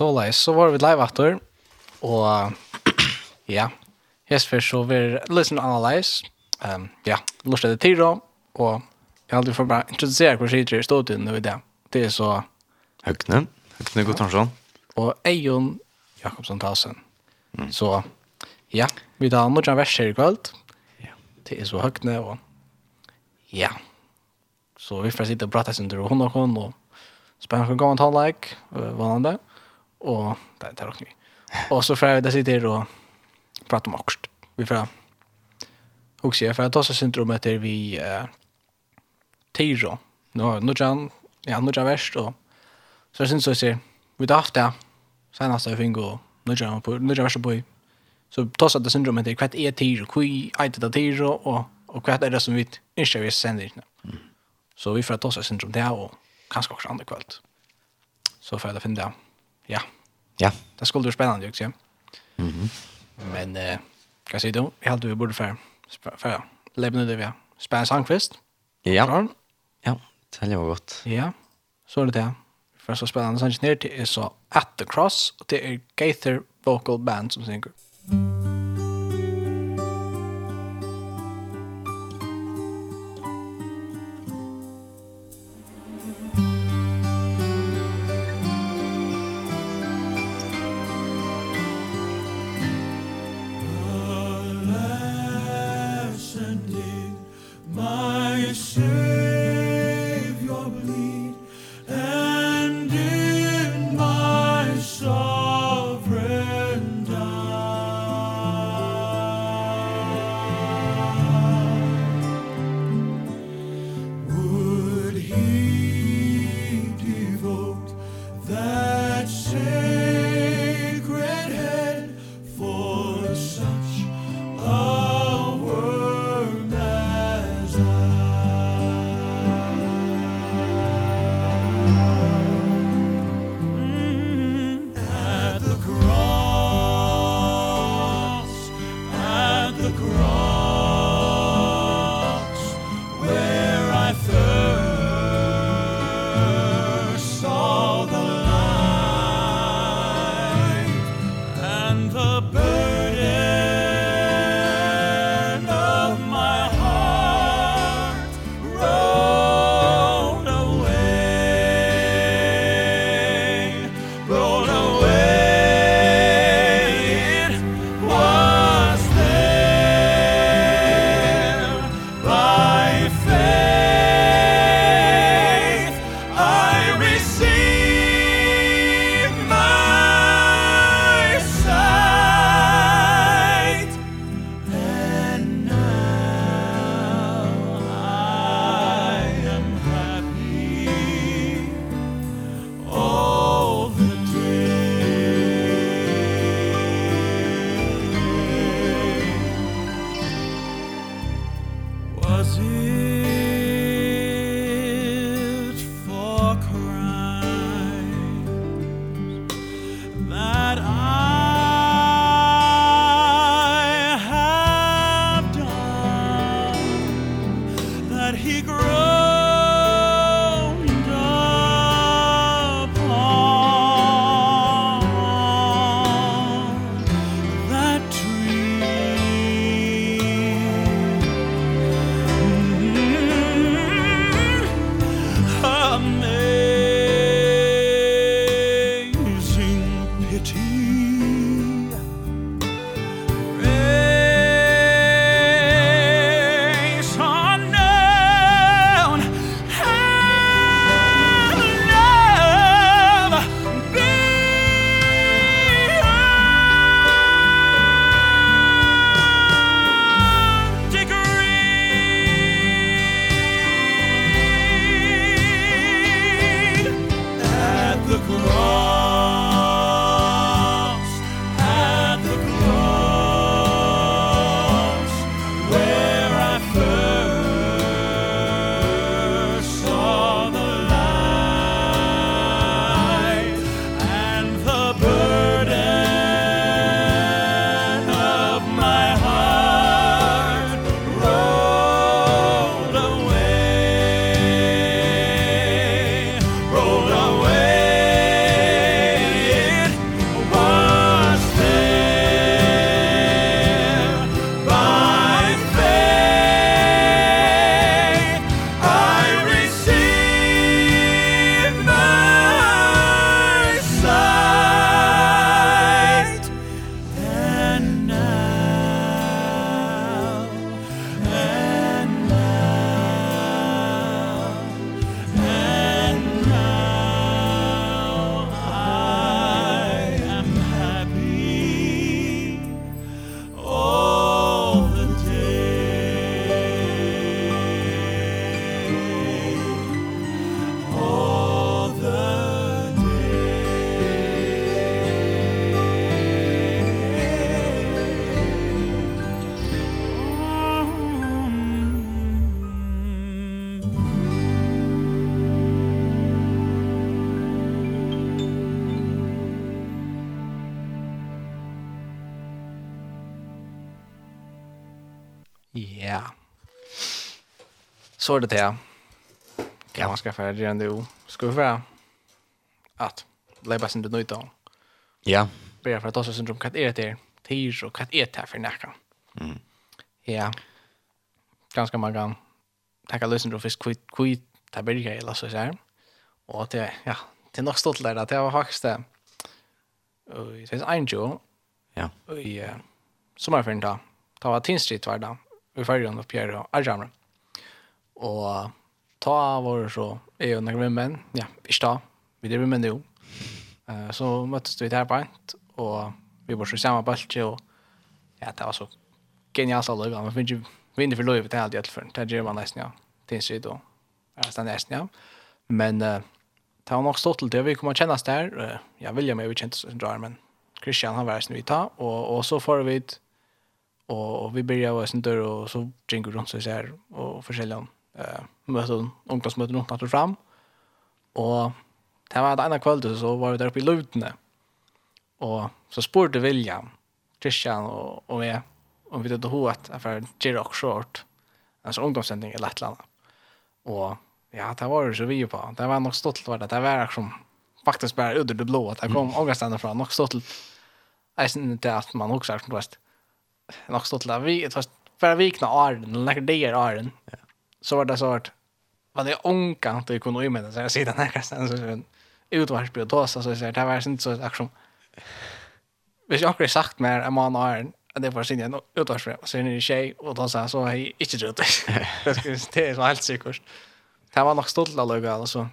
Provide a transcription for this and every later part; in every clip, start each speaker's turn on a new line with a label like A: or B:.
A: så leis, så var vi live after, og ja, hestfer så vi listen analyze, um, ja, lort det til og jeg aldri får bare introdusere hva skjer i stodien nå i det. Det er så...
B: Høgne, Høgne Gottansson.
A: Og Eion Jakobsen Tassen. Mm. Så ja, vi tar noen vers her i kveld.
B: Ja.
A: Det er så Høgne og ja. Så vi får sitte og prate sin tur og hun og hun og spennende å gå en vanlig. Och där tar jag Och så får det sitter og prata om också. Vi får Och se för att ta så syndromet vi eh Tiro. Nu nu jan, ja nu jan väst och så syns så ser vi då senast sen alltså fingo nu jan på nu jan väst på. Så ta så det syndromet där kvart är Tiro, kui är det Tiro och och kvart är det som vi inte vi sänder. Så vi får ta så syndrom där och kanske också andra kväll. Så för att finna det. Ja.
B: Ja.
A: Det skulle bli spännande också. Mhm. Mm Men eh kan säga då, jag hade vi borde för för lämna det vi. Spänn sangfest.
B: Ja. Ja, det var gott.
A: Ja. Så är det det. För så spännande sen ner till är så At the Cross och det är Gaither Vocal Band som synger.
C: så är det det. Ja, man ska redan nu? Ska vi vara att lägga sin nöjd då.
B: Ja.
C: Bara för att ta sig syndrom vad är det tirs och vad är det här för näka.
B: Mm.
C: Ja. Ganska man kan tacka lösen då fisk kvitt kvitt taberga eller så här. Och det, ja, det är nog stolt där att jag var faktiskt det. Och det finns en jo.
B: Ja.
C: Och ja. Sommarferien då. Ta var Tinstrit var då. Vi färjan upp här och Arjamra. Mm Og ta var så er jo noen menn, ja, ikke ta, vi driver med jo. Uh, så møttes vi der på en, og vi var så samme baltje, og ja, det var så genialt alle, man finner ikke vinner for lov til alt i alle fall, det gjør man nesten, ja, tinsyd og det nesten, ja. Men uh, det var nok stått til det, vi kommer til oss der, uh, ja, William er vi kjent som drar, men Christian han var vi tar, och och så får vi och og, vi börjar vara sen dörr och så drinker runt så här och försäljare om eh, møten, ungdomsmøten rundt natt fram. Och det var ett annat kväll så var vi där uppe i Lutne. Och så spurte William, Christian och och jag om vi hadde hva att för var short, Alltså ungdomssändning i Lettland. Och ja, det var det så vi på. Det var nog stolt var det. Det var liksom faktiskt bara ut det blå att det kom mm. ångestene nog stolt jeg synes til at man også er som du vet. Nok stolt at vi, bare vikna åren, eller nekker det er åren. Ja så var det så vart vad det onka inte kunde ju med så jag ser den här kastan så en utvarsby då så så det var inte så action. Hvis jag har sagt mer än man har att det var sin en utvarsby så är det tjej och då så så är inte det. Det skulle det är så helt säkert. Det var nog stolt att lägga alltså.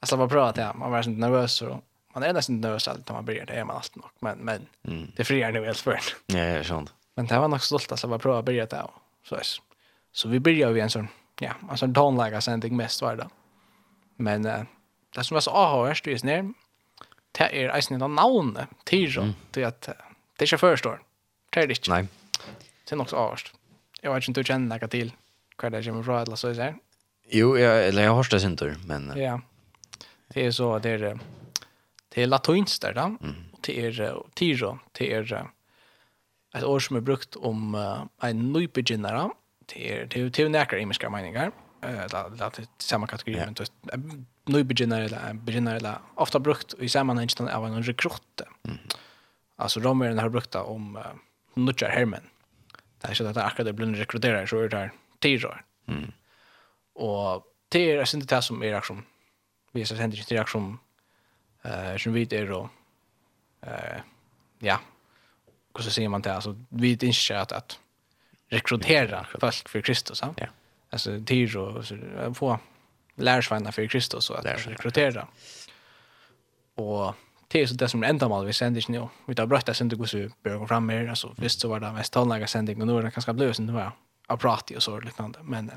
C: Alltså bara prata ja, man var inte nervös så man är nästan nervös alltid när man börjar det är man alltid nog men men
B: mm.
C: det friar nu helt för.
B: Ja, sånt.
C: Men det var nog stolt att jag bara prova börja det så. Så vi börjar vi en sån ja, alltså en tonläge sending mest var det. Men uh, det som var så avhörst just snär, det är eisen ett namn, Tiro,
B: mm.
C: till att det inte förstår. Det är det inte.
B: Nej.
C: Det är också avhörst. Jag vet inte hur du känner något till hur det kommer från eller så är det.
B: Jo, jag, eller jag har hört det inte, men...
C: Ja, det är så, det är, det är latinskt där, då. Mm. det är Tiro, det är ett år som är brukt om uh, en nybegynnare det är det är näkra imiska meningar uh, det är samma kategori men just nu beginner eller beginner eller ofta brukt i sammanhanget av en rekrutt. Mm. Alltså romaren har brukt det om nutjar hermen. Det är så att det akkurat det blir rekryterare så är det där tirar.
B: Mm.
C: Och det är inte det som är reaktion. Vi ser händer inte reaktion eh som vi det då eh ja. Hur så ser man det alltså vi inte att att rekrytera folk för Kristus. Ja. Alltså tyr och så få lärsvänner för Kristus och
B: att
C: rekrytera. Och det är så det som enda mål vi sänder nu. Vi tar brötta sen det går så gå fram mer alltså visst så var det mest talnaga sändning och nu är det ganska blösen det var. Apprati och så liknande men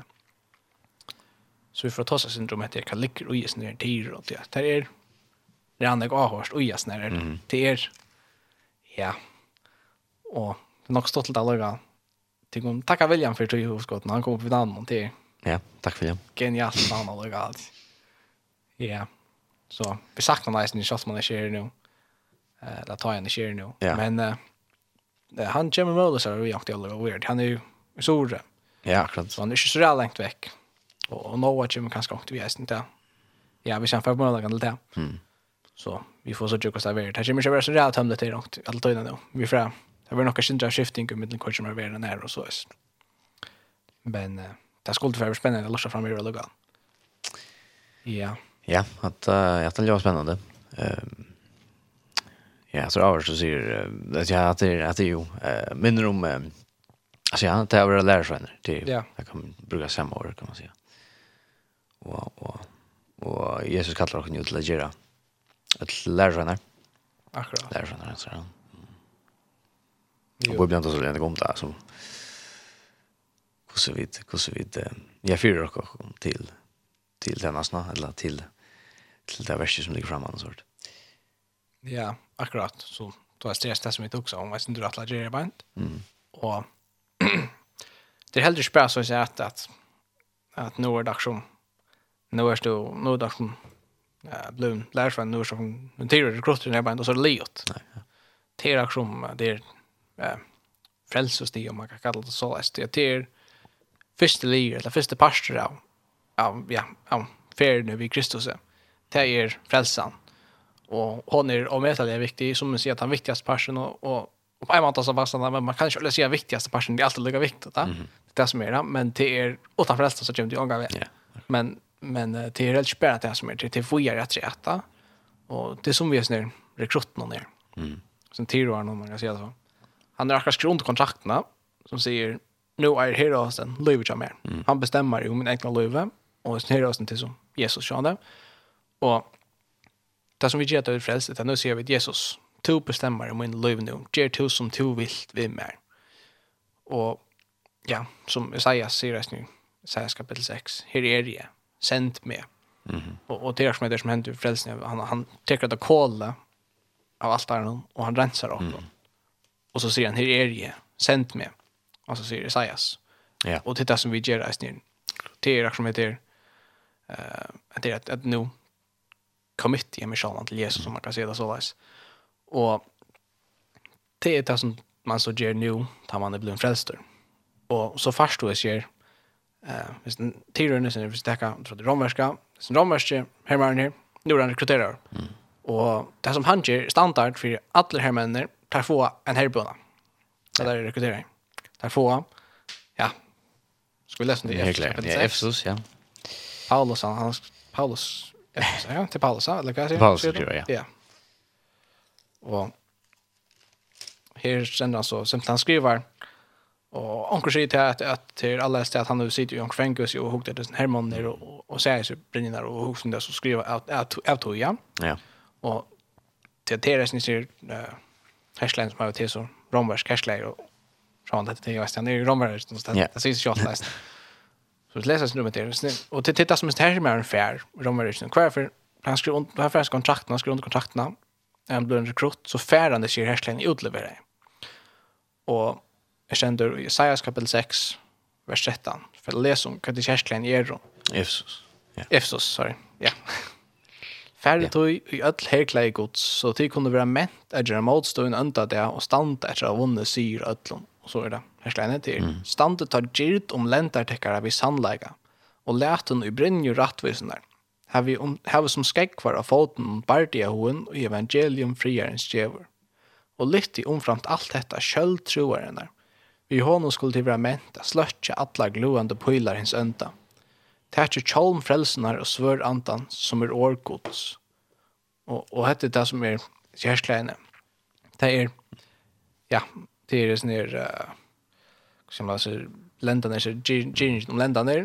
C: så vi får ta sig syndromet det kan ligga och isen där tid och det där är det andra går hårt och isen
B: där
C: det är ja och det är nog stått att lägga Tänk om tacka William för tog skotten. Han kommer på vid annan till.
B: Ja, tack William.
C: Genialt han har lagt. Ja. Så vi saknar nästan i shots man är nu. Eh, la ta en i nu. Men eh, han kommer med oss här och är ju inte alls weird. Han är ju stor.
B: Ja, akkurat.
C: Så han är inte så där långt veck. Och, och Noah Jimmy kanske inte vi är inte. Ja, vi kämpar på några det.
B: Mm.
C: Så vi får så tjocka så där. Det kommer ju vara så där tömligt i långt. Allt innan nu. Vi får Det var nog sindra skifting i middelen den som er vara nær og så. Men uh, det skulle vara spennende, att lossa fram i Rullugan. Ja.
B: Ja, att uh, jag det var spännande. Ehm Ja, så över så säger att ja, att det att det ju eh minner om alltså ja, det är väl lärsvänner till.
C: Ja.
B: Jag kan bruka samma ord kan man säga. Och och och Jesus kallar oss ju till att göra ett lärarsvänner.
C: Akkurat.
B: Lärarsvänner, så. Och vi blandar så länge om det som så vid så vid jag fyrer och till till denna eller till till det värsta som ligger framan sort.
C: Ja, akkurat så då är stress det som inte också om vad synd du att lägga band.
B: Mm.
C: Och det är hellre spär så att säga att att att nu är det som nu är det nu är det som eh blum lärs från nu som en teori det i ner och så det liot.
B: Nej.
C: Det är som det är eh, frelsestig, om man kan kalla det så, det er første lier, eller første parster av, av, ja, av ferien vid Kristus, det er frelsan. Og hon er omedelig viktig, som man sier, han viktigaste parsten, og, og, og på en måte så fast, men man kan ikke si viktigaste parsten, det er alltid lika viktigt, da. Mm -hmm. det er det som er det, men det er, utan frelsan så kommer det omgang
B: ved.
C: Yeah. Men, men det er helt spärrat det som är det, det är att rätt rätta, och det som vi är sådär, rekrutten och ner.
B: Mm.
C: Sen tio år, någon man kan säga så han är akkurat skrivit kontrakterna som säger nu är herosen livet jag mer. Mm. Han bestämmer ju min egna liv och sen herosen till som Jesus tjänade. Och det som vi ger till frälst det nu ser vi att Jesus to bestämmer om min liv nu. Ger to som to vill vi mer. Och ja, som Isaias säger det nu. Isaias kapitel 6. Här är det. Sänd mig.
B: Mm
C: och, och det är som det som händer i frälsningen. Han, han teker att kolla av allt där och han rensar upp.
B: Mm.
C: Och så säger han, här är jag, sänd mig. Och så säger Isaias.
B: Ja.
C: Och det är det som vi gör här snir. Det är det som heter uh, det är att, att nu commit i mig själv till Jesus som man kan säga det så läs. Och det är det som man så gör nu tar man det blir en frälster. Och så fast då ser eh visst tiden är visst det kan tror det romerska, sen romerske hermannen här nu är han rekryterar. Mm. Och det som han ger standard för alla hermännen tar få en herrbuna. Det där är rekrytering. Tar få, ja. Ska vi läsa det? Efesus,
B: ja, Efesus, ja.
C: Paulus, han, han Paulus, Efesus, ja, till Paulus, eller vad säger
B: Paulus, tror ja.
C: Och här sen han så, sen han skriver, Och onkel til at, at til till alla at han har sitter i onkel Fenkus och hugger det här og och, och säger så brinner och hugger det så skriver att tog att
B: ja.
C: Ja. Och till det är det som härslen som har till så romvärsk härslen och så han det till jag stannar i romvärsk. Det syns ju allt läst. Så det läses nu med det. Och det tittas som en här med en fair romvärsk. Kvar för han skrev under han färs kontrakten, han skrev under kontrakten. Han blev en rekrut så färande sig härslen utlevera. Och jag kände i Isaiah kapitel 6 vers 13 för läs om vad det härslen är då.
B: Efesos. Ja.
C: Efesos, sorry. Ja. Færre tog i öll herklei gods, så de kunne være ment at gjøre motstående unta det, og standa etter å vunne syr öllum. Og så er det herskleine til. Mm. Stande tar gyrt om lentartekkara vi sannleika, og leten i brinju der. Her vi, om, her vi som skekkvar av foten om bardia hoen og evangelium friarens djevor. Og litt i omframt alt dette sjølv der. Vi hånden skulle til være ment at sløtja atla gloende pøylar hins unta. Tætje tjolm frelsenar og svør andan som er årgods. Og, og hette det som er kjærskleine. Det er, ja, det er sånn her, uh, som man sier, lendene, så gyrin om lendene,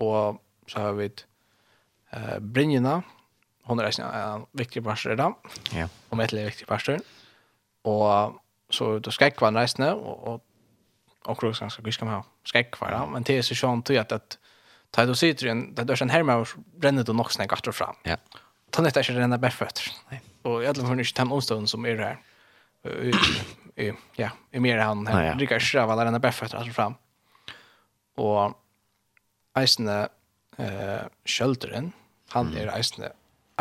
C: og så har vi uh, Brynjena, hon er en viktig pastor i dag,
B: ja.
C: og Metel er viktig pastor, og så då skräck var nice nu och och och också ganska ganska mycket skräck var men det är så skönt att att Ta du sitter en där där sen här bränner du nog snägg åter fram.
B: Ja.
C: Ta nästa är den där
B: bärfötter.
C: Nej. Och jag tror inte han omstånd som är där. Eh ja, är mer han här.
B: Rikar
C: skrava där den där bärfötter åter fram. Och Eisne eh sköldren han är Eisne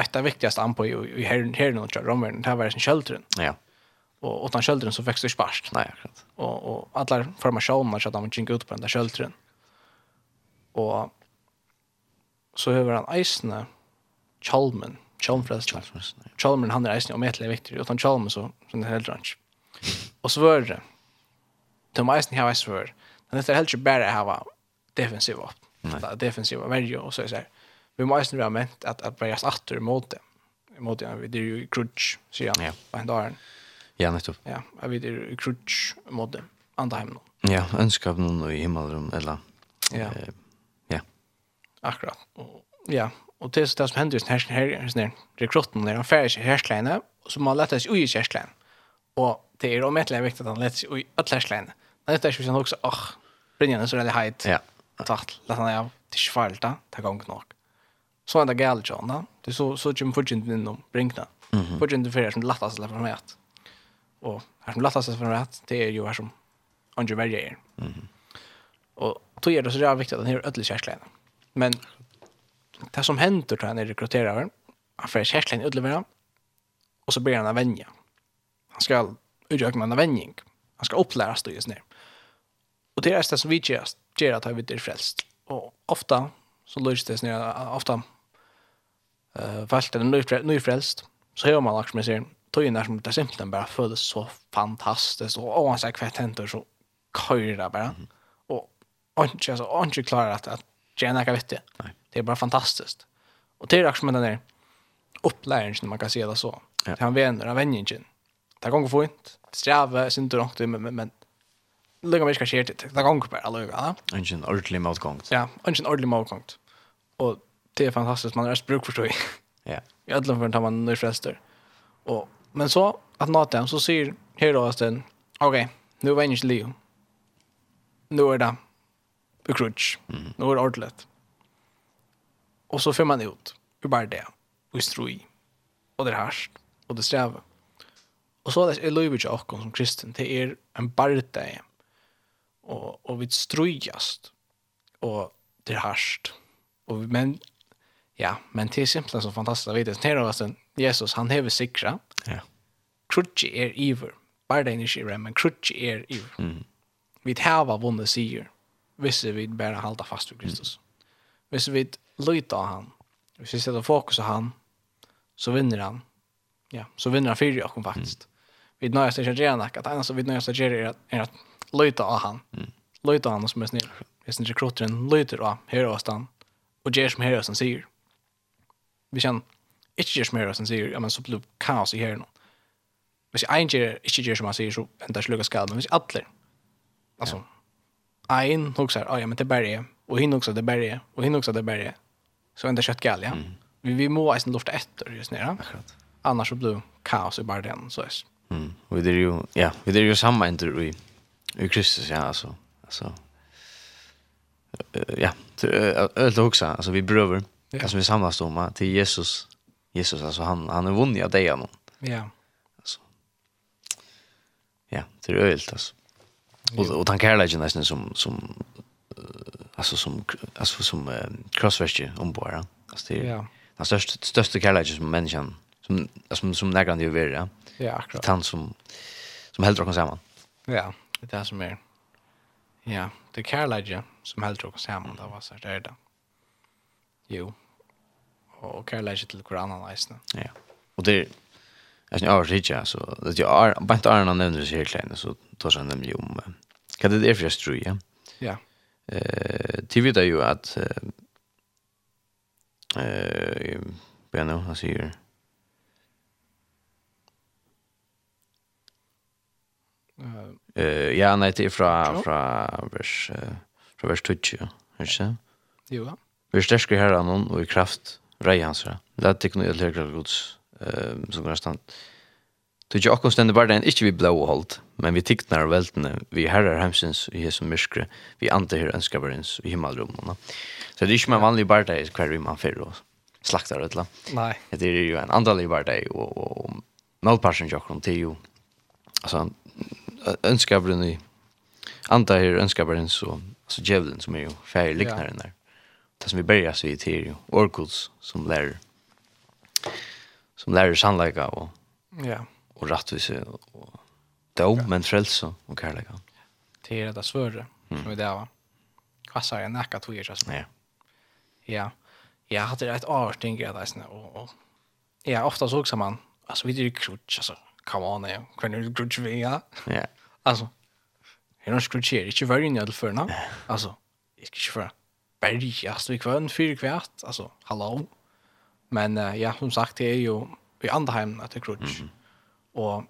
C: ett av viktigaste an på i här här någon tror Romern det här var sin sköldren.
B: Ja.
C: Och utan sköldren så växer sparsk.
B: Nej, akkurat.
C: Och och alla formationer så att de gick ut på den där sköldren. Och så høver han eisene Chalmen,
B: Chalmfrelsen.
C: Chalmen, han er eisene om et viktig, utan Chalmen så, som det er helt ransk. Og så var det, de eisene har eisene var, men det er helt ikke bare å ha defensiv opp, defensiv verje, og så er det sånn. Vi må eisene være ment at, at bare atter mot det, mot det, det er jo krutsk, sier han, på en dag.
B: Ja, nettopp.
C: Ja, jeg vet det er krutsk mot det, andre hjemme.
B: Ja, ønsker av noen i himmelrum, eller...
C: Ja.
B: Eh,
C: Akkurat. Och, ja, og det är det som hender just här, her, här rekrutten där han färger seg härskläna och så må han lette seg ui i härskläna. Og det er om ett viktigt att han lette seg ui i härskläna. Men det är ju sen også, åh, oh, er så veldig heit.
B: Ja.
C: Tatt, lette han av, det er ikke farlig da, det er inte nok. Så er det galt, John. da. Det er så, så kommer fortsätt inom brinkna. Fortsätt Fortjent er som lättast lätt for rätt. Og her som lättast for rätt, det er jo her som andre Verger er. Og tog er då är det så jävla viktigt att han gör ødelig kärskläna. Mm Men det som händer då han är rekryterare, han får kärklen utlevera och så blir han en vänja. Han ska utgöra med en vänjning. Han ska upplära styrs ner. Och det är det som vi gör, gör att vi blir frälst. Och ofta så lyser det ner, ofta uh, valgt eller nyfrälst så hör man också med sig tøyna som det simpelt bara föddes så fantastiskt och oansett kvart händer så kör det bara. Mm. Och inte, alltså, inte klarar att, att gjerne ikke vet det. Det är bara fantastiskt. Och det är också med den där upplärningen man kan se det så.
B: Ja.
C: Han vänner, han vänjer inte. Det går fint. Det Sträva, synd du något, men, men lukka mig ska ske det. Det går bara lukka. Inte
B: en ordentlig motgång.
C: Ja, inte en ordentlig motgång. Och det är fantastiskt. Man har bruk förstår jag.
B: Ja.
C: I alla fall tar man nu frester. Och, men så att nå så säger här då att okej, okay, nu vänjer Leo. Nu är det i krutsch. Mm. Nå er det ordentligt. Så får man ut ur bara det, og i stroi, det er herst, og det strever. Och så är det løyver ikke akkurat som kristen, det er en bare Och, och vi strojast. Och det här. Och vi, men ja, men det är simpelt så fantastiskt att veta. Her er det Jesus, han hever sikra.
B: Ja.
C: Krutsi er iver. Bare det är ikke iver, men krutsi er iver.
B: Mm.
C: Vi hever vunnet sier hvis vi bare halda fast ved Kristus. Hvis vi lytter av han, hvis vi setter fokus av han, så vinner han. Ja, så vinner han fyrir oss faktisk. Vi nøyast ikke gjerne nok, at eneste vi nøyast ikke gjerne er at lytte av han. Lytte av han som er snill. Hvis ikke krotteren lytter av her og gjør som her sier. Vi kjenner, ikke gjør som her hos han sier, ja, men så blir det kaos i her nå. Hvis jeg ikke gjør som han sier, så ender jeg skade, men Hvis alle, altså, ja en hugsa, ja men det bara är. Och hin också det bara är. Och hin också det bara är. Så ända kött gal, ja. Mm. Vi vi måste alltså lufta efter just nu.
B: Akkurat.
C: Annars så blir kaos i bara den så är.
B: Mm. Och det är ju ja, vi är ju samma inte vi. i Kristus ja alltså. Alltså ja, öl och huxa, alltså vi bröder.
C: Ja.
B: Alltså vi samlas då till Jesus. Jesus alltså han han är vunnen av dig
C: Ja. Alltså.
B: Ja, det är ölt alltså. Och och han kallar ju nästan som som alltså som alltså som eh, om bara. Alltså det
C: ja.
B: Den största största kärleken som människan som som som nägrande det vill ja.
C: Ja, akkurat.
B: Han som som helt rockar samman.
C: Ja, det är som är. Ja, det kärleken som helt rockar samman där var så där då. Jo. Och kärleken till Koranen nästan.
B: Ja. Och det Jag syns övrigt inte, så det är bara inte Arna nämner sig helt så tar sig nämligen om Hva det er for jeg tror, ja?
C: Ja.
B: Eh, til videre ju at eh, jeg nå, han
C: sier
B: Eh, ja, nei, det er
C: fra,
B: fra vers, fra vers 20, ja. Er det
C: Jo, ja.
B: Vi er sterske herren og i kraft, rei hans, ja. Det er ikke noe jeg leker gods, som er stand. Ja Så ikke akkurat stender bare den, ikke vi blå holdt, men vi tiktnar veltene, vi herrer hemsins, i Jesu som myskre, vi ante her ønskabarins, i himmelrommene. Så det er ikke med vanlig bare det, hver vi man fyrer og slaktar et eller
C: Nei.
B: Det er jo en andalig bare det, og, og, og målparsen til akkurat, det er jo, altså, ønskabaren i, andre her ønskabarins, og altså djevelen som er jo færre liknaren der. Det som vi berger seg i til er jo Orkuls som lærer, som lærer sannleika og,
C: ja
B: och rättvisa och dom ja. men frälsa och kärlek.
C: Det er det svåra som vi där va. Vad sa jag näka två år sedan.
B: Ja.
C: Ja. jeg hadde ett arting grej där sen Og, og ja ofta så också man alltså vi det krutch alltså come on ja. Kan du krutch vi ja.
B: Ja.
C: Alltså Jag har skrutsjer, ikke var inne i alle førna. Altså, jeg skal ikke være bergjast vi kvann, fyra kvart, altså, hallå. Men uh, ja, som sagt, det er jo i Andheim at det er krutsk. Mm -hmm. Och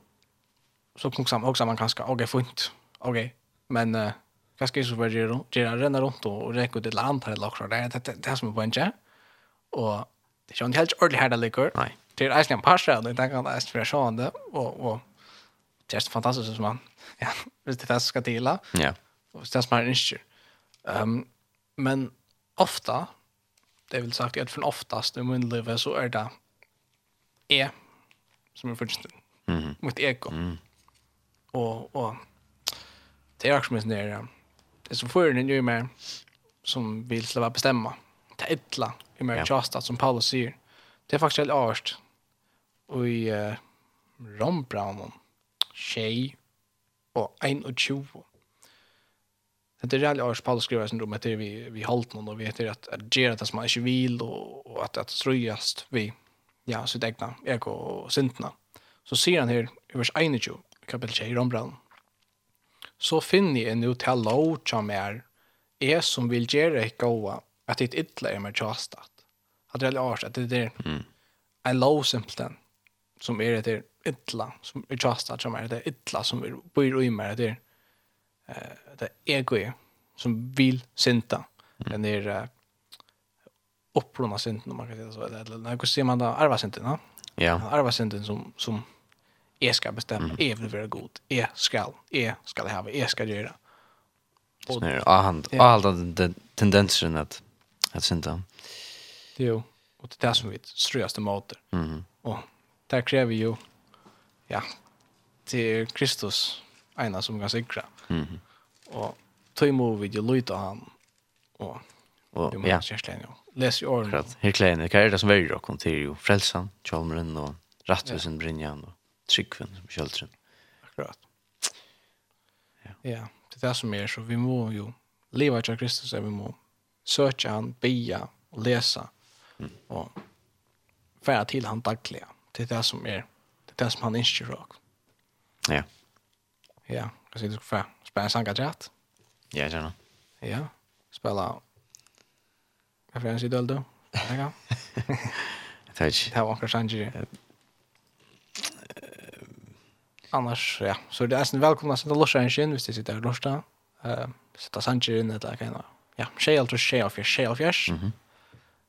C: så kom sam också man kanske okej okay, fint. Okej. Men eh vad så vara? Det är renna runt och räcka ut ett land här laxar. Det det det som är bunge. Och det är ju inte helt ordentligt här det ligger.
B: Nej.
C: Det är Iceland pasta och det kan vara det, och och det är fantastiskt som man. Ja, visst det där ska dela.
B: Ja.
C: Och det är inte. Ehm men ofta det vill sagt att från oftast i min liv så är det är som är först
B: Mm.
C: Mot ego. Mm. Och och det är också mer det som för den ju mer som vill släppa bestämma. Det är illa i mer just att som Paulus säger. Det är faktiskt helt avst. Och i uh, Ron Brown tjej och 21. Det är det alla Paulus skriver som om är vi, vi hållt någon och vet att, att göra det som man inte vill och, och att, att ströjas vi ja, sitt egna ego och synderna. Så sier han her, i vers 21, kapitel 2 i Rombrand, så finner jeg nu til lov som er, jeg som vil gjøre ikke gode, at det ytla er med tjastat. At det er litt at det er
D: mm.
C: en lov simpelthen, som er etter ytla, som er tjastat, som er etter ytla, som er bor i meg, det er uh, det er egoet, som vil synta, den er uh, opprona synten, om man kan si det så, eller hvordan sier man da, arva synden, ja?
D: Ja.
C: Arvasynden som, som jag ska bestämma. Mm. Jag vill vara god. Jag ska. Jag ska ha. Jag
D: ska göra. Och
C: det
D: är den tendensen att, att synda.
C: Det Jo. Och det är det som vi ströste mater.
D: Mhm.
C: Och det kräver ju ja, till Kristus ena som kan sikra.
D: Mhm.
C: Och tog emot vid ju lyta han.
D: Och,
C: och
D: ja.
C: Det är ju läs i åren.
D: Klart. Helt klart. Vad är det som väljer och konter ju frälsan, chalmren och rättvisan brinjan och tryggven som kjöldren.
C: Akkurat. Ja. ja, det är det som är så vi må ju leva i Kristus vi må söka han, bia och läsa mm. och färra till han dagliga. Det är det som är det är det som han inte gör.
D: Ja.
C: Ja, alltså du ska färra. Spela en sangat rätt.
D: Ja, jag
C: Ja, spela Varför är han så döld då?
D: Jag tar inte.
C: Det här var kanske inte Annars, ja. Så det er sen välkomna att sätta lorsa en kyn, hvis det sitter lorsa. Uh, sätta sanger in eller kan Ja, tjej alt och tjej og fjers, tjej og fjers.
D: Mm
C: -hmm.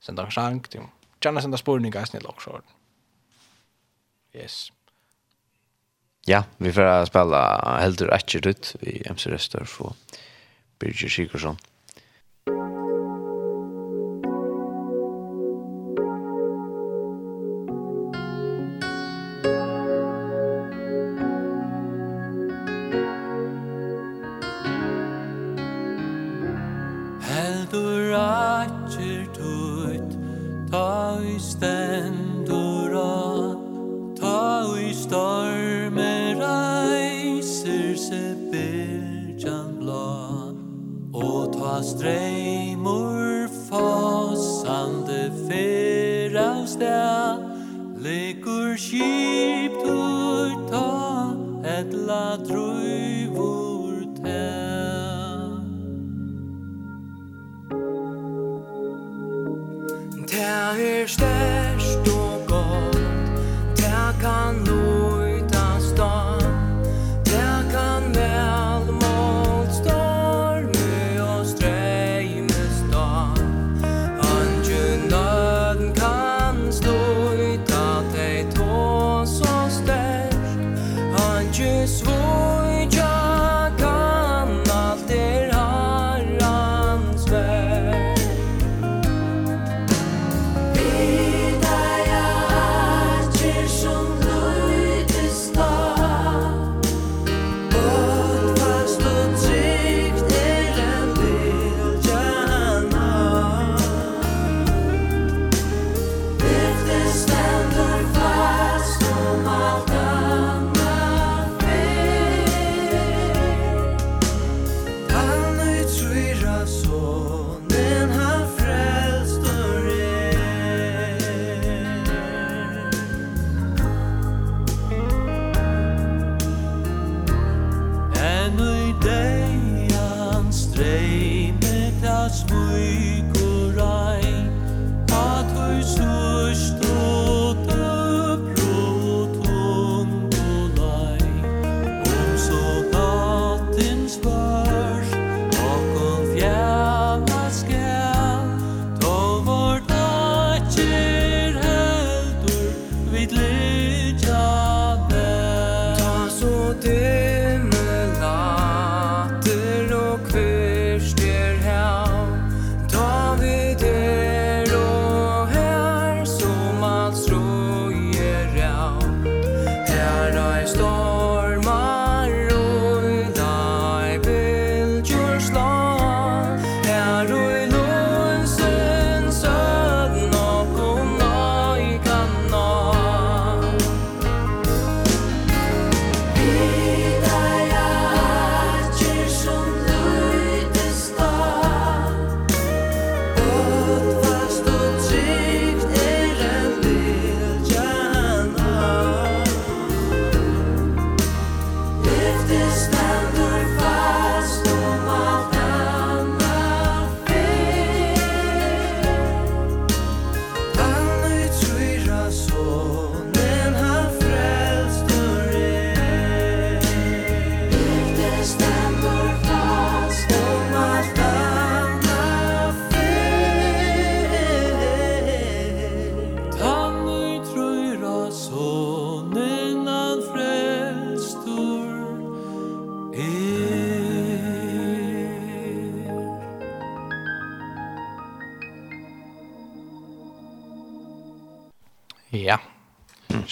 C: Sen då sank, det Janna senda spårningar i snill också. Yes.
D: Ja, vi får spela Heldur Etcherdut i MC Restor för Birger Sigurdsson.
C: Mm.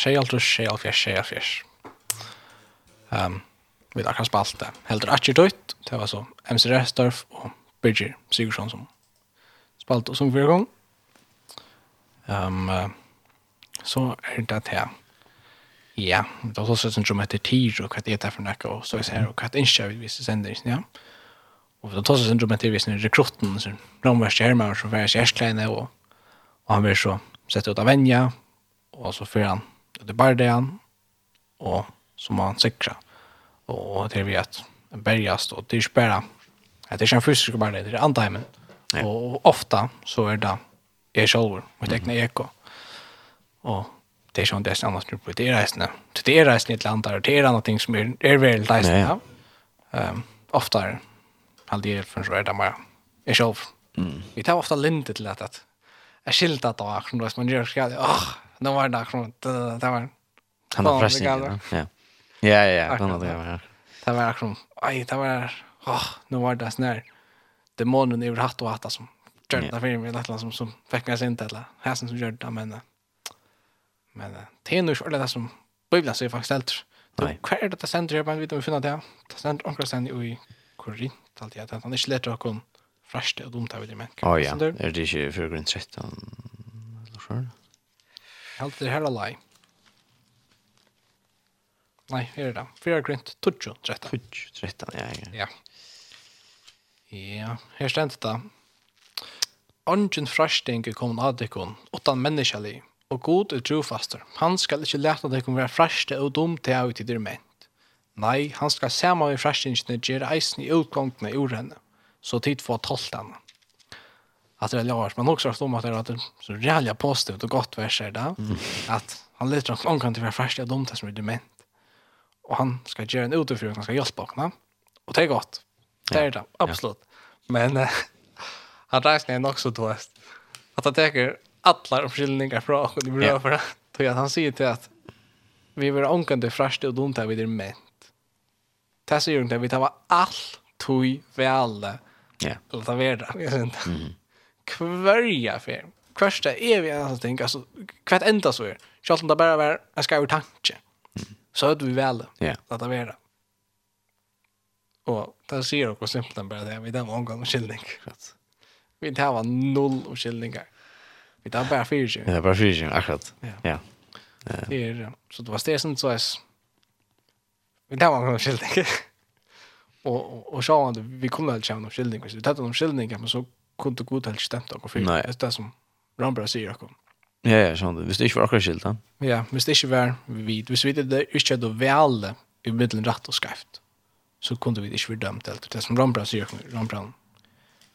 C: 6, 6, 6, 6. Um, vi har spalt det. Helder Atcher Døyt, det var så MC Restorff og Birgir Sigurdsson som spalt og sung fyrir gong. Um, uh, så er det det her. Ja, det var også sånn som heter Tyr og hva det er for nekka og så her og hva det ikke vil vise sender, ja. Og det var også sånn som heter vise rekrutten, sånn ramvers kjermer som fyrir kjerskleine og, og han blir så sett ut av venja og så fyrir han det bara det han så må han säkra Og det er vi at bergast og det er ikke bare, det er ikke en fysisk bara det är antaimen
B: ja.
C: Og ofta så er det är själva och teckna eko Og det är sånt det er annars nu på det är resten det er reisende til andre, og det er annat ting som er, er veldig reisende.
B: ja
C: Um, ofta hade det for så er det bara är själv vi tar ofta lindet till att att är skiltat då som man gör så åh de var där från det var
B: han har förresten ja ja ja ja
C: kan
B: det vara
C: det var akkurat. aj det var åh nu var det snär demonen över hatt och hatta som
B: gjorde
C: för mig något som som fick mig sent eller hästen som gjorde det men men det är nog det som bibeln säger faktiskt helt
B: Nej.
C: Kvar är det sent men bara vet om vi finner det. Det sent onkel sen i Korint alltid att han ikke slett och kom fräscht och dumt av det men.
B: Ja,
C: det
B: är det ikke för grund 13 eller så.
C: Helt det her alai. Nei, her er det. Fyra grint, tutsjo, tretta.
B: Tutsjo, tretta, ja, ja.
C: Ja, ja her stendt det. Ongen frasting er kommet av dekken, åttan menneskelig, og god er trofaster. Han skal ikke lete dekken være fraste og dum til av i ment. Nei, han skal saman i frastingene gjøre eisen i utgangene i ordene, så tid få tolt henne att det är lars men också att om att det är så jävla positivt och gott verser där det. att han lite han kan inte vara färsk av dem som är dement och han ska göra en utifrån han ska hjälpa honom och det är gott det är det absolut men han räknar nog så då att han teker alla omskillningar från och det blir
B: ja.
C: för det. Så jag han säger till att vi vill ankande fräscht och dumt här vid det ment. Det säger inte vi tar allt tog vi
B: alla.
C: Ja. Låt det vara. Jag. Mm kvärja för kvärsta är vi en ting alltså kvart enda så är om det bara var jag ska ju tanke så hade vi väl
B: ja
C: att det var och det ser du simpelt den bara det vi den omgång och
B: skillning
C: vi inte har noll och skillningar vi tar bara
B: fyra ja bara fyra akkurat.
C: Ja det är så det var stesen så är vi tar omgång och skillning och och så vi kommer att känna skillning så vi tar omgång och men så kunde god helt stämt och
B: för
C: det är som Rambra säger att
B: Ja, ja, sånt. Visst det inte var akkurat skilt,
C: Ja, visst det inte var vi Visst vi det inte då väl i mitten rätt och skrift. Så kunde vi inte bli dömt helt. Det som Rambra säger, Rambra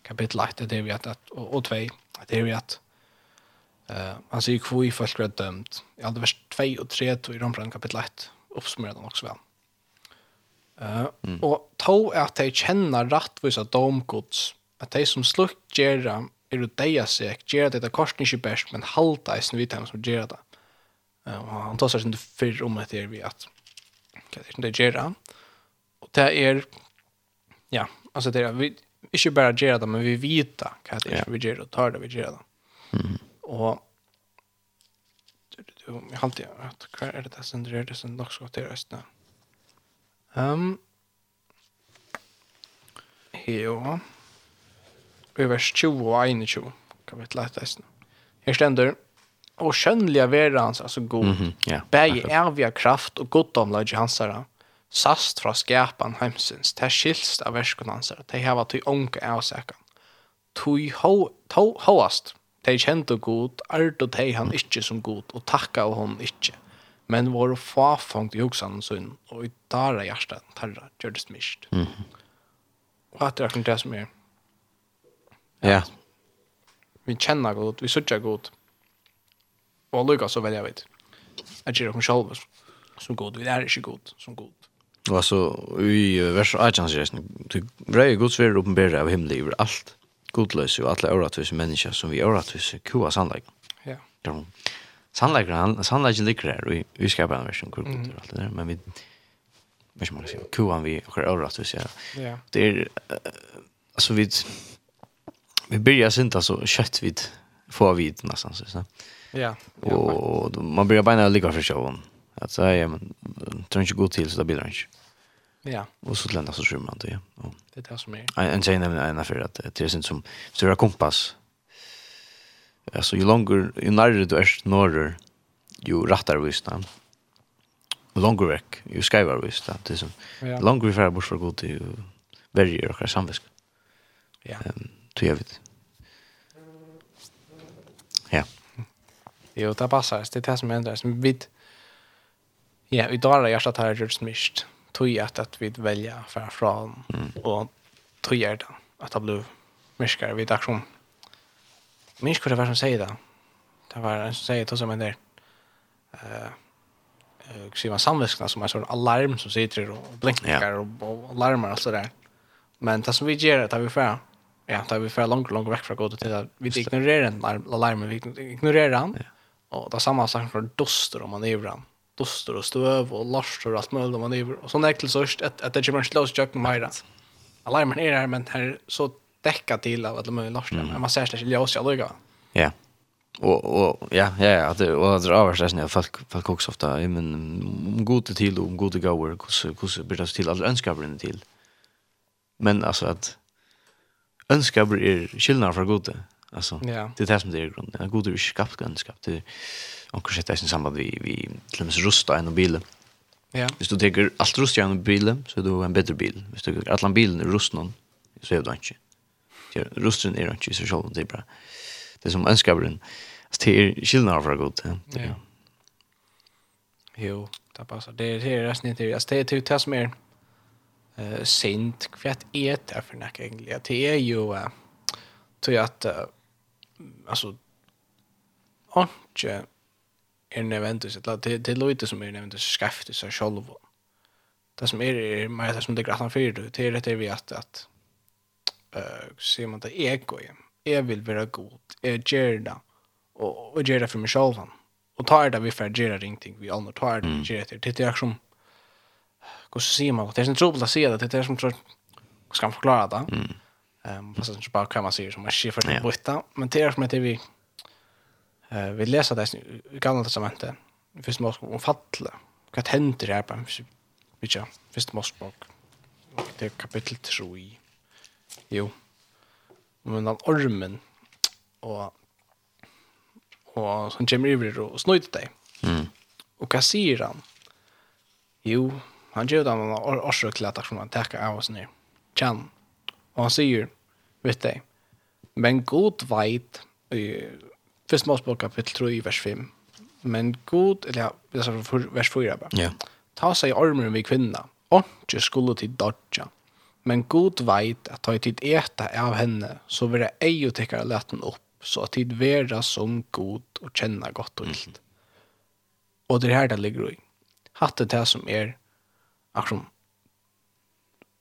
C: kapitel 8, det är vi att, att och, och 2, det är vi att eh han säger i folk rätt dömt. I alla vers 2 och 3 i Rambra kapitel 1 uppsummerar han också väl. Og och tog att de känner rättvisa domgods at de som slukt gjøre er å deia seg, gjøre dette korsen ikke best, men halda eisen vidt dem som gjøre det. Og han tar seg ikke fyrr om at det er vi at hva er det gjøre. Og det er, ja, altså det er, vi, ikke bare gjøre det, men vi vet hva det er som vi gjør, og tar det vi gjør det. Mm. Og jeg halte jo at hva er det det som det er det som nok skal til resten. Um, jo, i vers 20 og 21, kan vi kapittel 1. Her stender, og skjønnliga vera hans, altså god,
B: mm -hmm,
C: yeah,
B: bæg
C: evige kraft og goddomlage hans herre, sast fra skapan heimsins, til skilst av verskon hans herre, til heva til ånke avsekan. Tui ho, to, hoast, til kjente god, art og til han ikkje som god, og takka av hon ikkje, men vår fafangt i hoksan sunn, og i dara hjertet, tarra, gjør det smist. Mm -hmm. Og at det er akkurat det som er,
B: Ja.
C: Vi kjenner godt, vi sørger godt. Og lykkes så velger vi det. Jeg gjør hun selv som god, vi er ikke god som god.
B: Og altså, i vers 18 sier jeg, du greier Guds vær åpenbære av himmelig over alt godløse og alle åretvise mennesker som vi åretvise kua sannleik.
C: Ja.
B: Sannleggen, han, sannleik ligger her, og vi skal skaper en versjon kua og alt det der, men vi, vet ikke man kan si, kua vi akkurat åretvise. Ja. Det er, altså vi, vi börjar synta så kött vid få vid nästan så så.
C: Ja.
B: Och man börjar bara ligga för showen. Att säga ja, men tror inte gå till så där blir det inte.
C: Ja.
B: Och så lämnar så skymmer man det. Ja.
C: Det är det som är.
B: En tjej nämner en affär att det är sånt som stora kompass. Alltså ju längre ju närmare du är norr ju rättare visst namn. Longer work, ju skriver visst det är som longer för bort för god till varje och samvisk.
C: Ja.
B: Ehm tror jag vet. Ja.
C: Jo, det passar. Det är det som händer. Som vi, ja, vi drar det hjärtat här gjort smisht. Tog hjärtat att vi välja för från mm. och tog det att det blev myskare vid aktion. Minns vad det var som säger det. Det var en som säger det som händer. Uh, uh, Skriva samviskna som är sån alarm som sitter och blinkar ja. och, och larmar och sådär. Men det som vi gör är att vi får Ja, då vi för långt långt väck från gott till att vi ignorerar den larmen, vi ignorerar han. Och det samma sak för doster om man är ibland. Doster och stöv och laster och allt möjligt om man är och så där till sörst att att det kommer slås jag med mera. Alarmen är där men här så täcka till av alla möjliga laster. Men man ser särskilt ljus jag lugga.
B: Ja. Och och ja, ja, att och det är avsnitt när folk folk också ofta i men om gode till och goda gåvor, hur hur blir det till alla önskar till. Men alltså att önskar er skillnad för gode. Alltså,
C: ja.
B: det är det som det är grunden. En gode är skapt önskap. Det och kanske det i samband vi vi till och med rusta en bil.
C: Ja.
B: Hvis du tar allt rust i en bil så är du en bättre bil. Hvis du tar alla bilen rust någon så är du inte. Det rusten är inte så själv det är bra. Det som önskaparen alltså, det är skillnad fra gode. Ja.
C: Jo, det passar. Det är det är resten inte. Alltså, det är det som är uh, sint. För att är det för näck egentligen? Det är ju uh, till att uh, alltså inte är nödvändigt att det, det är lite som är nödvändigt att skaffa sig själv. Det som är, är mer det som det grattan för du det är det vi att, att uh, ser man det ego igen Jag vill vara god. Jag gör det. Och, och gör det för mig själv. Och tar det vi för att göra ingenting. Vi andra tar det. Mm. Gör det. Det är som hur ser man det är en trubbel att se det det är som tror ska man förklara det. Mm. Ehm fast det är inte bara kan man säga som man
B: ser
C: för det men det är som att vi eh vi läser det i gamla testamentet i första Mosebok om fallet. Vad händer här på vi kör första Mosebok det är kapitel 3. Jo. Men den ormen och och han kommer över och snöjt dig.
B: Mm.
C: Och kassiran. Jo, han ger dem en orsak till att han täcker av oss nu. Kan. Och han säger, vet dig, men god veit, i först Mosebok kapitel 3 i vers 5, men god, eller ja, det är vers 4 bara.
B: Ja.
C: Ta seg armen vid kvinna, og ikke skulle til dodja. Men god veit at ta tid eta av henne, så vil det ei og täcka leten upp, så at tid vera som god og känna gott og illt. Mm -hmm. Och det här det ligger i. Hatt det som er, akkurat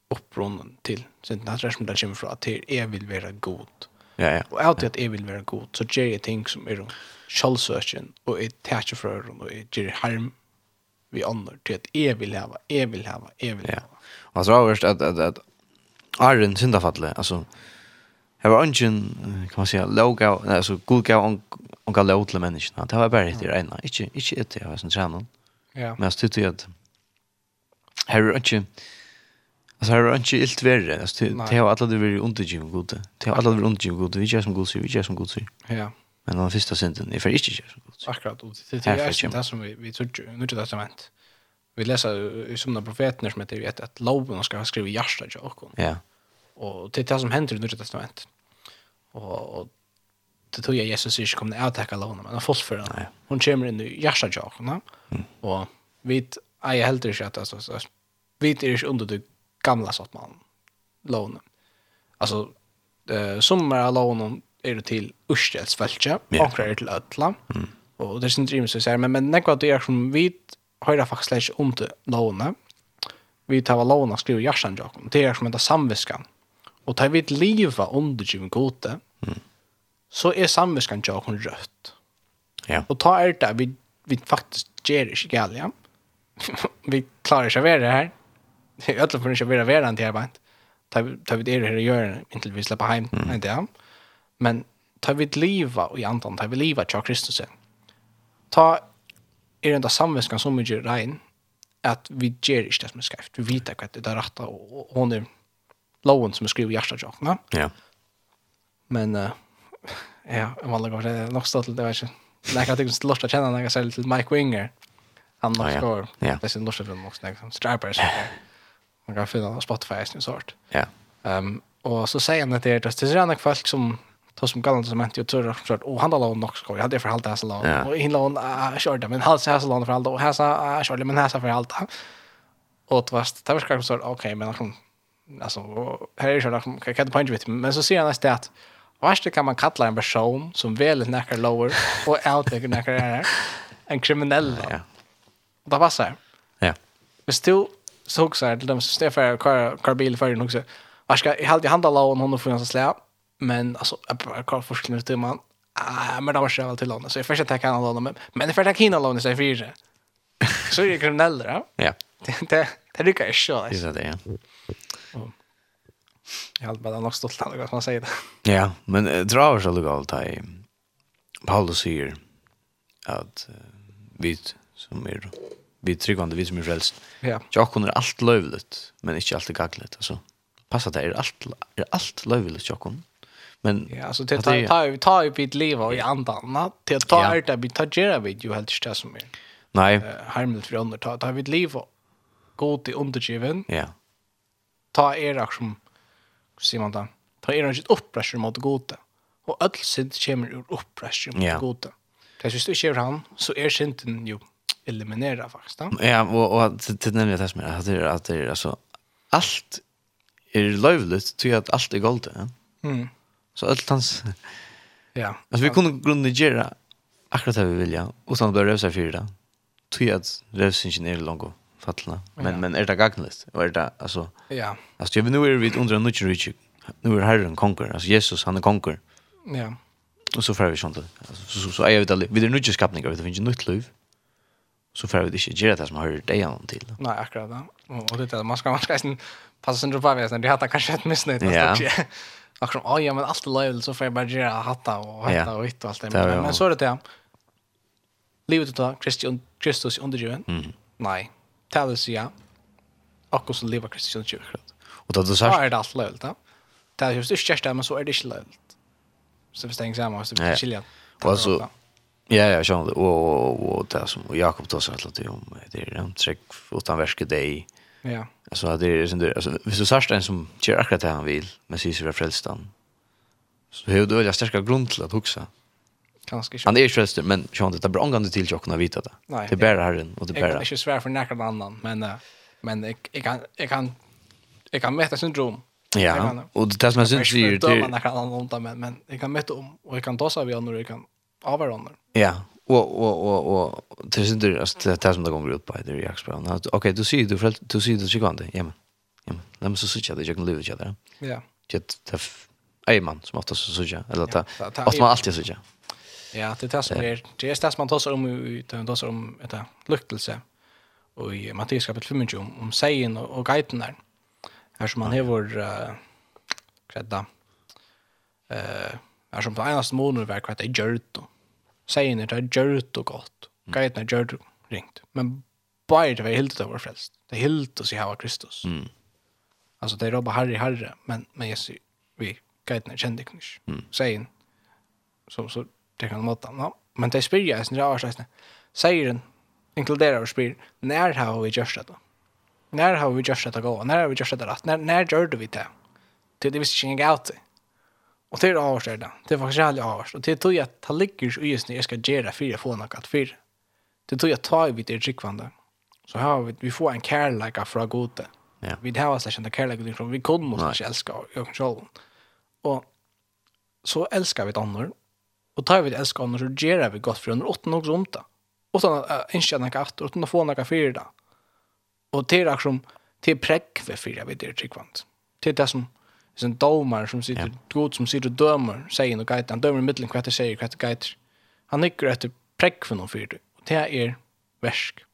C: uppbrunnen till. Så det här som det kommer från att jag vill vara god.
B: Ja, ja.
C: Och alltid att jag vill vara god så ger jag ting som är självsöken och är täcker för öron och ger harm vi andra till att jag vill ha, jag vill ha, jag vill
B: ha.
C: Ja.
B: Och så har vi att, att, att Arren syndafalle, alltså Det var ungen, kan man säga, låg av, alltså god gav och gav låg till människorna. Det var bara det ena. Inte, inte ett, jag var som tränar.
C: Ja.
B: Men jag tyckte att Her er ikke Alltså här är inte ilt värre. Alltså det har alla det varit undergiven gode. Det har alla varit undergiven gode. Vi gör som god sig, vi gör som god sig.
C: Ja.
B: Men den första synden är för inte gör som god sig.
C: Akkurat. og det er
B: är
C: det som vi vi tror nu det testament. Vi leser i somna profeterna som heter at att loven skal skrive hjärta til och
B: Ja.
C: Og det er det som hender i Nya testament. Og och det tror jeg Jesus ikke kommer til å avtekke loven men han fullfører för
B: den.
C: Hun kommer inn i hjärta til och Og vi är helt säkert att alltså vi är ikke under det gamla så att man lånen. Alltså eh som är lånen är det till Urstelsfältet,
B: yeah.
C: och er til Ötland. Mm. Och det er inte rimligt så säger men men när det är som vi har faktiskt lärt om det. Vi tar låna skriver Jarsan Jakob. Det är som en samviskan. Och tar vi ett liva under Jim Gote. Mm. Så är samviskan jokken rødt.
B: Ja.
C: Och ta er det vi vi faktiskt ger ikke sig ja. vi klarar sig av det här. Det är ödla för att inte vara värande här bara. Ta ta vid er här och gör inte vi släppa hem. Mm. ja. Men ta vi liva och i andan, ta vi liva till Kristus. Ta er enda samväskan så mycket regn at vi ger ikke det som er skrivet. Vi vet att det er rett, og, og hon er loven som er skrivet i hjärtat.
B: Ja. Yeah.
C: Men uh, ja, om alla går det nog stått det jeg vet inte. Nej, jag tycker det lust att känna när jag säger til Mike Winger. Han nok
B: ah, ja.
C: står,
B: ja.
C: Det er sin lust att de också snacka som stripers man kan finna på Spotify sånt.
B: Ja.
C: Ehm och så säger han att det är det är några folk som tar som gallan som inte tror att och han låg nog skoj. Hade för allt
B: så
C: lång och in låg körde men han så lång för allt och häsa så körde men häsa för allt. Och det var det var kanske så okej men liksom alltså här är det kan kan point with men så ser han det. att det kan man kalla en person som väl näkare lower och out näkar är en kriminell.
B: Ja.
C: Och det var så här.
B: Ja.
C: Hvis du såg så här till dem som Stefan kör kör bil för också. Jag ska helt i handla lån hon får en slä. Men alltså jag bara kör forskning till man. Ah, men det var själv till lån så jag försöker ta kan lån men men för att hinna lån så är fyra. Så är det då.
B: Ja.
C: Det det det lyckas så.
B: Det är det ja.
C: Jag hade bara nog stolt av vad man säger det.
B: Ja, men äh, drar så legalt här. Paulus säger att vi som är vi tryggvande vi som är frälst.
C: Ja.
B: Jag är allt lövligt, men inte allt gagligt alltså. Passa det är allt är allt lövligt jag. Men
C: ja, alltså det tar tar tar ju bit liv och i andan. Det tar
B: ja.
C: det bit tar gera vid ju helt stress som är.
B: Nej.
C: Harmligt för andra tar tar vid liv och god till undergiven.
B: Ja.
C: Ta er som ser man där. Ta er inte uppressur mot gode. Och all synd kommer ur uppressur mot
B: ja.
C: gode. Det syns du ikke han, så er synden jo eliminera faktiskt.
B: Ja, och och till nämligen det som är att det är att det är alltså allt är lövligt till att allt är gold, ja.
C: Mm.
B: Så allt hans
C: Ja.
B: Alltså vi kunde grunda göra akkurat det vi vill ja och sen börja rösa för det. Till att rösingen är långt och fallna. Men
C: ja.
B: men är det gagnligt? Och är det alltså
C: Ja.
B: Alltså jag nu är vi under nu rich. Nu är Herren konkur. Alltså Jesus han är konkur.
C: Ja.
B: Och så får vi sånt. Alltså så så är vi där. Vi är nu just skapningar, vi finns ju nytt liv så får vi ikke gjøre det som hører deg gjennom til.
C: Nei, akkurat det. Og det er det, man skal, man skal passe sin på hvis de hatt kanskje et misnøyd.
B: Ja.
C: Akkurat som, ja, men alt er løyvel, så får jeg bare gjøre hatta og hatta og hitt og alt det. Men, men så er det det. Livet ut av Kristus i undergiven.
B: Mm.
C: Nei, det er det sier. Akkurat som livet Kristus i undergiven.
B: Og da du
C: sier...
B: Da
C: er det alt løyvel, da. Det er jo ikke kjæreste, men så er det ikke løyvel. Så hvis det er en eksamen, så blir det skiljen.
B: Og altså, Ja, ja, sjón og og og det som Jakob tar seg til om det er en trekk utan verske dei.
C: Ja.
B: Altså det er sånn det altså hvis du sørst en som kjører akkurat det han vil, men sier frälst frelstan. Så hur du vill starka grund till att huxa.
C: Kanske
B: Han är frälst men sjón det är bra angående till jag kunna vita det. Det är bara Herren och det
C: bara.
B: Det
C: kan inte svär för någon annan, men men jag kan jag kan jag kan mäta syndrom.
B: Ja. Och det som man syns
C: det är
B: det.
C: Men jag kan mäta om och jag kan ta vi av när jag kan av varandra.
B: Ja, och och och och det syns inte alltså det där som det går ut på det är Jacksbrown. Okej, okay, du ser du förält du ser det sekund. Ja men. Ja men. När så så tjata, jag kan leva där.
C: Ja.
B: Det det är man som ofta så så tjata
C: eller
B: att att man alltid så tjata.
C: Ja, det är det som det är det som man tar om utan då om ett luktelse. Och i Matteus kapitel 5 om om sägen och, och guiden där. Här som man har vår uh, kredda. Eh, här som på enaste månader verkar att det är gjort säger när det gör det gott. Guiderna gör det ringt. Men bara det var helt det var frälst. Det helt oss i hava Kristus.
B: Mm.
C: Alltså det är bara Harry Harry men men jag ser vi är kände knish.
B: Mm.
C: Sägen så så det kan mata. No. Men det spyr jag sen jag här. Säger den inkluderar och spyr när har vi gjort det då? När har vi gjort det gå? När har vi gjort det rätt? När när gjorde vi det? Det visste inte out. Och det är avvärst det. Det är faktiskt jävligt avvärst. Och det tror jag att det ligger så just när jag ska göra för att få något för. Det tror jag tar vi det rikvande. Så här vi, vi får en kärleka från gode.
B: Ja.
C: Vi har oss inte kärleka från vi kunde
B: måste
C: inte älska och kontroll. Och så älskar vi ett annor. Och tar vi det älskar annor så gör vi gott för under åtta något sånt. Och så äh, inte något efter och så får något för det. Och det är som till präck för fyra vi det rikvande. Det är det som sen domar som sitter
B: yeah.
C: god som sitter och dömer säger och guide han dömer i mitten kvätter säger kvätter guide han nickar efter präck för någon fyrt och det här är värsk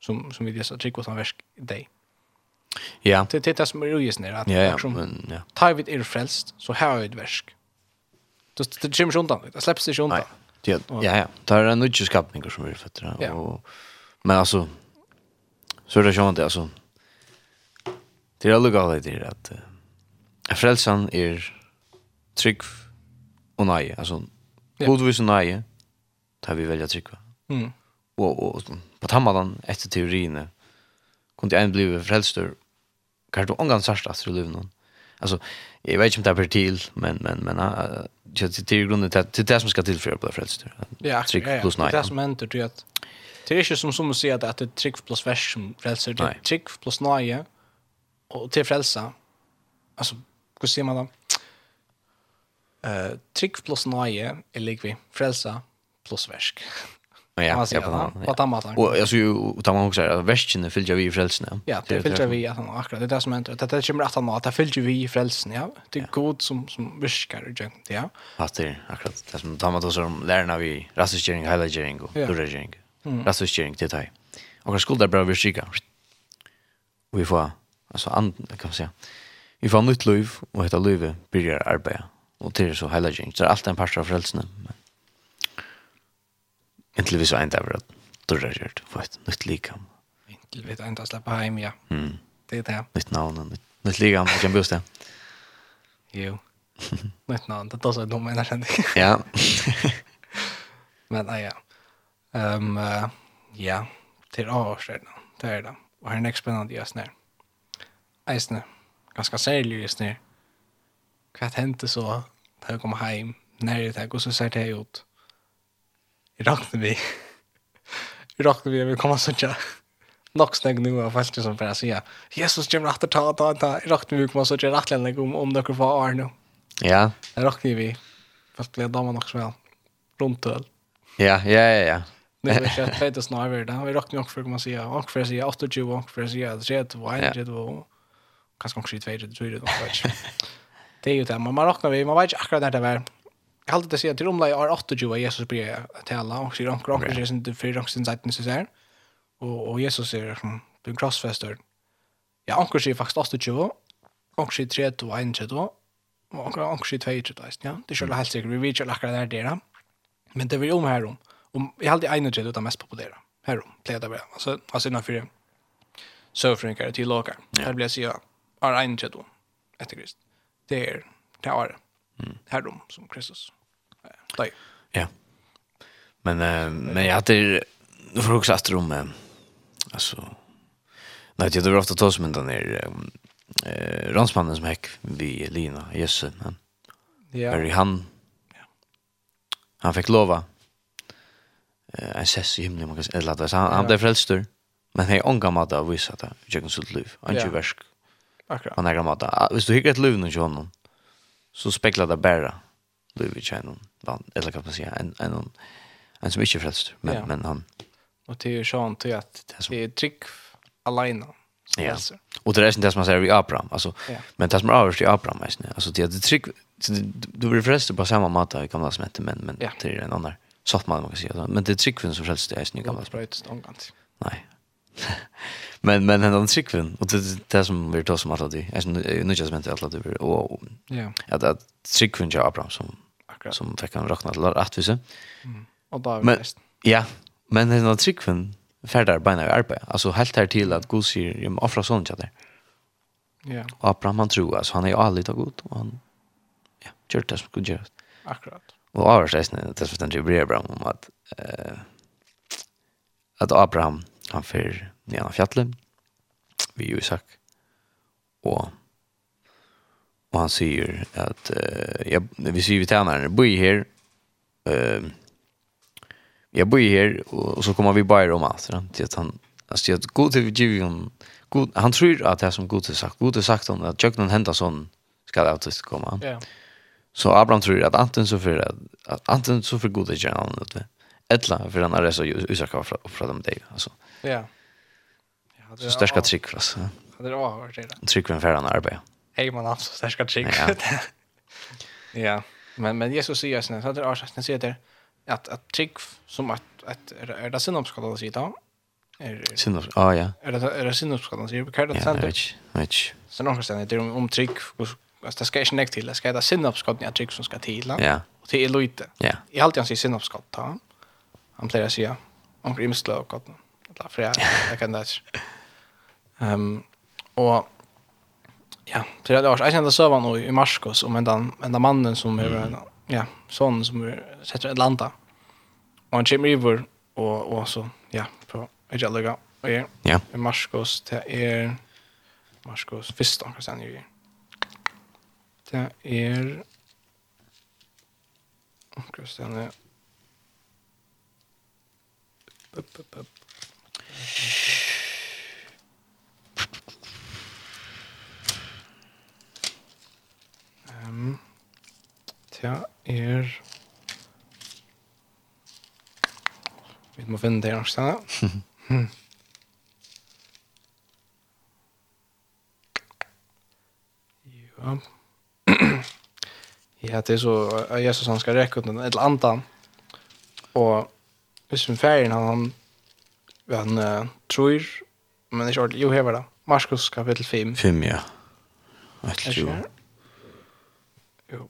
C: som som vi dessa trick och som värsk dig
B: ja.
C: Det det som är ju snär att
B: ja, ja, men, ja.
C: tar vi er frälst så här är det värsk det det kommer undan det släpps det undan.
B: Ja ja ja. Är en nudge skapning som vi fötter
C: ja.
B: och men alltså så är det ju inte alltså det är lugnt att det är att Frelsan er trygg og nei, altså
C: yeah.
B: godvis og nei, tar vi velja trygg.
C: Mm.
B: Og, og, og på tammadan etter teoriene kunne en bli frelstur kan du ångan sørst at du lever noen. Altså, jeg vet ikke om det er per til, men, men, men uh, til, til grunnen til, til det som skal tilføre på det frelstur.
C: Ja,
B: trygg
C: ja, ja.
B: plus
C: nei. Det
B: er
C: det som hender til at det er ikke som som å si at det er trygg plus vers som frelser, det
B: er
C: trygg plus nei, og til frelsa, altså hur sier man da? Uh, trygg nöje är lik vi frälsa plus värsk.
B: Ja, ja, på
C: på
B: den
C: måten.
B: Och jag så ju tar man också att västkene fyller vi i frälsningen.
C: Ja, det fyller vi att han akkurat det där som händer. Det där kommer att han att det fyller vi i ja. Det är god som som viskar och ja.
B: Fast det akkurat det som tar man då som lärarna vi rasisering, highlightering och duragering. Rasisering det där. Och jag skulle bara viskar. Vi får alltså and kan man säga. Vi får nytt liv, og dette livet byrjar arbeid. Og det er så heilagjeng. Det er alltid en part av frelsene. Men... Inntil vi så enda over at dørre gjørt, få et nytt likam.
C: Inntil vi enda slappa heim, ja.
B: Mm.
C: Det er det.
B: Nytt navn, nytt, nytt likam, det kan bjøst det.
C: Jo. nytt navn, det er også noe mener jeg.
B: ja.
C: men nei, ja. Um, uh, ja, til avårsreglene, det er det. Og her er en ekspennende gjøsner. Eisner. Eisner ganska särlig just nu. Vad hände så när jag kom hem? När det här går så ser det ut. Jag räknade vi. Jag räknade vi att vi kommer så tja. Nog snägg nu av allt som för att säga. Jesus kommer att ta, ta, ta. Jag räknade vi kommer så tjär rättligen om, om det får år nu.
B: Ja.
C: Jag räknade vi. Fast blev damen också väl. Runt öl.
B: Ja, ja, ja, ja.
C: Nu är det inte att det snarare. Vi räknade också för att man säger. Och för att säga 28, och för att säga 31, 31, 31 kanskje kanskje i tvei, det tror jeg, det är ju det, men man råkner vi, man vet ikke akkurat när det var, Jag hade det sier till omlai år 28 av Jesus blir tala, och sier anker anker sier inte för anker sin sätt seiten sin sier, Och Jesus sier som er krossfester, ja anker säger faktiskt 28, anker sier och og 31, og anker anker sier 22, ja, det är ju helt säkert, vi vet ju akkurat der det. men det var vi om här om, om jeg halte 31 ut utan mest populära. Här om, pleier det bare, altså, altså innanfor søvfringer till lager, Här blir jeg sier, er en tredje etter Krist. Det er det er herrom som Kristus. Dei.
B: Ja. Men eh, men jag hade för också att rum alltså nej det var ofta tos men den är eh ransmannen som häck vi Lina Jesse men
C: ja.
B: Barry han han fick lova eh en sess i himlen man kan eller han han blev frälstur men hej ångamad av vissa där jag kan så liv antiversk
C: Akkurat.
B: På några måta. Hvis du hickar ett liv och honom så speglar det bara liv i tjänon. Eller kan man säga en, en, en, som inte är frälst. Men,
C: ja.
B: men han...
C: Och det är ju sånt att
B: det är
C: trygg alena.
B: Ja. Och det är inte det som man säger i Abraham. Alltså,
C: ja.
B: Men det som är överst i Abraham. Alltså, det är trygg... Du blir frälst på samma mat i gamla som heter, men, men
C: ja.
B: det är en annan. Sånt man kan säga. Men det är tryggvinn som frälst i gamla
C: som heter.
B: Nej. men men han tryckven och det det som vi tar som alla det är nu just men alla det och
C: ja
B: att att tryckven jag Abraham som som fick han räkna till att visa mm.
C: och då
B: men ja men den tryckven färdar bara i arbete alltså helt här till att Gud säger jag offra sånt där
C: ja
B: Abraham han tror alltså han är ju aldrig av god och han ja gör det som Gud gör
C: akkurat
B: och avskäsnen det förstår inte blir Abraham om att eh att Abraham han fer ned av fjallet vi Isak og og han sier at uh, jeg, vi sier vi til han her bo i her uh, jeg bo her og, og så kommer vi bare om alt til at han alltså att god till Givion god han tror att det som god har sagt god har sagt honom att Jöknan Henderson ska ut komma.
C: Ja.
B: Så Abraham tror att antingen så för att antingen så för goda gärna det. Ettla för han är så usaka från från dem dig alltså.
C: Ja. Ja, det
B: är starka trick för oss.
C: Ja, det är hårt det.
B: Trick för han arbete.
C: Hej man alltså starka trick.
B: Ja.
C: ja. Men men Jesus säger sen så det är så säger det att att trick som att att är det synops ska det
B: då. Är synops. Ja ja.
C: Är det är det synops ska det
B: säga
C: det
B: kartan sen. Ja, vet.
C: Sen någon ställe det om om trick Alltså det ska inte näck till, det ska det synopskott när trick som ska till.
B: Ja.
C: Och till är lite.
B: Ja.
C: I allt jag säger synopskott ta han plejer at sige, om Imsla og godt, eller flere, jeg kan det ikke. Um, og ja, så det var, jeg kjente søvann i Marskos, om en den mannen som er, mm. ja, sånn som er, setter et landa. Og han kommer iver, og, og så, ja, på Egellaga, og er,
B: ja.
C: i Marskos, det er, Marskos, første, hva stendt jeg Det er, hva stendt jeg, Ehm Ja, er Vi må finne det her stedet. Hmm. Ja. Ja, det er så, Jesus han skal rekke ut den, et eller annet, og Hvis vi färgen han han uh, tror men ikke ordentlig, klart jo hevar det. Marskos kapittel 5.
B: 5 ja.
C: Att jo. Jo.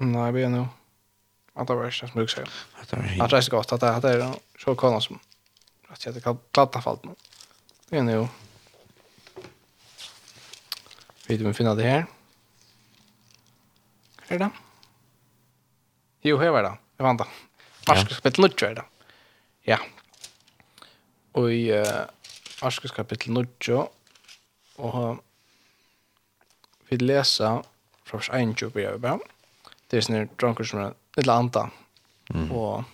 C: Nei, jeg begynner nog. At det var ikke det som du säger.
B: Att det var
C: Att det är så gott. Att det är så kona som att jag kan platta fallt nu. Vi är nog. Vi vet om vi finner det här. Här är det. Jo, jeg var det. Jeg vant det. Marskes kapittel 9 er det. Ja. Og i uh, Marskes kapittel 9 og vi leser fra vers 1, blir jeg bare. Det er sånne dronker som er litt anta. Mm. Og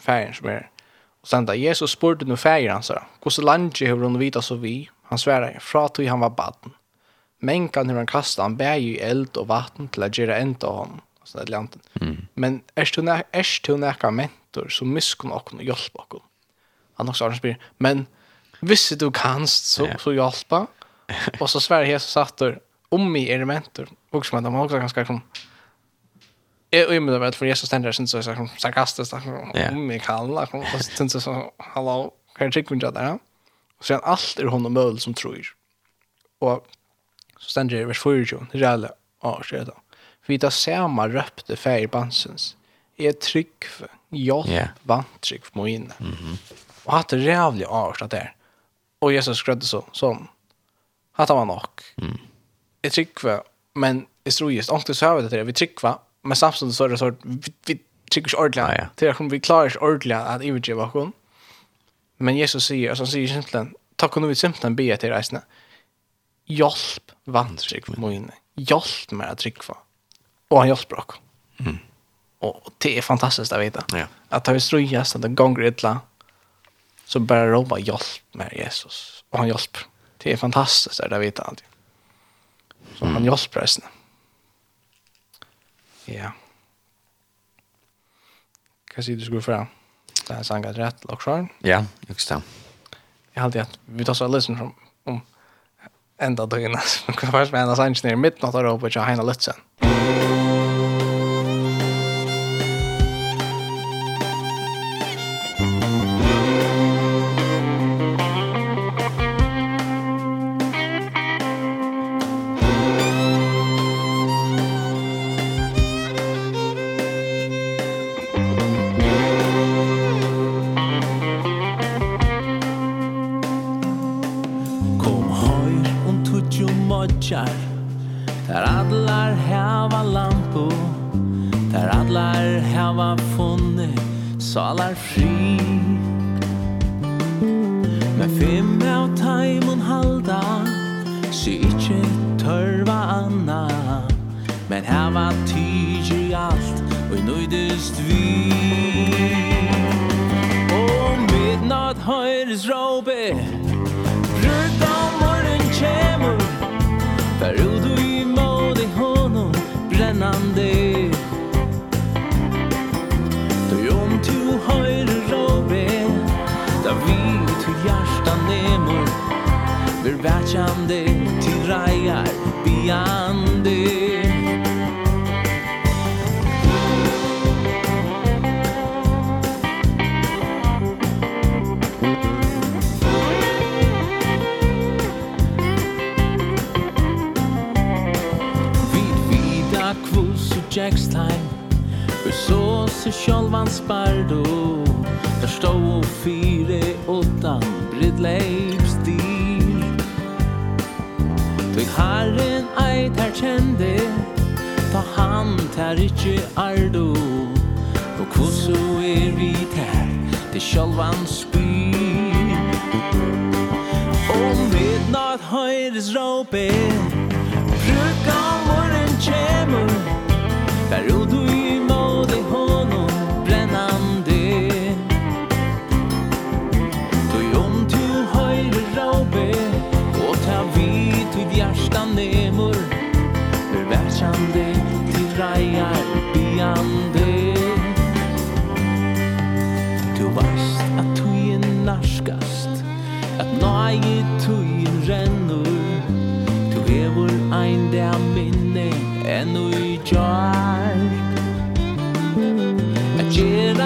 C: færen som er Og sen da, Jesus spurte nu fæger han sa, hvordan landet har hun vita så vi? Han sværer, fra tog han var baden. Menkan hur han kastet han bæg i eld og vatten til at gjøre enda av honom sånn eller lanten. Mm. Men er du nek, er du nek mentor, så miskun okken og hjelp okken. Han også har spyr, men hvis du kanst, så,
B: yeah.
C: så hjelpa. og så Sverige så satt der, om i er mentor, og som at de også ganske kom, Jeg er umiddelbar at for Jesus stender, synes så er sarkastisk, om i kallen, og synes jeg så, hallo, hva er tryggvind jeg der? Og så er alt er hon og møl som tror. Og så stender det i vers 24, det er alle, og så er det vi da samma röpte färgbansens är trygg för hjelp,
B: yeah.
C: vantrygg trygg inne. Mm -hmm. Och att det rævlig art att det är. Och Jesus skrødde så sånn, hatt han var nok.
B: Mm.
C: Jeg trygg för men jeg tror just ångte så över det til vi trygg va men samtidig så er det så vi, vi trygg inte ordentlig,
B: Ah, ja.
C: Det är som vi klarar inte ordentligt att övergiva hon. Men Jesus sier, altså han sier simpelthen, takk og kunde vi simpelthen be til reisene, hjelp vantrygg trygg för mig inne. Hjälp trygg för og han hjelper oss. Mm. Och det är fantastiskt att vite.
B: Ja.
C: Att ha ströjas at det gång illa så bara roba hjelp med Jesus. Og han hjelper. Det är fantastiskt å vite alltid. Så mm. han hjelper oss. Ja. Hva sier du skulle fram. Det er sangat rätt och.
B: Ja, just det.
C: Jag alltid att vi tar så lyssnar som om enda døgnet. Hva var det med en sangat ner mitt midten av
E: ropet jag hinner lite. Mm.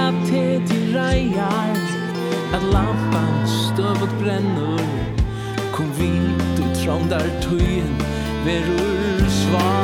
E: av te til reiar At lampan støv og brennur Kom vi ut tråndar tøyen Verur svar.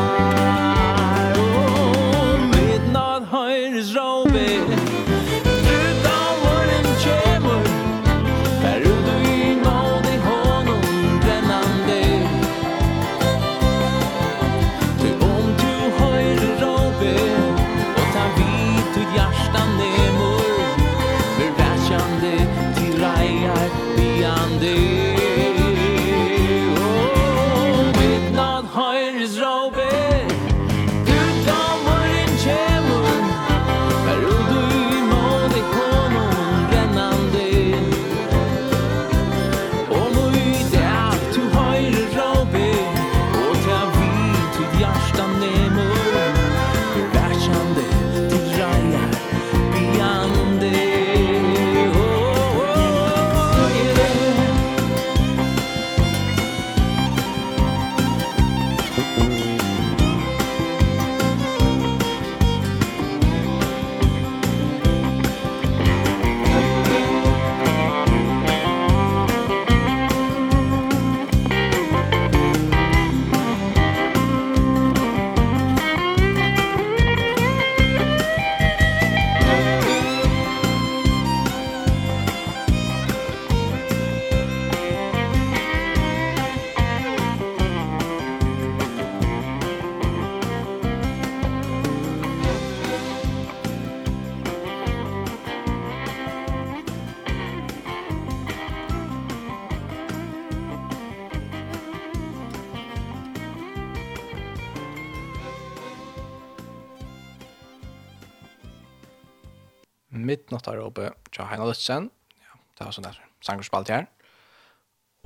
C: Jensen. Ja, det var sånn der sangerspalt her.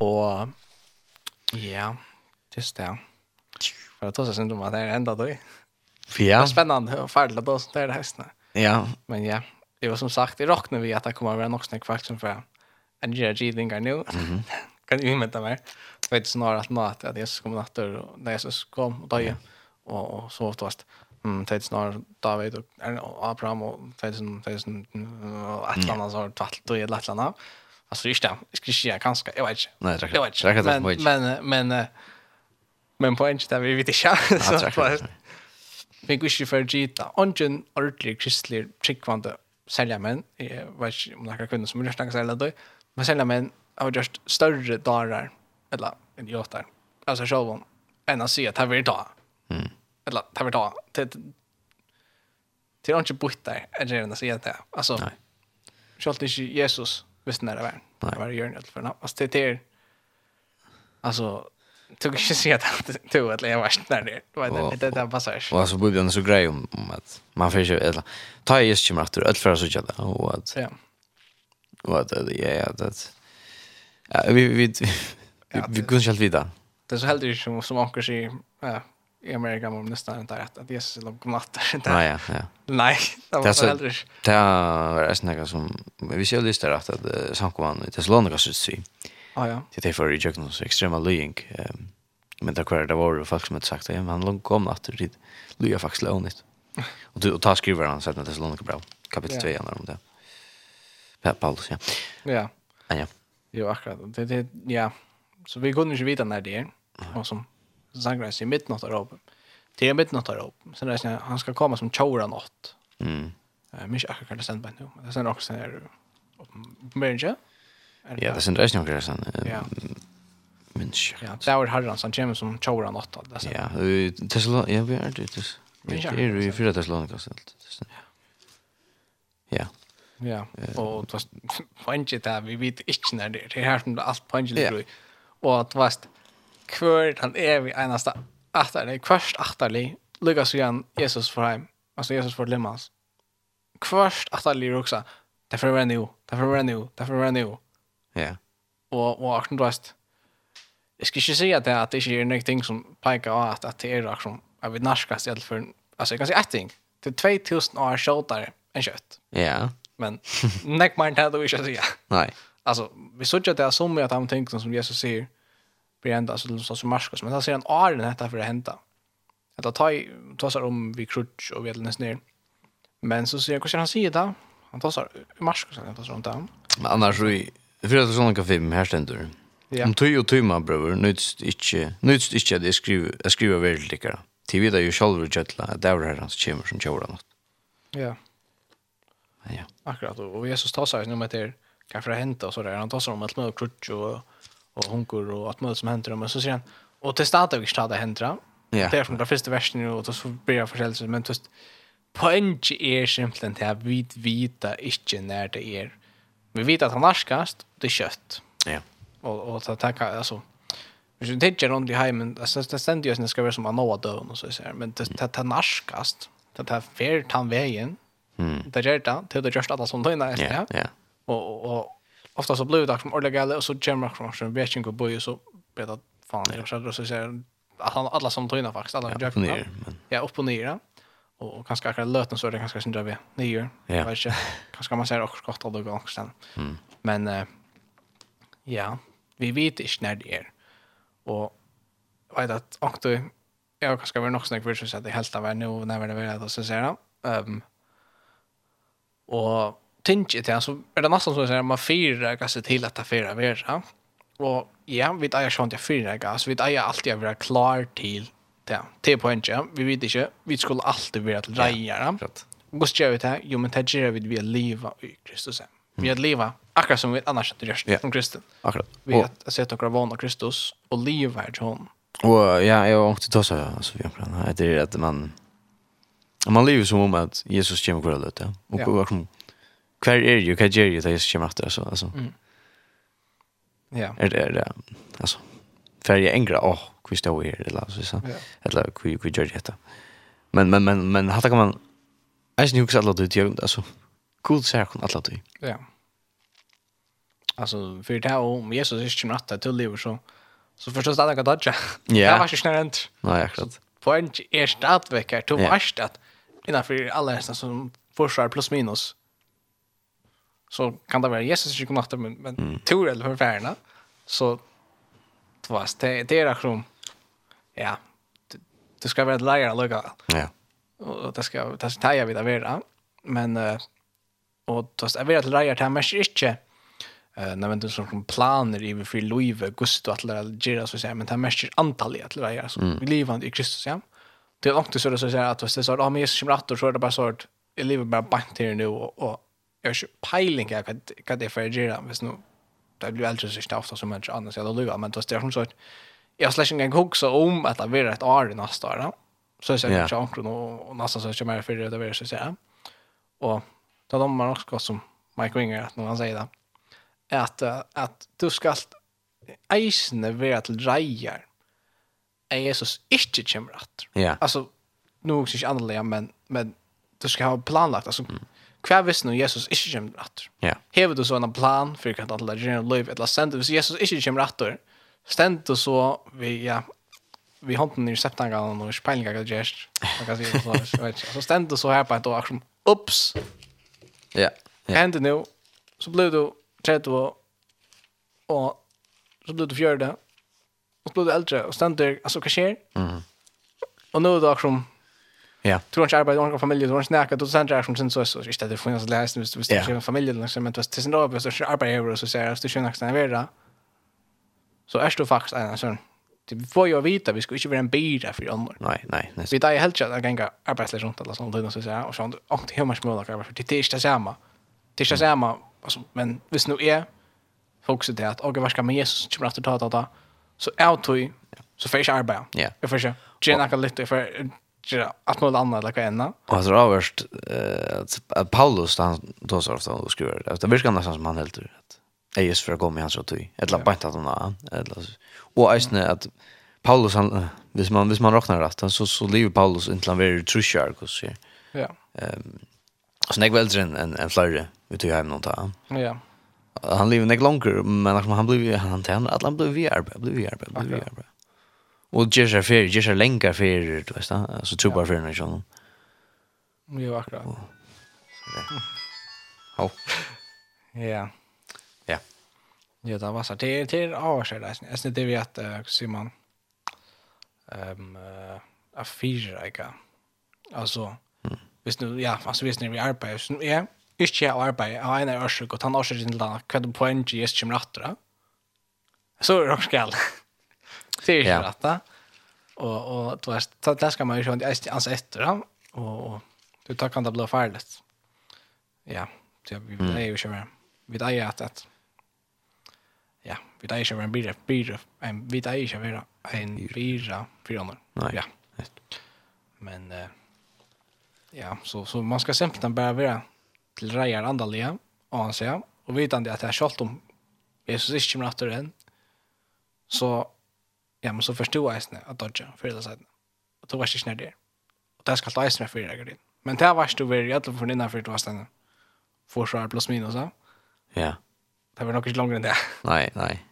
C: Og ja, just det. For det tar seg synd om at det er enda døy.
B: Ja.
C: Det er spennende og ferdig at det er det høstene.
B: Ja.
C: Men ja, det var som sagt, det råkner vi at det kommer å være nok snakk faktisk for en gjør gidninger nå. Kan du innmøte meg? Jeg vet snarere at nå at Jesus kom natter, og Jesus kom og døg, og, og så oftast. Mm, det är snarare David och Abraham och det är som det är som ett annat så tvärt och ett lätt annat. Alltså just det. Jag ska säga kanske. Jag vet inte.
B: Nej, det
C: vet
B: inte.
C: Men men men men på en där vi vet
B: inte.
C: Så fast. Vi gick ju för Gita. Ongen ordentlig kristlig trickvande sälja men jag vet inte om några kunder som vill snacka sälja då. Men sälja men har just större dagar eller idioter. Alltså själva. Än att se att här vi då.
B: Mm
C: eller det vill ta. Till till inte bort där är det när säger det alltså
B: nej
C: självt inte Jesus visst när det var det var ju inte för något alltså det är alltså tog inte se att tog att jag var där det var det det där
B: passage och alltså bubben så grej om att man får ju eller ta just ju mer att öll för så jävla och att
C: ja.
B: och att ja ja det ja vi vi vi kunde själv vidare
C: det är så helt som som anker sig ja i Amerika man nästan inte rätt att Jesus är långt natt.
B: Nej, ja, ja.
C: Nej, det var föräldrar.
B: Det är en snäga som, vi ser listar att att samkomman i Thessalonica sitt
C: sy. Ja,
B: ja. Det är för i Jökna så extrema lying. Men det kvar det var folk som hade sagt det, men långt kom natt till lya faktiskt lånigt. Och du och ta skriver han sen att Thessalonica bra. Kapitel 2 handlar om det. Paulus, ja.
C: Ja.
B: Ja. ja.
C: Jo, akkurat. Det, det, ja. Så vi kunde inte veta när det är. Och som Zagreis i midnattarhopen. Det är midnattarhopen. Sen är han ska komma som tjora natt.
B: Mm.
C: Eh, mycket akkurat kan det sända nu. Det sen också är det Merge.
B: Ja, det sen är det sen.
C: Ja.
B: Men shit.
C: Ja, det var Harran som kommer som tjora något.
B: Ja, Tesla, ja, vi är det. Det är ju fyra Tesla något sånt. Ja.
C: Ja, og det var poenget der, vi vet ikke når det er, det er her som det er
B: alt poenget
C: ligger i. Og det var kvör han är vi enaste attar det kvörst attarli lukar så igen Jesus för hem alltså Jesus för limmas kvörst attarli också därför var nu därför var nu därför var nu
B: ja
C: och och akten drast Jag ska inte säga att det, att det inte är någonting som pekar av att, att det är aktion av vi narskast i alla fall. Alltså jag kan säga ett ting. Det är 2000 år tjatare än kött.
B: Ja.
C: Men näck man inte hade vi inte säga.
B: Nej.
C: Alltså vi såg att det är som att de ting som Jesus säger blir enda så så som Marcus men han ser en Arne detta för det hända. Att ta tossar om vi crutch och vi är nästan ner. Men så ser jag kanske han säger det. Han tar tossar Marcus han tar tossar runt där.
B: Men annars så i för att såna kaffe med här ständer.
C: Ja.
B: Om tog och brøver, bröder ikkje, inte ikkje at jeg skriver jeg skriver veldig väldigt lika. Till vidare ju själva at det er her hans kommer som kör något.
C: Ja.
B: Ja.
C: Akkurat og Jesus tar seg nu med det. for å hente, og så der, han tossar om att med krutsch og, och hunkor och allt möjligt som händer men så säger han och till staden vi staden händer
B: Ja.
C: Det är från den första versen och då så blir jag försäljelse men just poäng är simpelthen till att vi vita inte när det är. Vi vet att han narskast, det är kött.
B: Ja.
C: Och, och så tacka, alltså Hvis du tenker rundt i heimen, det stender jo at det skal være som han nå døden, og så sier men det det er narskast, det er fer tann veien, det gjør det, det er det gjørst alle som døgnet,
B: ja,
C: ja. Og, og, ofta så blir det som ordentligt gale och så kommer det från vet inte vad så blir det fan är det så att så att han alla som tar
B: in
C: faktiskt
B: alla
C: jag
B: ner
C: ja upp och ner och kanske akkurat löten så är det kanske synd vi. vet
B: ner
C: jag vet inte. Kanske man säger också skott går också
B: sen.
C: Men ja vi vet inte när det är. Och vet att och då jag kanske var nog snack för så att det helt av nu när det var det så säger ehm och tänker till så är det nästan så att man fyra kanske till att ta fira vera. Och ja, vi tar ju sånt jag firar gas, vi tar ju alltid att vara klar till det. Till på ja Vi vet inte, vi skulle alltid vara till
B: rejära.
C: Vad ska vi ta? Jo, men det gör vi att leva i Kristus. Vi att leva akkurat som vi annars inte gör
B: yeah.
C: från kristen.
B: Akkurat.
C: Vi att sätta våra vana Kristus och leva här till honom.
B: Och ja, jag har också tagit så här, så vi har det är att man man lever som om att Jesus kommer kvar gå
C: och
B: löta. Och kvar är ju kan ju det är ju matte alltså alltså. Mm.
C: Ja.
B: Är det där. Alltså färja engra åh hur står vi det alltså så. Eller hur hur gör det Men men men men hata kan man är ju också alla det ju alltså. Cool saker alla det.
C: Ja. Alltså för det här om Jesus är ju natta till liv så så förstås jag kan dodge.
B: Ja.
C: Det var ju snällt.
B: Nej, exakt.
C: Poäng är stadväckare. Du varst att innanför alla hästar som försvar plus minus så kan det vara Jesus som kommer men men
B: mm.
C: tur eller hur värna så var det det är akrom ja det ska vara ett läger lucka
B: ja.
C: Och det ska det ska taja vid avera men och det ska vara ett läger till mest inte eh när man då som planer i för liv gusto att lära gira så säger men det mest antalet att lära så vi lever i Kristus ja. Det är långt så det så att det så att om Jesus kommer att så är det bara så att i livet bara bant här nu och jag har peiling jag kan kan det för göra vis nu det blir alltså så staft som människa annars jag då men då står hon så att jag släcker en gång så om att det blir ett år i nästa år så så jag
B: kan
C: inte och nästan så kör mer för det där så säga och då de man också som Mike Winger att någon säger det att att du ska eisne vara till rejer är Jesus inte kommer att.
B: Ja.
C: Alltså det syns annorlunda men men du ska ha planlagt alltså mm kvar visst nu Jesus ikke kommer atter?
B: Ja.
C: Hever du så en plan for hva alle gjerne liv, eller stender, hvis Jesus ikke kommer atter, stender du så vi, ja, vi hånden i septangan og speilingar hva gjerst, man kan si det så, jeg vet ikke. Så stender du så her på et år, som, ups!
B: Ja. Ja.
C: Hände nu? Så blev du 30, och så blev du fjärde. Och så blev du äldre och ständer alltså hva skjer?
B: Mm.
C: Och nu er det akkurat
B: Ja.
C: Du har inte arbetat i en familj, du har inte snackat, du har inte arbetat som så, så inte att det finns läsning, hvis du har en familj, men du har till sin dag, hvis du inte arbetar i så säger jag, du känner att det är så är du faktiskt en sån. Det får ju vita, vi ska inte vara en bira för andra.
B: Nej, nej.
C: Vi där är helt klart att gänga arbetslösa runt alla sånt sådana, så säga och sånt, och det är hemma smålaka, för det är inte samma. Det är inte samma, alltså men visst nu är fokuset det att, och vad ska man Jesus, kommer att ta ta så out to så fish jag arbeta.
B: Ja.
C: Jag försöker. inte, kan lite, jag göra allt något annat eller vad än.
B: Och så överst eh Paulus han då så ofta och skruvar. Det verkar nästan som han helt ut. Jag just för att gå med hans och ty. Eller bara inte att han eller och äsne att Paulus han hvis man hvis man räknar rätt så så lever Paulus inte han very true shark och så.
C: Ja.
B: Ehm så näg väl en, en en flöre vi tog hem någon ta.
C: Ja.
B: Han lever näg längre men han blev han han han blev vi är blev vi är blev vi är. Och ger sig för, ger sig länkar för, du vet så, så tror bara för den sån.
C: Jo, akkurat.
B: Ja.
C: Ja.
B: Ja.
C: Ja, det var så det är till år där. Jag snittar det vi att Simon ehm a fyra jag. Alltså visst nu ja, alltså visst när vi arbetar så ja, ikke arbetar. Jag og en er årsøk, og han årsøk til da, hva er det poenget jeg kommer etter da? Så är det också galt. Det är ju
B: ja.
C: rätt. Och och du vet, så där ska man ju sjön alltså efter då och du tar kan det bli farligt. Ja, så vi är ju köra. Vi där är att ja, vi där är ju en bil, bil, en vi där är ju en bira för honom. Ja. Men eh ja, så så man ska simpelthen bara vara till rejer andaliga och han säger och vetande att det är skolt om Jesus inte kommer att den så Ja, men så förstod jag snä att dodge för det sättet. Och då var det snär där. Och där ska ta med för dig det. Men där var du väl jätte för innan för det var stanna. Försvar plus minus, så.
B: Ja.
C: Det var nog inte längre än det.
B: Nej, nej.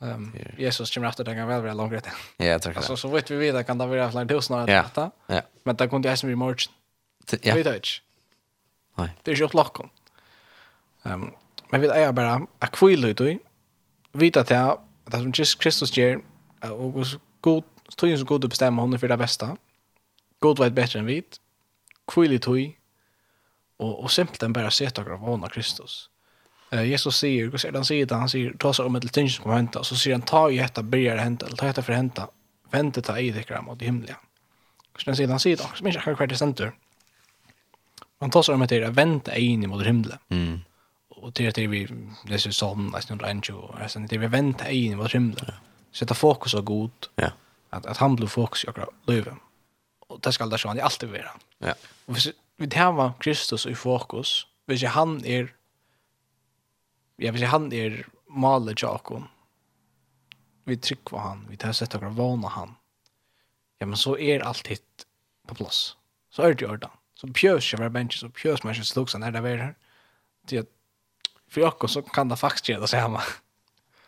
C: Ehm Jesus kommer efter den kan väl vara längre än.
B: Ja, tack.
C: Alltså så vet vi vidare kan det vara flera tusen år detta.
B: Ja.
C: Men där kunde jag som i morgon.
B: Ja.
C: Vi touch.
B: Nej.
C: Det är ju klockan. Ehm men vi är bara akvill då. Vita till att som Jesus Kristus ger Og hos god, tøyen som god bestemmer hun er for det beste. God vet bedre enn vit. Kvile tøy. Og, og simpelthen bare sett akkurat vana Kristus. Uh, Jesus sier, hva sier han sier det? Han sier, ta seg om et til ting som kommer hente. Så sier han, ta i hetta, byrjar det hente, eller ta i hetta for hente. Vente ta i det dikker mot det himmelige. Hva sier han sier det? Han sier det, han sier akkurat hvert det stendur. Man tar seg om et til, vente inn mot det himmelige. Mm. Og til at vi leser sånn, nesten 120, og det er vi vente inn mot det himmelige. Ja sätta fokus på god.
B: Ja.
C: Att att han blir fokus jag lever. Och det ska det sjön alltid vara.
B: Ja.
C: Och hvis vi tar var Kristus i fokus, hvis han är er, ja, hvis han är er malet Jakob. Vi tryck på han, vi tar sätta våra vana han. Ja, men så är er allt hitt på plats. Så är det ordan. Så pjös jag var bench så pjös man skulle också när det var här. Det för jag så kan det faktiskt göra det här.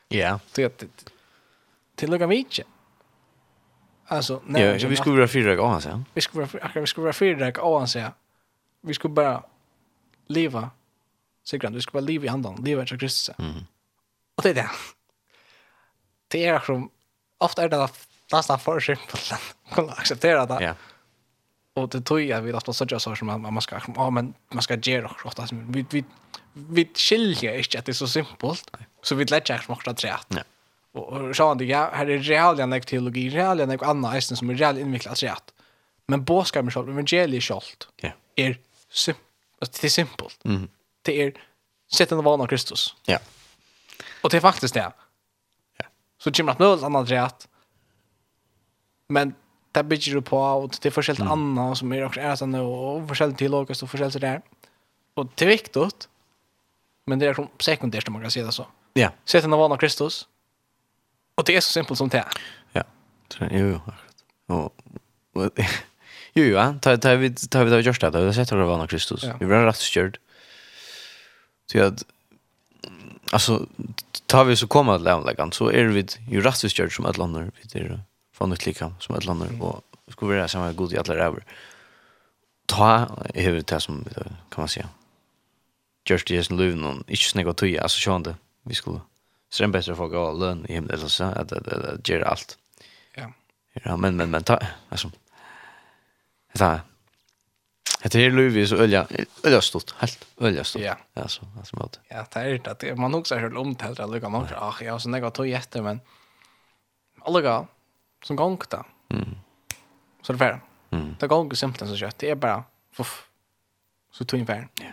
B: Ja.
C: Det till lugga mitje. Alltså nej,
B: ja, vi skulle vara fyra gånger sen.
C: Vi skulle vara akkurat vi skulle vara fyra gånger sen. Vi skulle bara leva. sikkert, vi skulle bara leva i handen, leva i Kristus.
B: Mm.
C: Och det är det. Det är som ofta är det nästan för simpelt att kunna acceptera det.
B: Ja.
C: Och det tror jag vi att man sådär så som man man ska ja men man ska ge och ofta vi vi vi skiljer inte att det är så simpelt. Så vi lägger också något.
B: Ja
C: och så han det ja här är reella nek teologi reella nek anna eisen som är reellt invecklat rett. men båskar mig evangeliet självt
B: ja.
C: är simpelt det är simpelt
B: mm
C: det är sätten av Kristus.
B: Ja.
C: Och det är faktiskt det.
B: Ja.
C: Så kommer att något annat rätt men det bygger du på och det är forskjellt mm. annat som är också ätande och forskjellt teologiskt och forskjellt sådär och det är viktigt men det är sekundärt om man kan säga det så
B: ja.
C: Sätten av vanan Kristus Och det är så simpelt som det är.
B: Ja. Jo, jo, akkurat. Och, och jo, jo, ja. Ta, ta, vi, ta vi det vi görs det. Det har sett det var Kristus.
C: Ja.
B: Vi blir rätt styrd. Så att alltså tar vi så kommer att lämna så är vi ju rätt styrd som ett lander. Vi det från ett lika som ett lander. Och skulle vara samma god i alla över. Ta är det som kan man säga. Just det är som löven inte snägga tuja. Alltså sjönde vi skulle så är det bättre att få gå lön i himlen så att att att göra allt.
C: Ja.
B: Ja, men men men ta alltså. Det Det är Luvis och Ölja, Ölja stort, helt Ölja stort.
C: Ja.
B: Alltså, alltså mot.
C: Ja, det är det man också har om det där lugga man. Ah, ja, så något tog jätte men alla som gång då.
B: Mm.
C: Så det var.
B: Mm.
C: Det går ju simpelt så kött. Det är bara fuff. Så tog in värn.
B: Ja.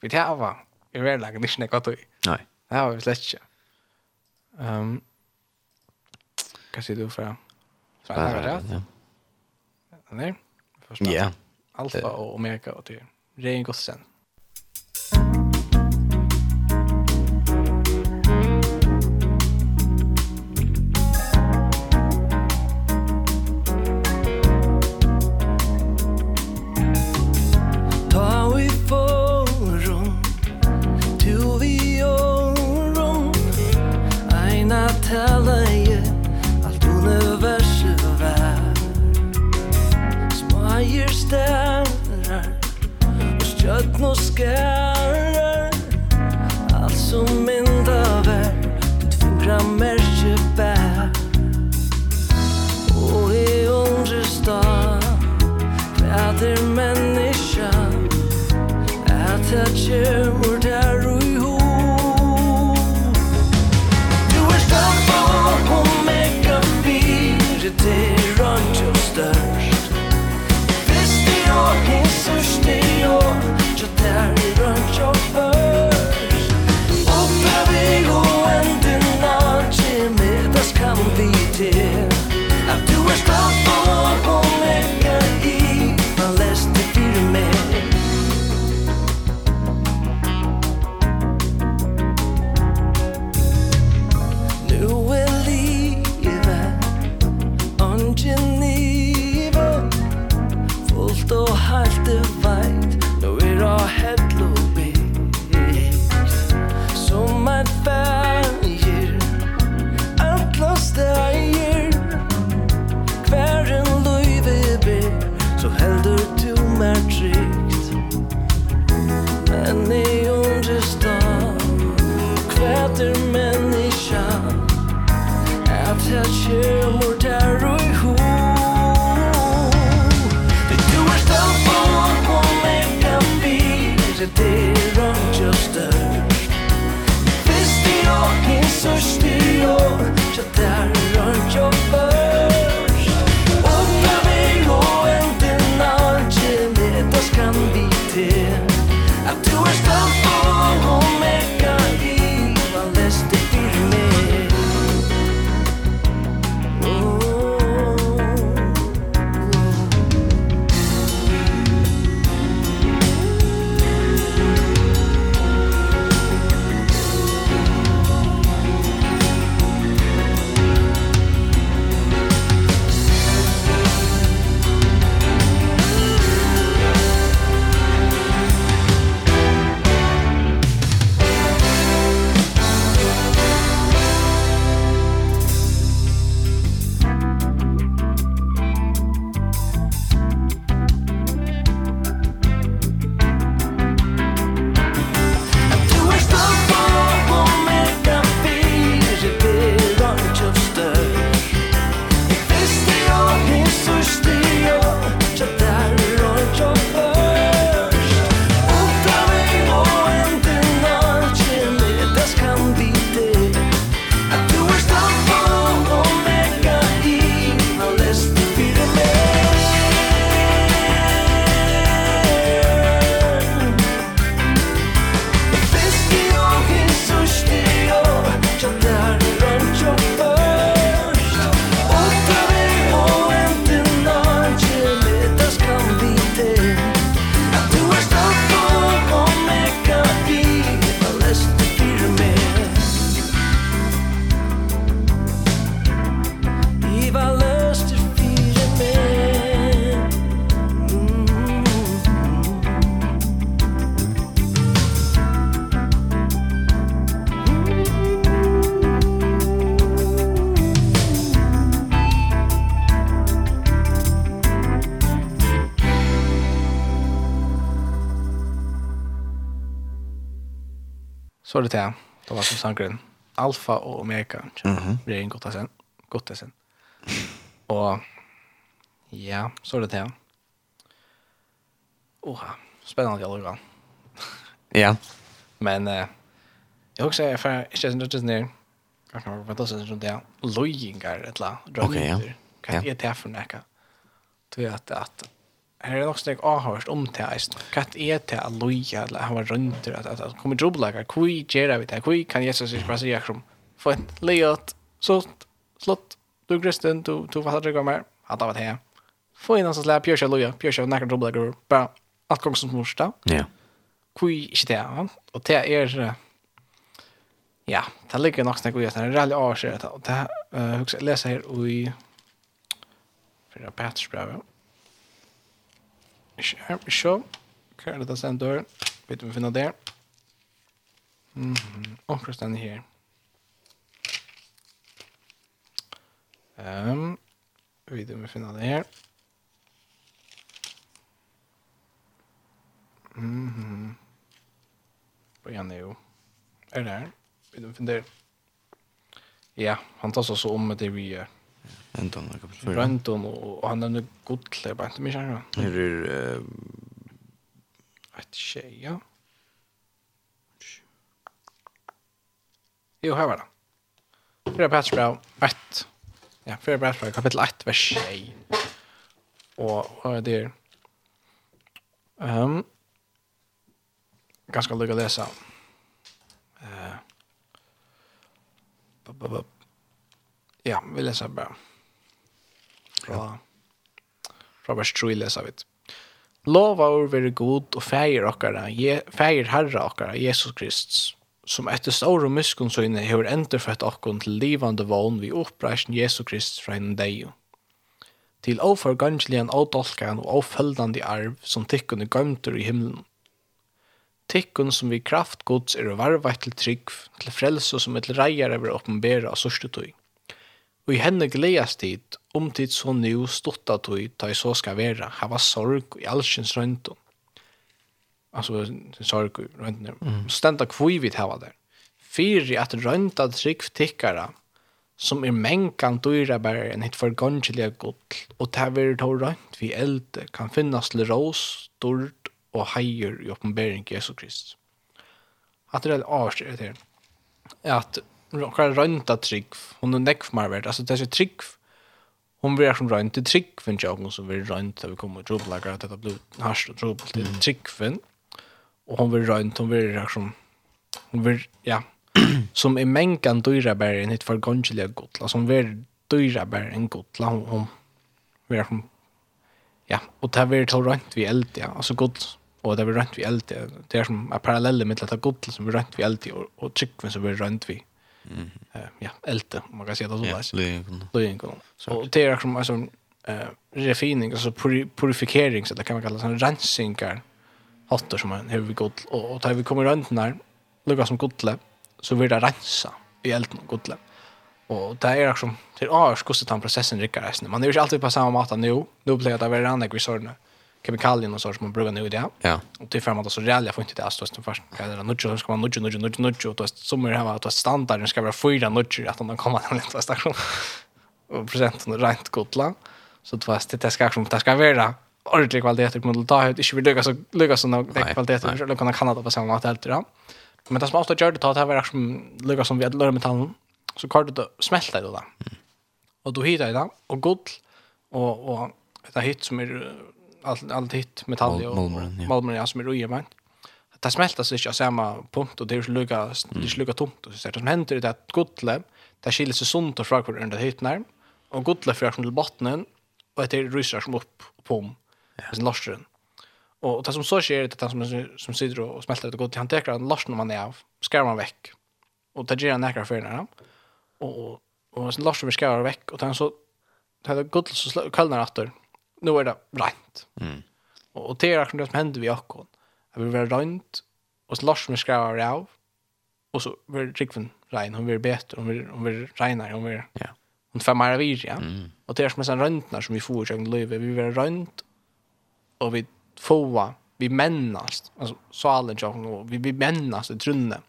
C: Vi tar va. Är väl lägger det inte.
B: Nej.
C: Det vi släckt. Ehm Hva sier du fra? Sparare,
B: ja.
C: Nei, forstå.
B: Ja.
C: Alfa
D: og omega og til Rein Gossen. Magnus sangren Alfa og Omega. Mhm. -hmm. Det
C: är en gott sen. Gott sen. och ja, så är det det. Oha, spännande jag luggar.
B: ja.
C: Men eh, jag också är för inte sen det ner. Jag kan vara fantastiskt runt det. Lojingar ett la.
B: Okej, ja.
C: Kan jag ta för näka? Tror jag att att här är också det avhörst om det här. Kan är det att loja, eller han var runt det. Att han kommer drobbelaga. Kui gör vi det här? Kui kan Jesus inte bara säga som få en lejat, så slott, du kristen, du, du fattar det kommer. Att det var det här. Få in hans att lära Pjörsjö loja, Pjörsjö näkar drobbelaga. Bara allt gång som morsta.
B: Ja.
C: Kui inte det här. Och det är... Ja, det ligger nog snäck och det är rally avskärd. Det här, jag läser här i... Fyra Petersbrövet. Show. er det da sen dør? Vet du om vi finner det? Mhm. Mm Och stanna här. Ehm, um, vet du om vi finner det här? Mhm. Vad gör ni? Är det här? Vet du vi finner det? Ja, han tar så om det vi gör.
B: Brandon var kapitel 4.
C: Brandon och han nevner godle, bare ikke mye
B: kjære. är er...
C: Et tjej, ja. Jo, här var det. Fyra Bratsbrau, ett. Ja, Fyra Bratsbrau, kapitel 1, vers 6. Och hva er det her? Um, ganska lycka att läsa. Uh, Ja, vi läser bara. Fra, fra vers 3 läser vi det. Lova og vere god og feir okkara, je, feir herra okkara, Jesus Kristus, som etter store muskonsøyne hever enderfødt okkon til livande vogn vi oppreisen Jesus Kristus fra en deio. Til oforgangelian ådolkan og åfølgande arv som tikkun er gømter i himmelen. Tikkun som vi kraft gods er varvet til trygg, til frelse som et reier over åpenbæra av sørste tøy og i henne gledes tid, om tid så nu stått at du ta i så skal være, hava sorg i allsens røntgen. Altså, sorg i røntgen. Mm. Stenda kvui vi hava der. Fyri at rønta trygg tikkara, som er mengan dyra bare enn hitt forgongelige gull, og ta veri tå rønt vi elde, kan finnas til rås, dord og heier i oppenbering Jesu Krist. At det er det avstyret er at några rönta trick hon är näck för mer alltså det är trygg, hon blir som rönt det trick för jag som vill rönt vi kommer tro på att det blir harst och tro på det trick för och hon vill rönt hon vill som... hon vill ja som är mänkan dyra bär en hit för gongeliga gotla som vill dyra bär en gotla hon, hon vill som ja och det vill till rönt vi eld ja. Alltså gott och det vill rönt vi eld det är som en parallell med att gott som vill rönt vi eld och, och trick som vill rönt vi Mm. Eh, ja, älte om man kan säga det så där.
B: Lyngen.
C: är Och det är som alltså eh refining alltså purifiering så det kan man kalla sån rensingar hotter som man hur vi går och och tar vi kommer runt när lukar som gottle så vill det rensa i elden gottle. Och det är liksom till års kostar den processen rycker resten. Man är ju inte alltid på samma mat nu. Nu blir det väl andra vi kemikalien och så som man brukar nu i det.
B: Ja.
C: Och det får man då så rejält får inte det alltså först. Eller då nudge ska man nudge nudge nudge nudge och då som är här att standarden ska vara fyra nudge att de kommer till nästa station. Och presenten är rent gotla. Så det fast det ska som det ska vara ordentlig kvalitet på ta ut inte vill lyckas så lyckas så
B: någon
C: kvalitet så då kan Kanada på samma mat helt då. Men det som ofta gör det tar det här som lyckas som vi hade lära metallen så kan det smälta då. Och då hittar jag det och gott och och det hit som är allt allt hit metall och malmen ja. som är ju men det smälter sig av samma punkt och det är lugga det slugga tomt. Och så det som händer det att godle det skiljer sig sunt och från under hit när och godle från till botten och det rusar som upp på sen lossren och det som så sker det att den som som sitter och smälter det gott han tar den lasten man är av skär man veck och det ger näkra för när och och sen lasten vi skär veck och sen så det det godle så kallnar åter nu är det rent.
B: Mm.
C: Och, och det är det som händer vid akkurat. Jag vill vara rent och så Lars med skrävar av och så blir Rikven rein, hon blir bättre, hon blir, hon blir renare, hon blir...
B: Ja.
C: Hon får mer av ja.
B: Mm.
C: Och det är som en sån röntnar som vi får i livet. Vi blir rent. och vi får, vi männas. Alltså salen och vi, vi männas i trunne.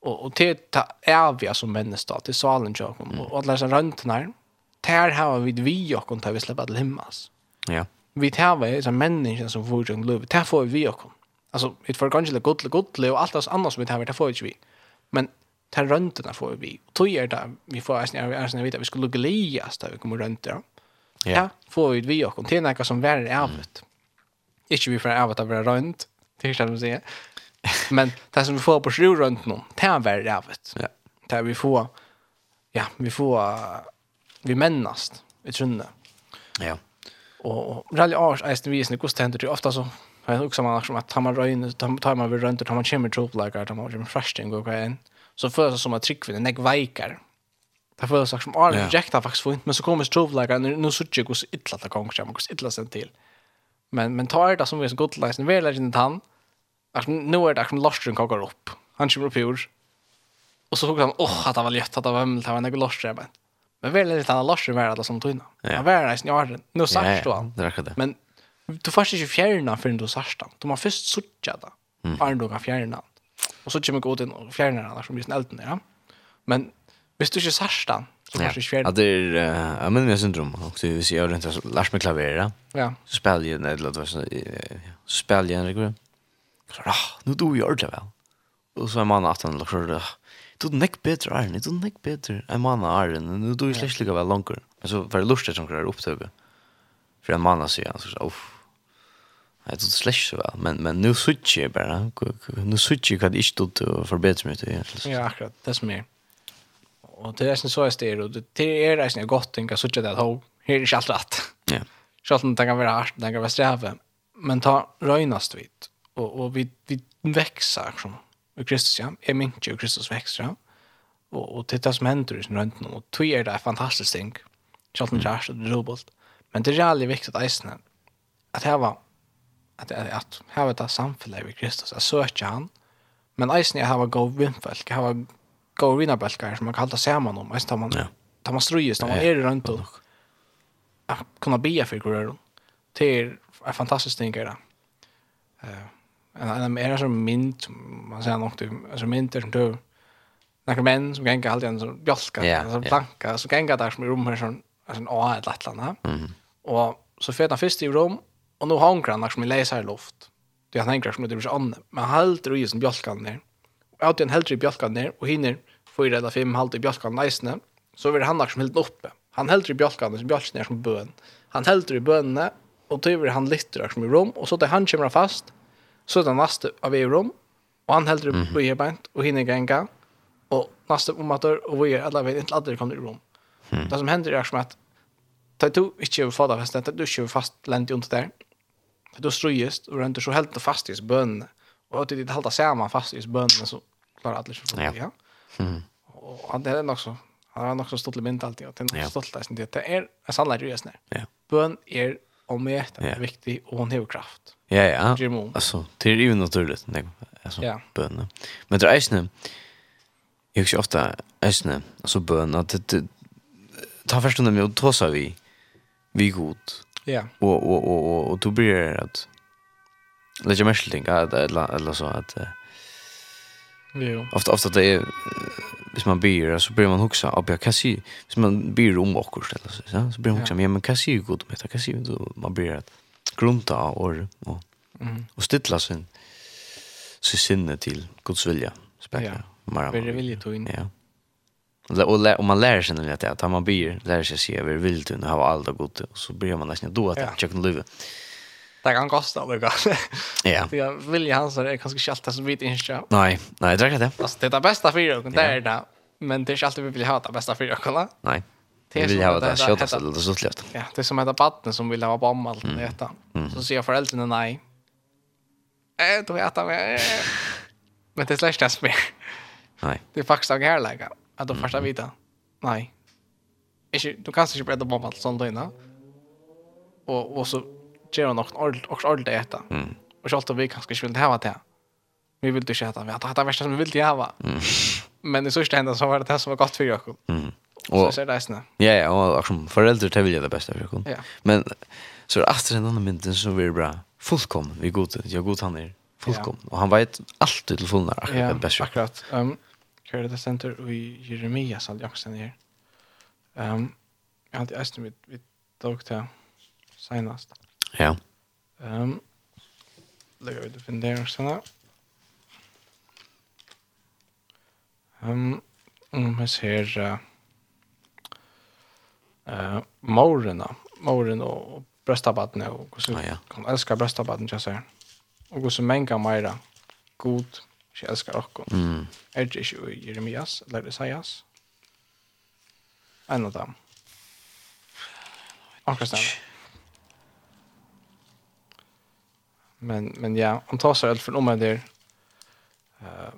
C: Och, och det är vi som männas då, till salen och, mm. och alla dessa röntnar. Där har vi vi och hon tar vi släppa till himmas.
B: Ja.
C: Vi tar vi som människor som får ju en löv. Det får vi också. Alltså, det får kanske det gott, gott, och allt annat som vi tar, vi det får vi inte. Men tar röntena får vi. Och då är det, vi får ens när vi vet att vi skulle glädjas där vi kommer röntena. Ja. ja, får vi vi och Det är något som värre är avut. Inte vi får avut av våra rönt, det är så att säga. Men det som vi får på sju rönt nu, det är värre avut.
B: Ja.
C: Där vi får, ja, vi får, vi männast Vi trunna.
B: Ja.
C: Och rally ars är det visst något ständer det ofta så Jag har också man som att man röjn, tar man vid rönt och tar man kommer till uppläggare, tar man kommer frashting och grejen. Så förs det som att tryckvinnen är veikar. Det förs det som att
B: det
C: rejekta faktiskt fint, men så kommer till uppläggare, nu så tycker jag hur illa det kommer sig, hur illa sen till. Men, men tar det som vi är så gott läsen, vi är inte han. Nu är det som Larsen kakar upp. Han kommer upp i ord. Och så såg han, åh, att det var lätt, att det var hemligt, att det var en lorsen. Men väl är det han Lars var alla som tunna. Han var nästan jag nu sagt då han. Men du först inte fjärna för du sagt han. Du måste först sucha
B: då.
C: Arn då kan fjärna. Och så kommer gå ut och fjärna annars som just elden ja. Men visst du inte sagt han. Så får du fjärna.
B: Ja, det är ja men jag syndrom också vi ser ju så Lars med klaver
C: Ja.
B: Spelar ju när det så spelar ju en det Så Så nu då gör det väl. Och så är man att han låter du er nekk bedre æren, du er nekk bedre en mann av æren, nu du er slett lika vel langer. Men så var det lustet som greier opptøve. For en mann av sier, så sier, uff, Nei, det slett så vel, men, men nu suttje jeg bare, nu suttje jeg hva det ikke stod til å forbedre meg til.
C: Ja, akkurat, det som er. Og det er sånn så jeg styrer, og det er sånn godt, tenker jeg suttje det at hov, her er ikke alt rett.
B: Ja.
C: Selv om det kan være hardt, det kan være streve, men ta røynast vidt, og, og vi, vi vekser, sånn i Kristus ja, jeg minner jo Kristus vekstra, og, og til det som hender i sin røntgen, og tog er det en fantastisk ting, selv om det er så robot, men det er reallig viktig at eisene, at her var, at, at, at her var det samfunnet i Kristus, jeg søker han, men eisene her var god vindfølg, her var god vinabelkar, som man kan halda sammen om, eisene tar man,
B: ja.
C: tar man strøyes, tar man er i røntgen, at kunne be for hverandre, det er en fantastisk ting, er det. Uh, en mer som mint man säger något som mynter som du några män som gänga alltid en sån
B: bjälska
C: yeah,
B: en
C: planka så gänga där som i rum här sån alltså en A ett land
B: Mhm.
C: och så fetna först i rum och nu hankrar han som i läsar luft det han hankrar som det blir så anne men halter och i som bjälskan ner och den halter i bjälskan ner och hinner fyra eller fem halt i bjälskan näsne så vill han som helt uppe han halter i bjälskan som bjälskan ner som bön han halter i bönne och tyver han litter som i rum och så där han kommer fast Så den nästa av Euron. Och han hällde upp på bänk och hinner gänga. Och nästa om matar och vi är alla vet inte att det kommer i Rom. Mm. Det som händer är som att ta du inte över fadda fast inte du kör fast lent under inte där. Då strøyest, och rent så helt fast i bön. Och att det hålla samman fast i bön så klarar alla sig för
B: ja. Mm.
C: Och han det är också han har också stått i mint alltid
B: och
C: så stolt där det är en sann lärare
B: Ja.
C: Bön är och
B: mäta
C: är viktig och hon har kraft.
B: Ja ja. Alltså det är ju naturligt nej alltså
C: ja.
B: bön. Men det är ju Jag ser ofta äsne alltså bön att det ta först när jag tosa vi vi god.
C: Ja.
B: Och och och och och då blir det att lägga mer ting att eller så att
C: Jo.
B: Ofta ofta det är hvis man byr så blir man huxa ja, jag kan se hvis man byr om och eller så så blir man huxa men man kan se ju gott med det kan se då man blir att grunta och och
C: mm.
B: och stilla sin sin sinne till Guds vilja spekar
C: ja.
B: Vill
C: det vilja to in
B: ja. Och och man lär sig nämligen att man byr lär sig se över vill du ha allt gott och så börjar man nästan då att checka kan leva
C: det kan kosta det kan.
B: Ja.
C: Det vill ju han så det kanske skälta som vit inte.
B: Nej, nej, det är det.
C: Fast det är det bästa för dig, det är det. Men det är inte alltid vi vill ha det bästa för dig, kolla.
B: Nej.
C: Det
B: vill ha det skälta
C: det
B: så slut.
C: Ja, det är som heter batten som vill ha bomb allt det
B: detta.
C: Så säger föräldrarna nej. Eh, då äter vi. Men det släcker det mer.
B: Nej.
C: Det är faktiskt av härläge. Att då första vita. Nej. Ikke, du kan ikke brette bomb sånt då innan. Och och så göra något också ordentligt äta.
B: Mm.
C: Och självt vi kanske inte vill ha det. Vi vill inte äta, vi har det värsta som vi vill ha.
B: Mm.
C: Men i sista händan så var det det som var gott för oss.
B: Mm. Och
C: så är det resten.
B: Ja, ja, och som föräldrar det vill jag det bästa för oss.
C: Ja.
B: Men så är det efter den andra mynten så blir det bra. Fullkommen, vi är god, jag god han är fullkommen. Och han vet alltid till fullnar akkurat ja, bäst.
C: akkurat. Um, Kör det center i Jeremias hade jag sen här. Ehm jag hade ästnit vid vi dag där senast.
B: Ja.
C: Ehm lägger vi det för där sen. Ehm om man ser eh morena, morren och bröstabatten och hur
B: så kan
C: älska bröstabatten jag säger. Och hur så mänga mera god jag älskar också.
B: Mm.
C: Är det ju Jeremias eller Isaias? En av dem. Ankarstan. Men, men ja, han tar sig allt från om det där uh,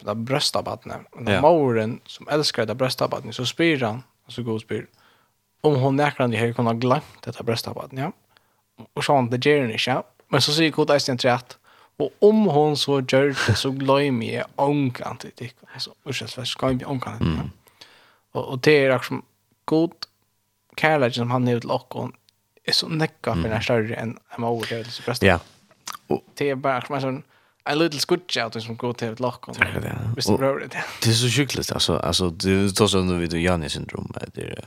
C: det bröstabattnet.
B: Den
C: ja. mauren som älskar det bröstabatten så spyr han, alltså god spyr, om hon näkran i här kunde ha glömt detta bröstabatten, Ja. Och så han, det ger hon inte. Ja. Men så säger god ägsten till Och om hon så gör det så glömmer jag ångan till det. Alltså, ursäkta, jag ska jag ångan till det.
B: Mm.
C: Och, och det är också god kärlek som han är till åkon är så näcka för den här större än en mauren till bröstabattnet.
B: Ja
C: det är bara som en en liten skutcha ut som går
B: till
C: ett lock.
B: Visst
C: rör det.
B: Det är så sjukligt alltså alltså det tar sån vid Janne syndrom det är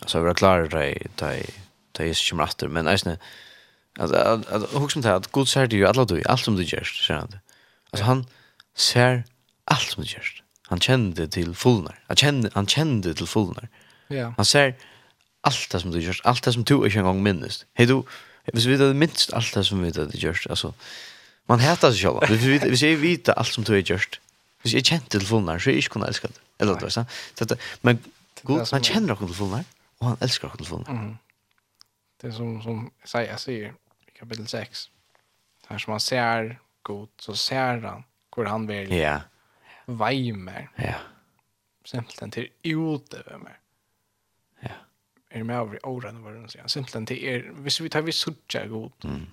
B: alltså jag klarar det det det är ju master men alltså alltså att hur som det att god ser du alla du allt som du gör så han alltså han ser allt som du gör han kände till fullnar. Han kände han kände till fullnar.
C: Ja
B: han ser allt det som du gör allt det som du inte en gång minns hej du Hvis vi vet minst alt det som vi vet det gjørst, altså, man heter seg selv. Hvis vi, hvis jeg vet alt som du har gjørst, hvis jeg kjente til fullnær, så er jeg ikke kunne elske det. Eller det, sant? Dette, men god, han kjenner dere til fullnær, og han elsker dere til fullnær.
C: Mm. Det er som, som Isaiah sier i kapittel 6, her som han ser god, så ser han hvor han vil
B: yeah.
C: vei mer.
B: Ja. Yeah.
C: Simpelthen til utøve
B: mer
C: er med over i årene åren vad den säger. Simpelthen til er, hvis vi tar vi suttje god.
B: Mm.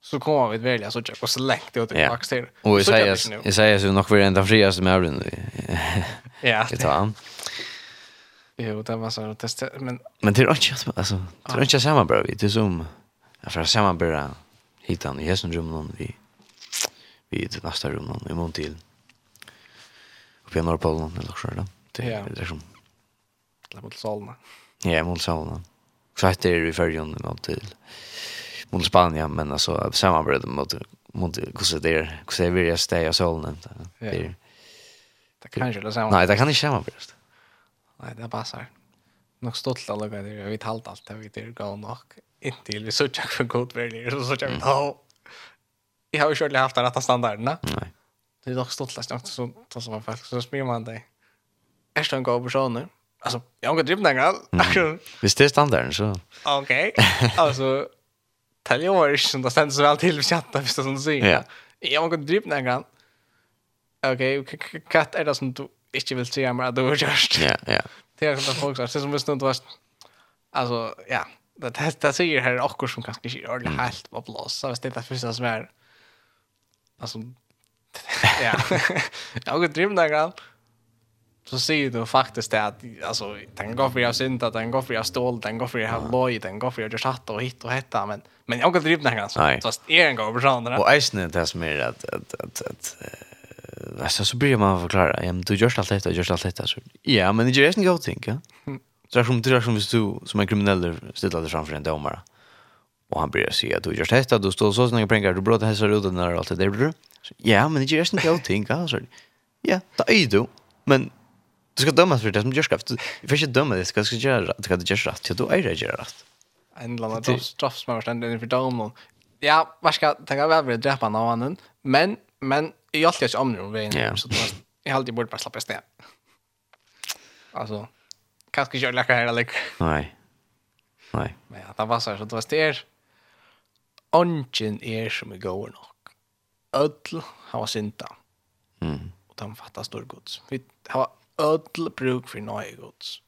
C: Så kommer vi att välja sucha och så lengt det åt
B: det
C: vaks til.
B: Och jag säger jag säger så nog för den där friaste med den.
C: Ja.
B: Det tar han.
C: Jo, det var så att testa men
B: men det är inte alltså det är inte samma bra vi det som för samma bra hitan i hessen rummen vi vi det nästa rummen i mån till. Uppe i Norrpolen, eller så där. Det är det som.
C: Det var salna.
B: Ja, mot Sauna. Så hette det i färgen mot till mot Spanien, men alltså samarbetet mot mot hur det är, hur det är vi är stäja
C: Solna.
B: Det
C: Det kan ju läsa.
B: Nej, det kan inte samma bäst.
C: Nej, det passar. Nog stolt alla det. jag vet halt allt Jag vet det går nog. Inte vi så jag för god väl så så jag då. Jag har ju själv haft rätta standarderna.
B: Nej.
C: Det är dock stolt att jag så så som man faktiskt så smyr man dig. Är det en god person nu? Alltså, jag har inte drivit den gången.
B: Visst det är standarden så.
C: Okej. Alltså, täljer var inte som det ständs så väl till chatta, visst det som du säger.
B: Ja.
C: Jag har inte drivit den gången. Okej, katt är det som du inte vill säga mig att du har gjort.
B: Ja, ja.
C: Det är som folk säger, det är som visst inte var... Alltså, ja. Det här, det säger här också som kanske inte är
B: det
C: helt plats. Så visst det är det första som är... Alltså, ja. Jag har inte drivit den gången så ser du faktiskt det att alltså den går för jag synda, den går för jag stål, den går för jag har loj, den går för jag just hatt och hit och hetta men men jag kan driva den
B: här
C: så är en gång där
B: Och isen det som är att att att att alltså så blir man förklara, ja men du gör allt detta, gör allt detta så ja men det är ju en god ja. Så som det är som du som en kriminell ställer framför en domare. Och han börjar säga du gör detta, du står så snägga pengar, du bröt hästar ut den där allt det där. Ja, men det är ju en god ting, alltså. Ja, det är ju Men Du ska dömas för det som görs kraft. Du får inte döma det, ska du göra rätt. Du ska göra rätt, då är det göra rätt.
C: En eller annan straff som har varit ändå för dömen. Ja, vad ska tänka väl att dräpa någon annan. Men, men jag har alltid om nu vägen. Så jag har alltid bort bara släppa sten. Alltså, kanske inte jag läcker här eller.
B: Nej. Nej.
C: Men ja, det var så här, så det var styr. Ongen är som är går nog. Ödl har synta.
B: Mm.
C: Och de fattar stor gods. Vi har ödl bruk för nøye gods.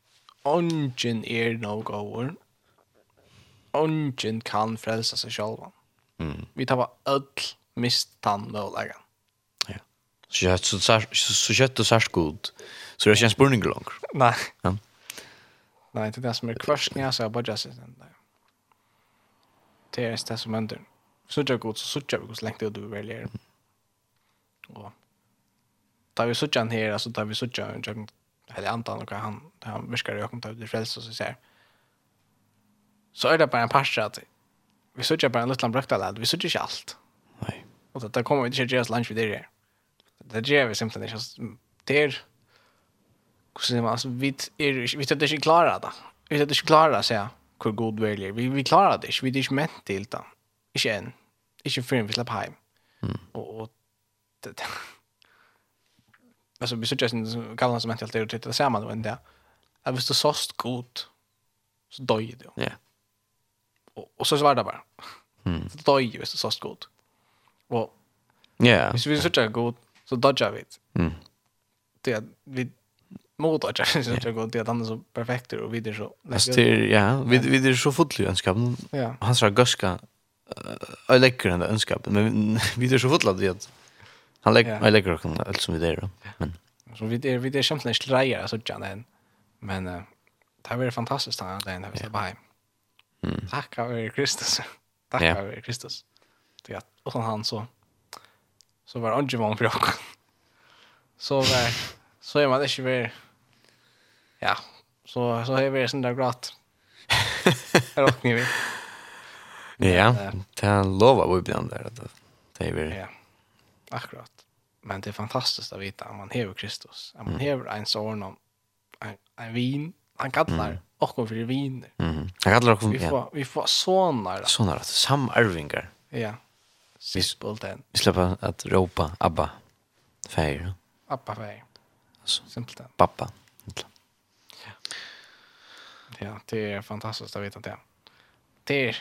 C: Ongen er no goer. Ongen kan frälsa sig själva.
B: Mm.
C: Vi tar bara öll mist tann mølagan. Ja.
B: Så jag så så så kött och særs god. Så det känns burning långt.
C: Nej.
B: Ja.
C: Nej, det er det som er kvørsninga, så jeg bare just det. Det är det som ender. Så jag er godt, så så vi hvordan lengt det du väljer. Och tar vi sådär här alltså tar vi sådär jag eller antar att han han viskar jag kommer ta ut det frälsa så säger så är det bara en pastor att vi sådär bara en liten brökta lad vi sådär inte allt
B: nej
C: och det kommer vi inte just lunch vid det där det ger vi simpelthen inte det är man alltså vi är vi det inte klara då vi det inte klara så ja hur god väljer vi vi klarar det vi det är ment till då inte än inte förrän vi släpper hem och det alltså vi såg ju gamla som inte alltid gjort det samma då inte. Jag visste såst gott. Så döj det.
B: Ja.
C: Och, och så var det bara.
B: Mm.
C: Så dör ju visste såst gott. Och
B: ja.
C: Hvis vi så ju gott så dodgar vi.
B: Mm.
C: Det vi mot att jag syns att jag går till att han är så perfekt och vidare så.
B: Alltså det ja, vi vi är så fullt önskapen.
C: Ja.
B: Han sa gaska. Jag lägger den där önskapen men är så fullt att Han lägger jag lägger också allt som vi där men
C: så vi det vi det skämt när så alltså Janen. Men det här var fantastiskt att den där vi var.
B: Mm.
C: Tack av Kristus. Tack av Kristus. Det att och han så så var han ju van för Så var så är man det ju väl ja, så så är vi sån där gråt. ni vi.
B: Ja, det lovar vi ibland där att det är väl.
C: Ja. Akkurat. Men det är fantastiskt att veta att man hever Kristus. Att man mm. hever en sån om en, en vin. Han kallar mm. och för viner.
B: Mm. Han kallar och
C: vi får vi får sånar.
B: Sånar att samarvingar.
C: Ja. Simpelthen.
B: Vi släpper att ropa Abba. Färg.
C: Abba färg.
B: Alltså
C: simpelthen.
B: Pappa.
C: Ja. Ja, det är fantastiskt att veta det. Det är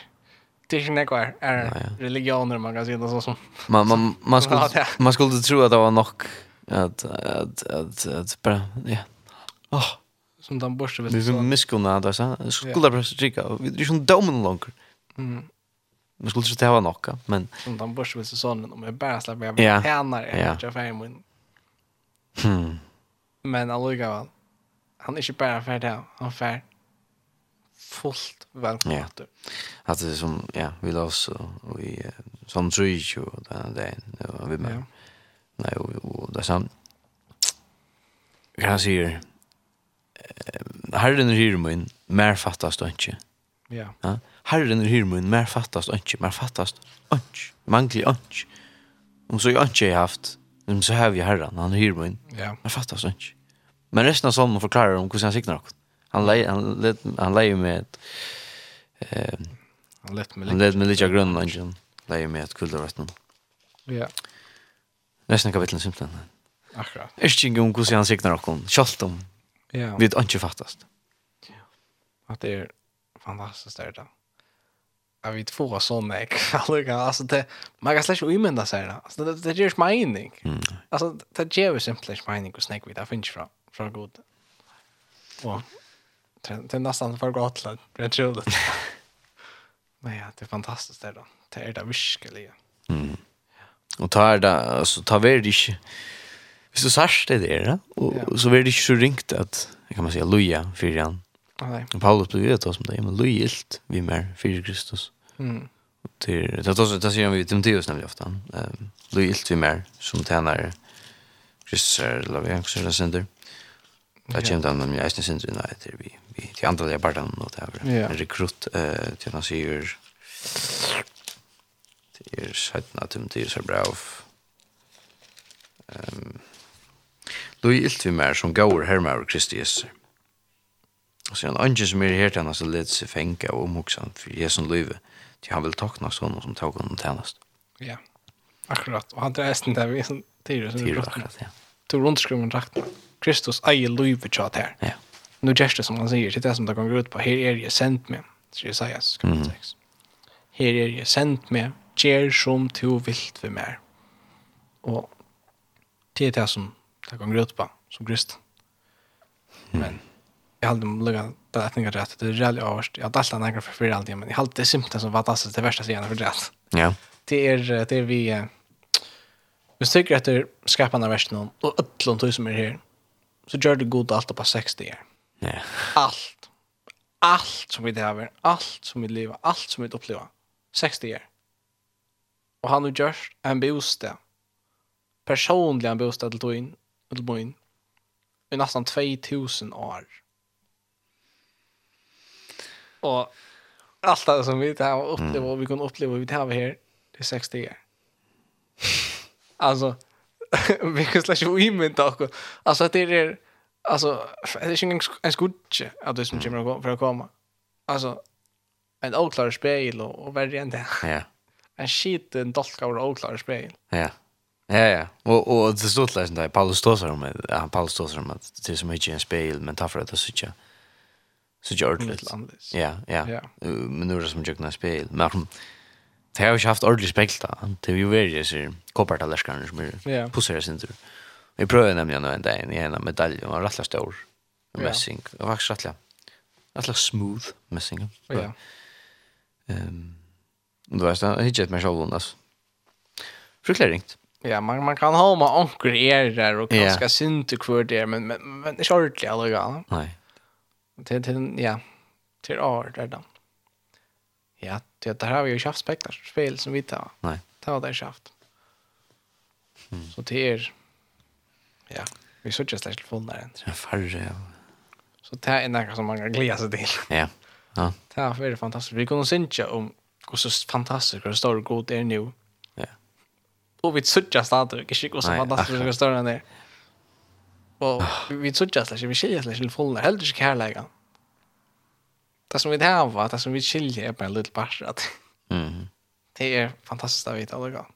C: det är inte kvar är religioner man kan säga något som
B: Man man man skulle man skulle tro att det var nog att att att att bara ja. Åh,
C: som den borste vet.
B: Det är
C: så
B: miskunna där så. Skulle bara skicka. Det är ju en domen långt.
C: Mm.
B: Man skulle tro att det var nog men
C: som den borste vet så sån om jag bara släpper jag tjänar
B: jag
C: jag fem min.
B: Hmm.
C: Men alltså han är ju bara färdig, han färdig fullt välkomna.
B: Ja. Att det är som ja, vi lås så vi som trich och där där vi med.
C: Ja.
B: Nej, och där sam. Kan se Herren er hyrmun, mer fattast og ikke.
C: Ja.
B: ja? Herren er hyrmun, mer fattast og ikke, mer fattast og ikke. Manglig og ikke. Om så jeg ikke har haft, så har vi herren, han er hyrmun,
C: ja.
B: mer fattast og ikke. Men resten av salmen forklarer om hvordan han sikner akkurat. Han lei han let han lei med eh
C: han let med
B: han let med lite grönlandsjon. Lei med att
C: kulda
B: resten. Ja. Nästan kapitel simpelt.
C: Akkurat.
B: Är inte om hur han signar och kom. Schalt om.
C: Ja.
B: Vid inte fattast. Ja.
C: Att det är fantastiskt där då. Jag vet få såna jag alltså alltså det man kan släppa in där så där. Alltså det det ger mening. Alltså det ger ju simpelt mening och snack vid där finns från från god. Och det är nästan för gott till det är troligt. Men ja, det är fantastiskt det då. Det är det verkligen.
B: Mm. Ja. ta tar det altså, tar väl det inte Hvis du sørst det der, da? og
C: ja.
B: så blir det ikke så ringt at, kan man si, loja fyrir han.
C: Nei.
B: Og Paulus blir det som det, men loja ilt vi mer fyrir Kristus.
C: Mm.
B: Til, det, det, det sier han vi Timotheus nemlig ofte, um, loja ilt vi mer som tjener Kristus, eller hva vi har, hva vi har, hva
C: vi
B: har, hva vi har, hva vi har, hva vi vi vi til andre der bare og det er
C: yeah.
B: en rekrutt uh, til han sier det er 17 at de er så bra av um, Lui ilt vi mer som gaur hermer Kristi Jesu. Og så er han andre som er her til han som led seg fengt og omhoksan for Jesu løyve, til han vil takna sånn som tog honom tjenest.
C: Ja, akkurat. Og han drar esten der vi som sånn tyrer som
B: vi
C: brukte.
B: Tyrer, akkurat, ja.
C: Tor rundskrummen rakna. Kristus eier livet tjat her.
B: Ja
C: nu gör det som han säger, det är det som det går ut på. Här är jag sänd med, så jag säger kapitel 6. Här är jag sänd med, gör som du vill för mig. Och det är det som det går ut på, som krist. Men jag hade lugga det att tänka rätt, det är jävligt avvärst. Jag hade alltid några för fyra alltid, men jag hade det symptom som fantastiskt, det värsta sidan för rätt.
B: Ja.
C: Det är, det är vi... Vi tycker att det är skapande värsten och ötlån tog som är här. Så gör det god allt på 60 år.
B: Nej.
C: Allt. Allt som vi det har, allt som vi lever, allt som vi upplever. 60 år. Och han har gjort en bostad. Personlig en bostad till Toin, till Boin. I nästan 2000 år. Och allt det som vi det har upplevt och vi kan uppleva vi det har här, det är 60 år. alltså, vi kan släcka imynda och alltså det är alltså det är ingen en skudge att det som kommer för att komma. Alltså en oklar spel och, och värre än det.
B: Ja.
C: En shit en dolk av oklar spel.
B: Ja. Ja, ja. Och, och det stod läsen där, Paulus ståsar om det, ja, Paulus ståsar om att det är så mycket en spegel, men tar för att det så är så inte ordentligt. Ja, ja.
C: ja.
B: Men nu är det som mycket en spegel. Men det har ju inte haft ordentligt spegel då. Det är ju värre, så koppartalärskarna som
C: är
B: Pusser sin tur. Ja. Vi prøver nämligen nå en dag i en medalj och en rettelig stor messing. Det var faktisk rettelig, rettelig smooth messing.
C: Ja.
B: Ehm. Du vet det hittar mig altså. Fryktelig Förklaringt.
C: Ja, man man kan ha med onkel är där och ganska synd och kvart där men men men det är ordentligt alla gånger.
B: Nej.
C: Till till ja. Till art där då. Ja, det där har vi ju schafspektar spel som vi tar. Nej. Ta det schaft. Så det är Ja, vi så just slags full där
B: Det er farre, ja.
C: Så det är något som man kan glede sig till.
B: Ja, ja.
C: Det er veldig fantastiskt. Vi kunde synge om hur så fantastiskt och stor god det är nu.
B: Ja.
C: Og vi sørger stadig, ikke hur så fantastisk og stor den er. Og vi sørger slags, vi skiljer slags telefonen der, heller ikke kærleggen. Det som vi har, det som vi skiljer er bare en liten bare.
B: Mm.
C: Det er fantastisk å vite alle gang.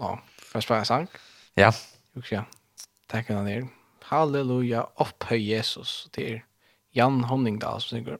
C: Ja, får jeg en sang?
B: Ja.
C: Ja. Juksja. Tack han där. Halleluja, upphöj Jesus. Det Jan Honningdal som synger.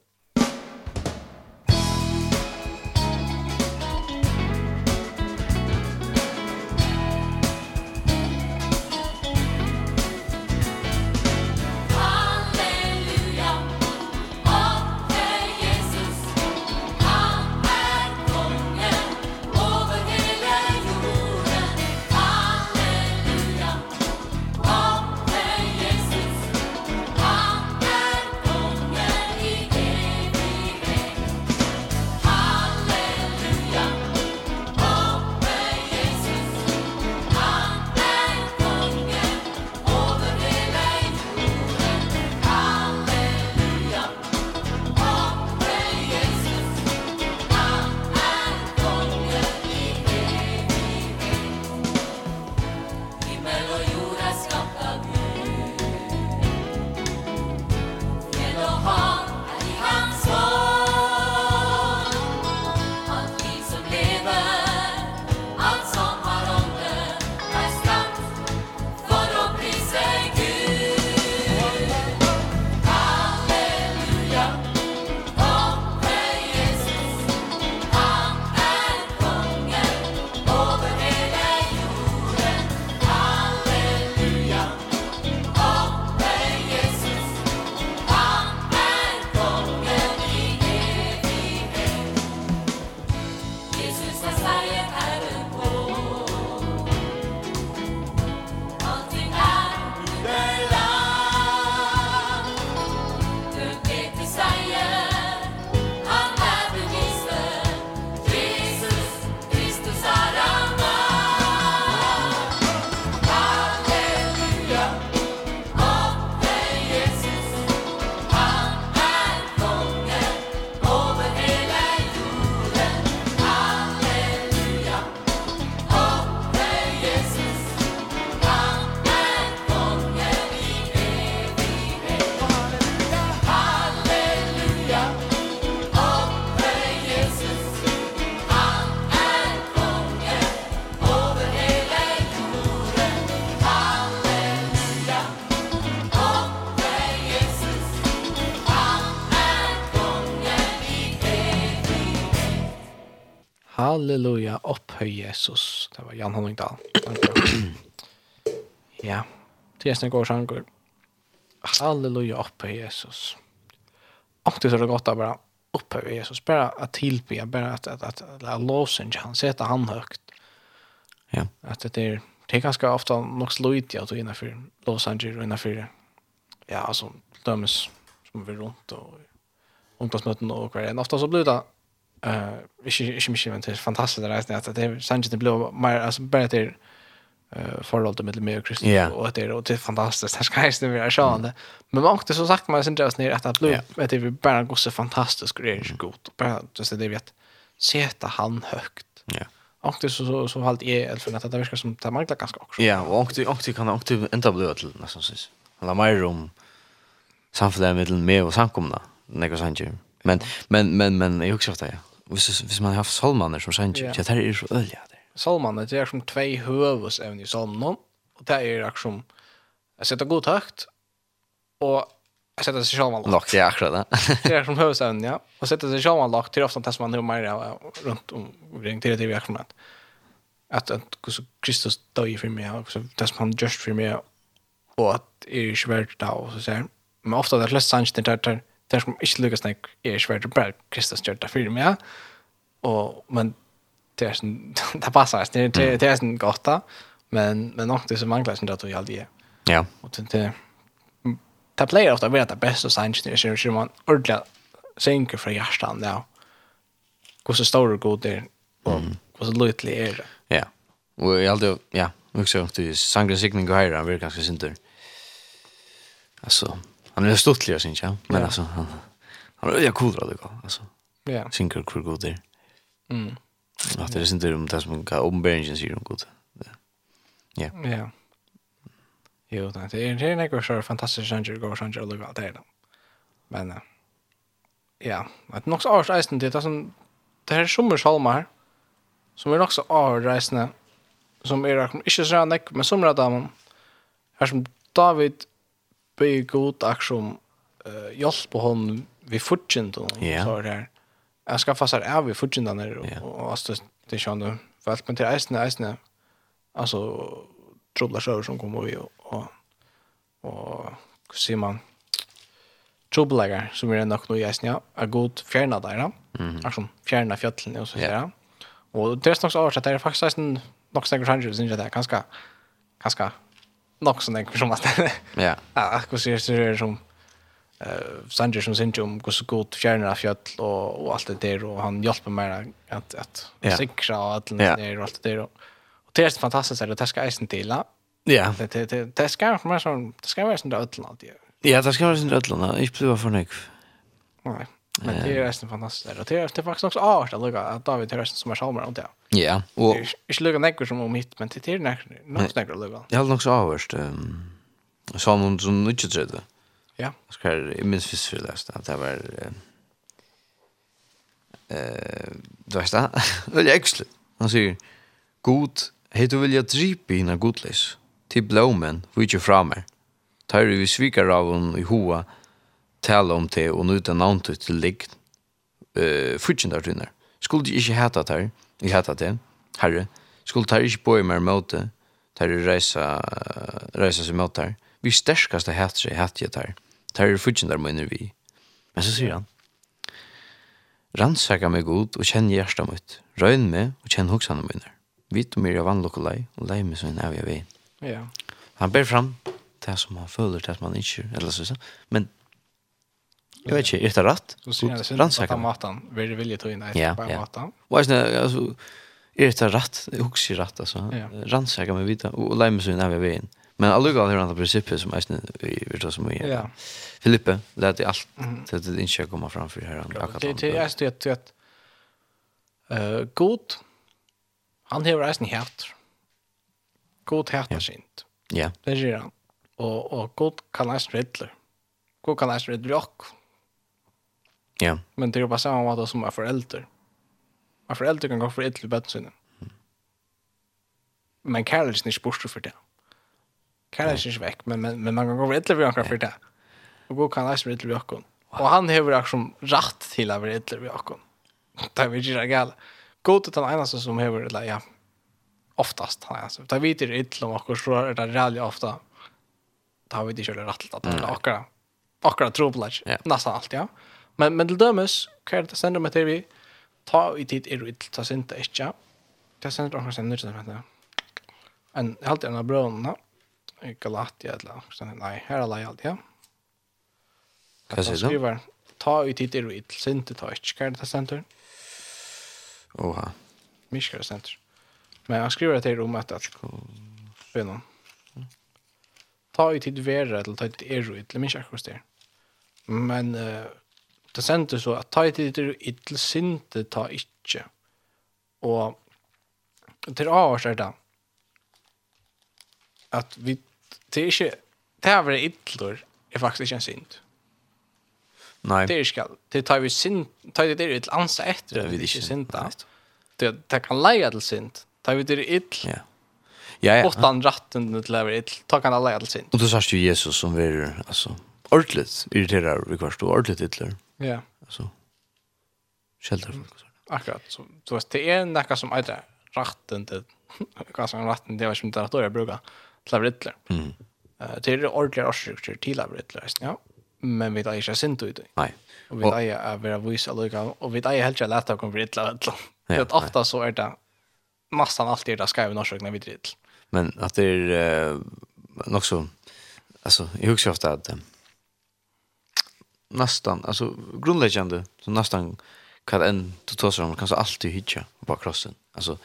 F: Jesus.
C: Det var Jan Honningdal. ja, det er en god sjanger. Halleluja, oppe Jesus. Og det er så godt å bare uppe Jesus. Bare att tillbe, bare at, at, at, at att låsen, han Sette han högt.
B: Ja.
C: At det er, det er är ganska ofta nog slöjt jag innanför Los Angeles og innenfor ja, altså dømes som vi rundt runt och ungdomsmöten och kvar. Ofta så blir det eh ikke ikke mye men det er fantastisk det reisen at det er sannsynlig det blir mer altså bare til eh forhold til mellom meg og Kristus og det er og det er fantastisk det skal jeg vi sånn men man har så sagt man synes just ner att det blir at det er går så fantastiskt och det är så gott. Bara just det vet sätta han högt.
B: Ja.
C: Och det så så så halt är eller för att det verkar som det manglar ganska också.
B: Ja, och och och kan och det inte bli till nästan ses. Alla mer om samfället mellan mig och samkomna. Nej, vad Men men men men jag också det hvis, hvis man har haft salmaner som sanger, ja. det er så øl, ja.
C: Salmaner, det er som tvei høvesevne i salmen, og det er akkurat som, jeg setter god takt, og jag sätter sig själv
B: lock det är akkurat det.
C: det är som hövsövn ja. Och sätter sig själv lock till ofta som man har mer runt omkring till det vi akkurat. Att att så Kristus dör för mig och så testar man just för mig och att är ju svärt då och så säger. Men ofta det läst sanns det där det som inte lyckas när är svært, det bara Kristus gör det for meg, Och men det är sån det passar det, det, det är sån gott då. men, men nok det som manglar sånn at du aldri er.
B: Ja.
C: Och det, det, det player ofta å være det beste sannsyn, det er man ordentlig sänker för hjärtan ja. Hur Hvordan står det god och og så lytlig är det.
B: Ja, og jeg aldri, ja, Också att sangre signing går här, han verkar ganska synder. Alltså, Han er stuttlig, jeg synes jag. Men alltså han han er ju cool det går, alltså.
C: Ja.
B: Synker hvor god där.
C: Mm.
B: Att det är inte om det som hva ombäringen sier om god.
C: Ja. Ja. Jo, det er det är något så fantastisk sanger går sanger och allt det där. Men ja, att nok så års det det sånn, det här sommarsalmar som är också avreisande som är inte så nek, men som radam här som David be god aksjon uh, hjelp på hon vi fortjent og
B: yeah.
C: så der. Jeg skal fast er vi fortjent der og,
B: yeah.
C: og, og det skjønner du. For men til eisene, eisene, altså trobler sjøer som kommer vi og, og, og hva sier man, trobelager som er nok noe i eisene, ja, er god fjerna der, ja. Mm -hmm. Fjerna fjøtlene og så sier yeah. Og det er nok så oversett, det er faktisk eisen nok snakker sannsynlig, synes jeg det er ganske, ganske nok sånn egentlig som at
B: ja.
C: ja, akkurat sier det er som uh, Sanger som synes om hvordan god fjerner av fjøll og, og alt det der, og han hjelper meg at, at
B: ja.
C: sikre og alt det der og alt det der. Og, og det er fantastisk, det skal eisen til, ja.
B: Ja.
C: Det, det, det, det skal være sånn, det skal være sånn det ødelen alltid.
B: Ja, det skal være sånn det ødelen, ikke bli for nøyk.
C: Nei. Men det är resten fantastiskt. Och det är, det är faktiskt också art att lugga att David är resten som är salmer om det.
B: Ja. Och...
C: Det är inte lugga näkor som om hit, men det är något näkor att lugga.
B: Jag har nog så avhörst. Um, Salmon som inte tredje.
C: Ja.
B: Jag ska jag minns först för det att det var... Uh, du vet det? Väldigt äxlig. Han säger, God, hej du vilja dripa hina godlis. Till blåmen, vi är inte framme. Tar vi svikar av hon i hoa, tala om det og nøyta navnet til ligg uh, fyrtjendar tunner. Skulle de ikke heta det jeg heta det, herre, skulle de ikke boi mer måte, der reisa, reisa seg mot her. Vi sterskaste heta seg heta jeg der. Der er fyrtjendar mener vi. Men så sier han, Rannsaka meg god og kjenn hjertet mitt. Røyn meg og kjenn hoksene mine. Vit om jeg er vannlokk og lei, og lei meg som en av jeg vei.
C: Ja.
B: Han ber fram det som han føler, det som han ikke, eller så, men Jag vet inte, är det
C: rätt?
B: Rannsaka.
C: Matan, vill vilja ta in det på matan.
B: Vad är det alltså är det rätt? Hooks ju rätt
C: alltså.
B: Rannsaka med vita och lämna så när vi är. Men alla går här på principen som är vi vart som är.
C: Ja.
B: Filippe, lät det allt så att det inte komma fram för här
C: andra. Det är just det att eh god han har resten hjärt. God hjärta sint.
B: Ja.
C: Det är han. Och och god kan läsa rätt. God kan läsa rätt rock.
B: Ja.
C: Men det är bara samma sätt som är förälder. Man förälder kan gå för ett till bättre Men kärleken är inte bort för det. Kärleken är inte väck, men, men, men man kan gå för ett till bättre för det. Och gå kan läsa för ett till bättre. Och han har också rätt till att vara ett till bättre. Det är vi inte gärna. God är den ena som har ett ja, oftast. Alltså. Det vet inte ett till bättre, så är det rätt ofta. Det har vi inte kört rätt till att det är akkurat. Akkurat tro
B: på.
C: Nästan allt, ja. Mm Men, men til dømes, hva er det sender meg til vi? Ta i tid er ut, ta sinte ikke. Det sender dere sender ikke vet du. En halvt en av brønene, Galatia eller noe Nei, her er alle alt, ja.
B: Hva sier du?
C: Skriver, ta i tid er ut, sinte, ta ikke. Hva er det sender?
B: Oha.
C: Mykje sender. Men han skriver til om at alt. Bønene. Ta i tid være, eller ta i tid er ut, eller minst akkurat det. Men uh, det sender så at ta i tid til ytl sinte ta ikkje. Og til avhårs er det at vi, det er ikke, det er vel ytler er faktisk ikke en sint.
B: Nei.
C: Det er ikke, det tar vi sint, tar vi det er ytl ansa etter,
B: det
C: er vi
B: ikke sinta.
C: Det, det kan leie til sint, tar vi det er ytl.
B: Ja. Ja, ja.
C: Åttan ratten til lever ytl, Ta kan leie til sint.
B: Og du sørst jo Jesus som vi er, altså, ordentligt irriterar vi kvarst, og ordentligt ytler.
C: Ja Ja.
B: Alltså shelter folk så.
C: Akkurat så så att det är något som är rätten till vad som rätten det var som det då jag brukar klavrittler.
B: Mm.
C: Eh det är ordentliga orsaker till klavrittler, ja. Men vi tar inte sint ut.
B: Nej.
C: Och vi
B: tar
C: ju att vara vis och vi tar ju helt lätt att komma vid
B: ett
C: Det att ofta så är det massan alltid där ska ju när vi drill.
B: Men att det är eh, nog så alltså jag husker ofta att nästan alltså grundläggande så nästan kan en totalt om kanske alltid hitcha på crossen. Alltså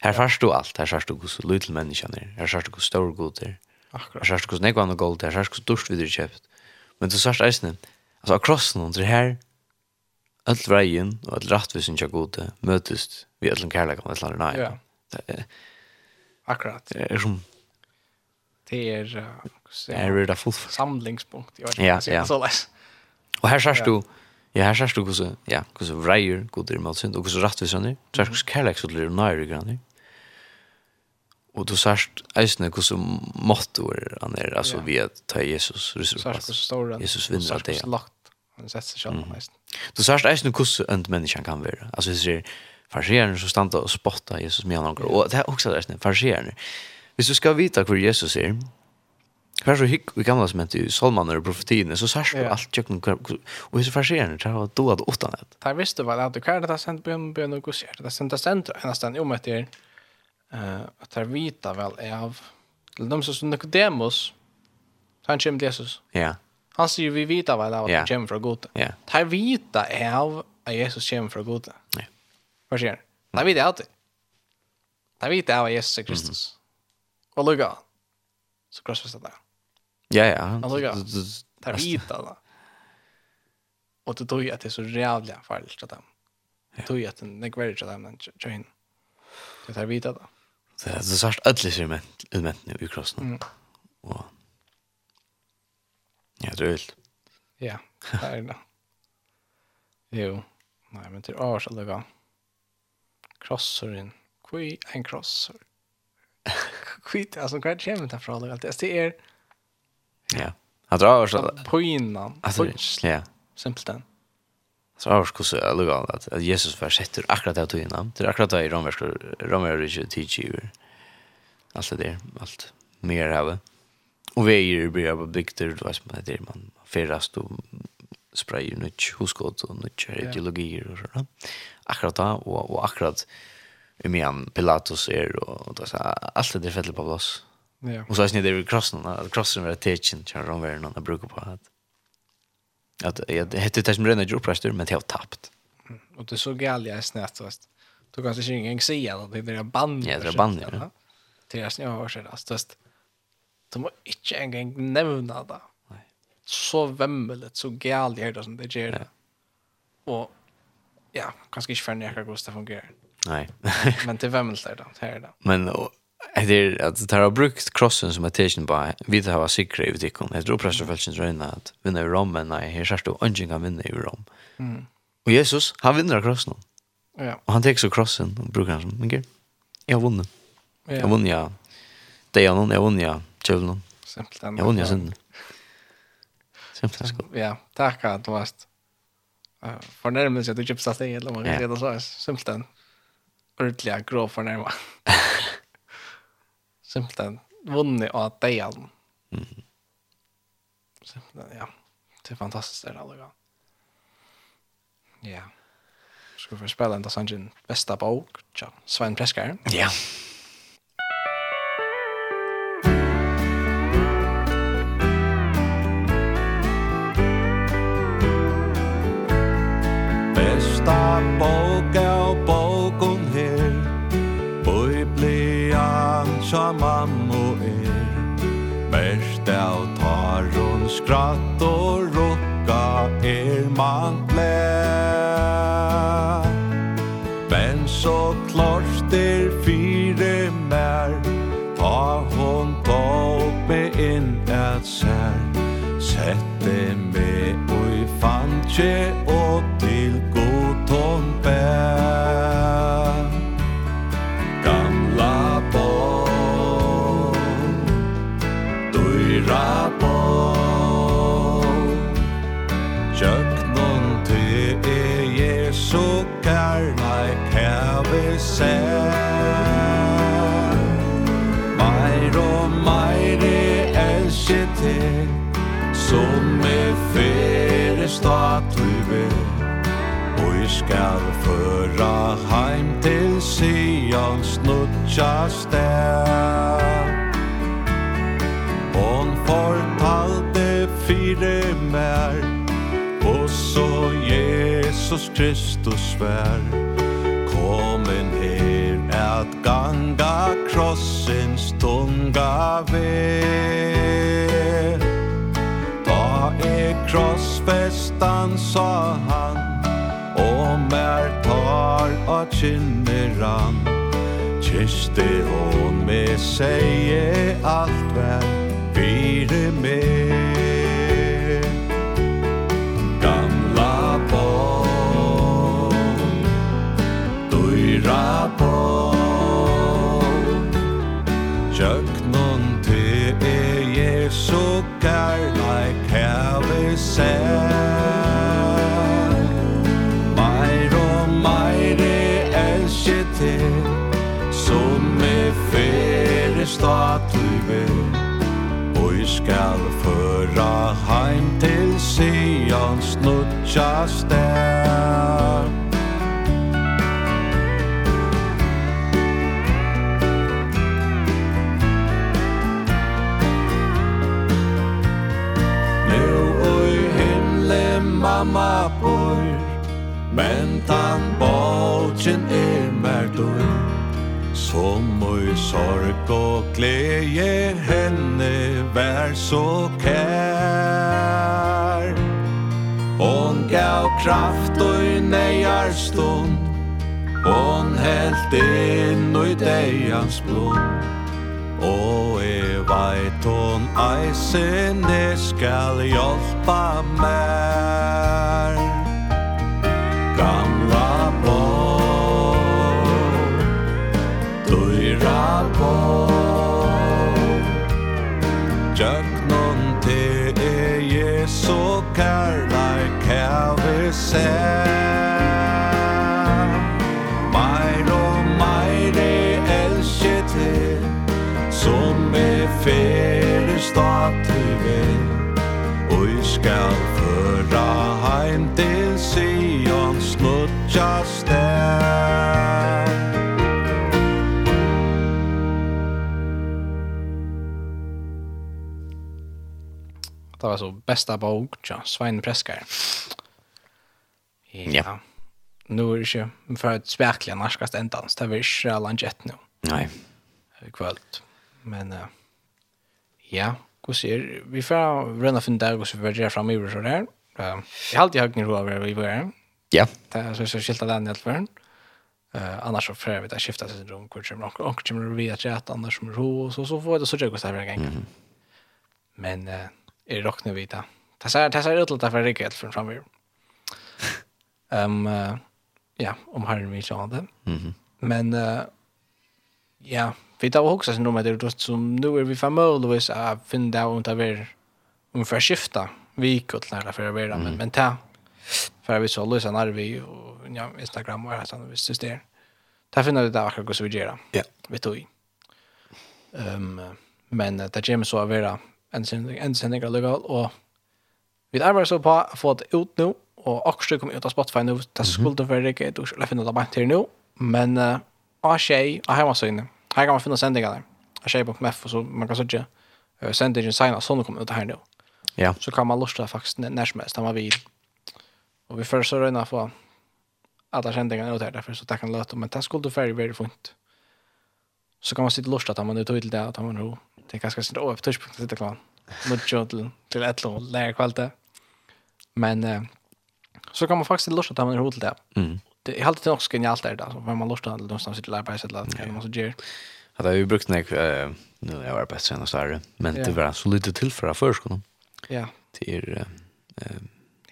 B: här först du allt, här först du hur så liten människan är, här först du hur stor god är.
C: Akkurat.
B: Här först du hur nägvan och gold är, här först du hur vid köpt. Men du sörst eisen, alltså crossen under här allt vägen och allt rätt visst jag gode mötest vi allt kärlek och allt nej.
C: Ja. Akkurat.
B: Det är som
C: det är
B: det är det full
C: samlingspunkt.
B: Ja, ja.
C: Så läs.
B: Og her sørst du, ja, her sørst du hvordan, ja, hvordan vreier god er med synd, og hvordan rettvisene, sørst hvordan kærleksudler og nære grann. Og du sørst eisene hvordan mottoer han er, altså vi at ta Jesus, ryser
C: på oss.
B: Jesus vinner av det.
C: lagt, han setter seg selv om eisen.
B: Du sørst eisene hvordan ønt menneskene kan være. Altså hvis det er farsierne som standa og spotta Jesus med han og det er også eisene, farsierne. Hvis du skal vite hvor Jesus er, Hver så hikk i gamla som hent i Solmaner og profetiene, så sørst du alt tjøkken og hvis hese farserende så har du det åttan et.
C: Der visste vel at hver det er sendt bjørn bjørn og gosier, det er sendt sendt enn jo med til at der vita vel er av til dem som Nicodemus han kommer til Jesus.
B: Ja.
C: Han sier vi vita vel av at han kommer fra gode.
B: Ja.
C: Der vita er av at Jesus kommer fra gode.
B: Ja.
C: Hva skjer? Der vita er alltid. Der vita er av at Jesus er Kristus. Og lukka. Så krossfestet der.
B: Ja, ja.
C: Han tog
B: att det
C: är vita då. Och det tog att det är så jävla farligt att dem. Det tog att den negverar till dem den tjejen. Det är vita då.
B: Det är så särskilt ödlig som utmätt nu i krossen.
C: Mm.
B: Och ja, det är vilt.
C: Ja, det är det. Jo, nej men till års alla gång. Krossaren. Kvi en krossor. Kvitt, alltså kvar kommer det från allt. Det är
B: Ja. Han drar så
C: poinan.
B: Ja.
C: Simpelt den.
B: Så har skus alluga at att Jesus var sätter akkurat av tøyna. Det är akkurat av romersk romersk teacher. Allt det där, allt mer vi är ju blir på bygder, du vet man det man ferast och sprayer nytt huskot og nytt ideologier og sånn. Akkurat da, och, och akkurat i mean Pilatus är och då så allt det der på plass.
C: Ja.
B: Och så är det ju crossen, att crossen är teaching kör om vem någon brukar på att att jag hette det som renner djurprester men det har tappat.
C: Och det så gäller jag snett så att då kanske inte ingen ser att det är band.
B: Ja, det är band. Ja.
C: Det är snö har sig alltså. De må inte en gång nämna det.
B: Nej.
C: Så vemmeligt så gäller jag det som det gör.
B: Ja.
C: Och ja, kanske inte för när jag går att fungera.
B: Nej.
C: men det vemmeligt där då, här då.
B: Men och Det är att det har brukt krossen som ett tecken på vi det har säkert i ikon. Jag tror pressar fälsens röna att vinna i Rom men nej, här särskilt ungen kan vinna i Rom.
C: Mm.
B: Och Jesus, han vinner krossen.
C: Ja.
B: Och han tar så krossen och brukar han som, men gud, jag har vunnit.
C: Ja.
B: Jag vunnit, ja. Det är någon, jag har vunnit, ja. Tjövlen.
C: Simpelt Simpelt.
B: Jag har vunnit, jag synd. Simpelt.
C: Ja, tack att du var förnärmelse att du köpte sig eller vad det är. Simpelt. Ordentliga grå förnärmelse. simpelthen vunnet av deg deialen. Mm. Simpelthen, ja. Det er fantastisk det er alle gang. Ja. Skal vi spille en av sannsyn Vesta bok, tja, Svein Preskar.
B: Ja.
A: Besta Bog Aron skratt og rokka er man blei just der Hon fortalte fire mer Og så Jesus Kristus vær. Komen her at ganga krossens tunga vær Ta e krossfestan sa han Og mer tar at kinneran Kysste hon med seie alt vær Vire med nutja der Nu oi himle mamma bor Men tan bolchen er merdur Som oi sorg og gleje henne vær så kær. Hon gav kraft og i neiar stund. Hon helt inn og i deians blod. Og e veit hon eisen skal hjelpa mer sær. Meir og meir er elskje til Som er fere stater vil Og i skal føra heim til Sion snutja stær.
C: Det var så bästa bok, ja, Svein Preskar.
B: Ja.
C: Nu är det ju för att verkligen narskast ändans. Det är inte landet nu. Nej. Kvällt. Men uh, ja, hur ser vi får rena för där och så vi gör fram i så där. Jag har alltid högt nivå över vi var.
B: Ja.
C: Det är så så skilta den helt förn. Eh annars så får vi det skifta sig runt kvar som och och kommer vi vet att annars som ro och så så får det så jag går så här en Men eh är det rockna vita. Det ser det ser ut att det är från framöver. Um, uh, ja, om Harry vi sa det.
B: Mm -hmm.
C: Men uh, ja, vi tar också sen om det då som nu är vi framöver så jag finner det om det är om för skifta vi kött lära för att vara men men ta för vi så lösa när vi och ja Instagram och så vi syns där. Där finner det där också vi gör.
B: Ja.
C: Vi tog. Ehm men det James så vara en sändning en sändning och vi arbetar så på att få det ut nu og också kommer ut av Spotify nu. Det skulle det vara riktigt du skulle finner det bara till nu. Men uh, av tjej, av hemma så inne. Här kan man finna sändningarna. Av tjej.mf och så man kan säga uh, sändningen signa så kommer ut här nu.
B: Ja.
C: Så kan man lusta faktiskt när som helst, när man vill. Och vi får så röna få alla sändningarna ut här därför så det kan löta. Men det skulle vara väldigt fint. Så kan man sitta lusta att man är till det, att man ro. Det är ganska sitta upp tidspunkten sitta klar. Nudjo till, till ett lån, lära kvalitet. Men eh, så kan man faktiskt lusta ta med hot där.
B: Mm.
C: Det är alltid också genialt där alltså när man lustar till någonstans sitter lära sig att kan man så ger.
B: Att jag brukt när eh nu jag var bäst sen och så men det var så lite till för förskolan.
C: Ja.
B: Till eh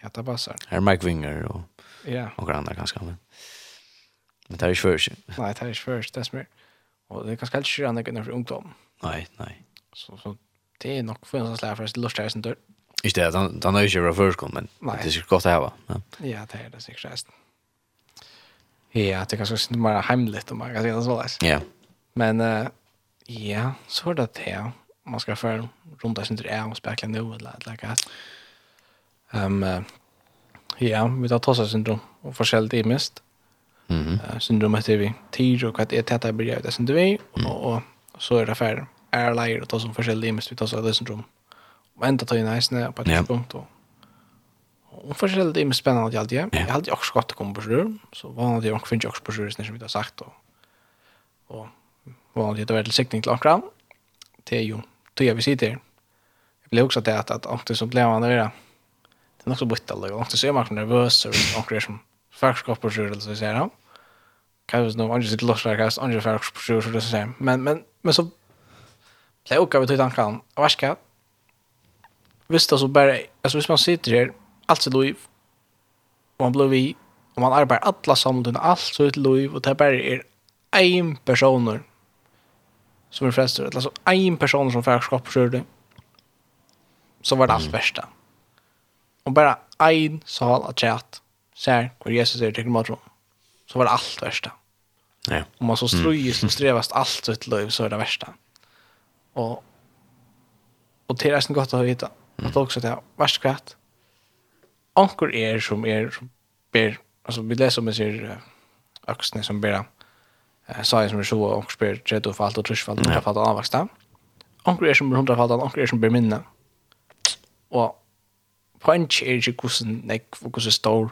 C: ja det passar.
B: Här Mike Winger och
C: ja.
B: Och andra ganska men. Men det är ju först.
C: Nej, det är ju först, det är. Och det är ganska helt skrämmande när för ungdom.
B: Nej, nej.
C: Så så det är nog för en sån där först lustar sen dörr.
B: Ikke det, den, den er ikke fra førskolen, men
C: Nei.
B: det er sikkert godt å heve. Ja.
C: ja, det er det sikkert resten. Ja, det er kanskje ikke mer heimelig, om man kan si det så leis.
B: Ja.
C: Men uh, ja, så er det det, man skal føre rundt der sin tre og spekle nå, eller et eller annet. Um, uh, ja, vi tar tossa syndrom, og forskjellig i mest.
B: Mm -hmm.
C: uh, syndrom heter vi tid, og hva det er tett jeg blir av det syndrom vi, og, og, og så er det ferdig. Er leier og tossa forskjellig i mest, vi tossa det syndrom. Mm och ända tar ju nice på ett punkt och Och för sig det är spännande allt det. Jag hade också skott kom på sjön så var det ju också finns också på sjön som vi har sagt och och var det då väl siktning klart akkurat. Det är ju det jag vill se det. Jag blev också det att att antingen så blev han där. Det är nog så bort alla gånger. Så är man nervös och och det som faktiskt skott på sjön så säger han. Kan ju nog inte loss där kan ju faktiskt på sjön så det säger. Men men men så blev också vi tog tanken. Vad ska visst alltså bara alltså hvis man sitter här allt sitt liv och man blir vi och man arbetar alla samtidigt allt sitt liv och det bara är en personer som är frästor alltså en person som färskap skörde så var det allt värsta. Och bara en sal att chat så här och Jesus är till matron så var det allt värsta.
B: Ja.
C: Om man så ströjer som strävast allt sitt liv så är det värsta. Och och det är nästan gott att veta. Att också det värst kvart. Ankor är som är som ber alltså vi läser om det ser axeln som ber eh säger som så och ber tredje och fall och tredje fall
B: och
C: fall avväxta. Ankor är som ber hundra fall, ankor är som ber minne. Och punch är ju kusen nek fokus stor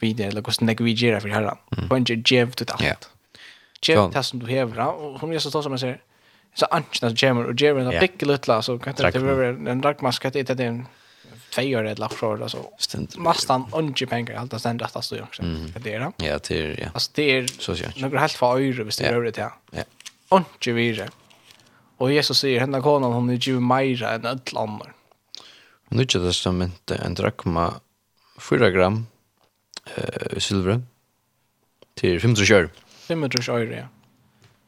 C: vidare eller kusen nek vi ger för herran. Punch
B: är
C: jävligt
B: allt.
C: Jävligt som du hävrar och som är så som man säger så anchen att jammer och jammer en pick lilla så kan det vara en dragmask att det är en två år eller från
B: alltså
C: mastan onge pengar allt att stända att stå också det är det
B: ja det är ja.
C: Alltså det är
B: så så
C: några helt för öre visst det är det ja.
B: ja.
C: Onge vidare och Jesus säger henne konan hon är ju mer än ett land
B: Nu är det som inte en drakma 4 gram eh silver till 500 kör.
C: 500 kör ja.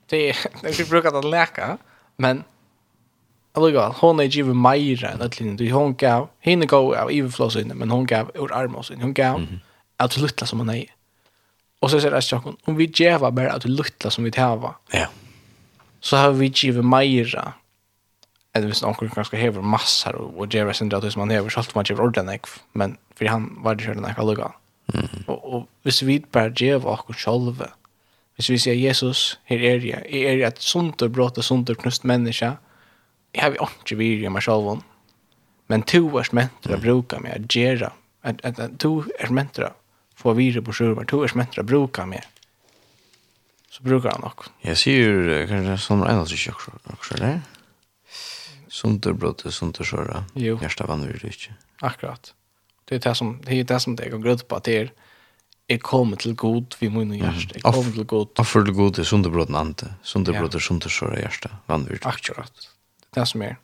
C: Det det är brukat att läka, men Alltså, hon är givet mer än att du Hon gav, henne gav av iverflås inne, men hon gav ur armos inne. Hon gav mm -hmm. att luttla som hon är. Och så säger Rättsjak hon, om vi geva bara att luttla som vi täva,
B: ja.
C: så har vi givet mer eller hvis noen kanskje hever massar og djever sin drøy som han hever, så alt man djever ordentlig nek, men for han var det kjørende nek allukka. Og, og hvis vi bare djever okkur sjolve, Hvis vi sier Jesus, her er jeg. Jeg er et sunt og brått og sunt og knust menneske. Jeg har ikke virje meg selv om. Men to er ment å bruke meg, at, at To er ment å få virje på sjøen, to er ment å bruke meg. Så brukar han nok.
B: Jeg sier kanskje som en av seg også, eller? Sunt og brått
C: sunt
B: og sjøen. Jo. Hjertet vanner du ikke.
C: Akkurat. Det är det som det är det som det går grund på att det är jeg kommer til god, vi må nå hjerte, jeg kommer til god.
B: Offer til god er sunderbrot en ante, sunderbrot er sundersåret gjørst, vannvirt.
C: Akkurat, det er som er.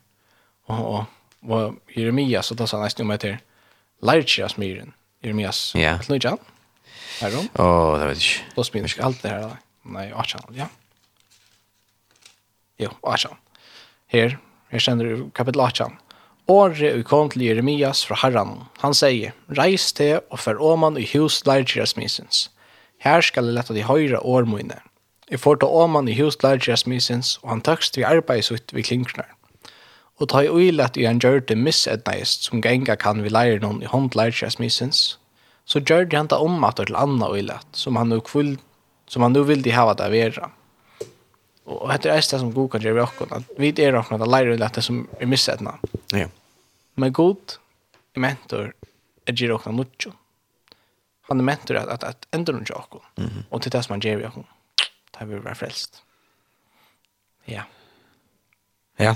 C: Og, og, og Jeremias, og da sa han nesten om etter, Lærkja smyren, Jeremias,
B: ja.
C: til nøytjan, her om.
B: Åh, oh, det vet jeg ikke.
C: Da smyren ikke alt det her, da. Nei, Achan, ja. Jo, Achan. Her, her kjenner du kapitel Achan. Ja åre og kom til Jeremias fra herran. Han sier, reis til og fer åman i hus leirgjøresmisens. Her skal jeg lette de høyre årmøyne. Jeg får til åman i hus leirgjøresmisens, og han tøkst vi arbeidsut ved klinkner. Og ta i uilet i han gjør det missetneist som genga kan vi lære noen i hånd leirgjøresmisens, så gjør det han om at til anna uilet, som han nu kvull, som han nu vil de hava det vera. Og dette er det som god kan gjøre vi okkur, at vi er okkur at leire uilet det som er missetna.
B: Ja. Yeah.
C: Men god mentor er ger också något. Han er mentor at, at, at endur någon sak. Mm -hmm. Det som man ger jag. Det vil være frelst. Ja.
B: Ja.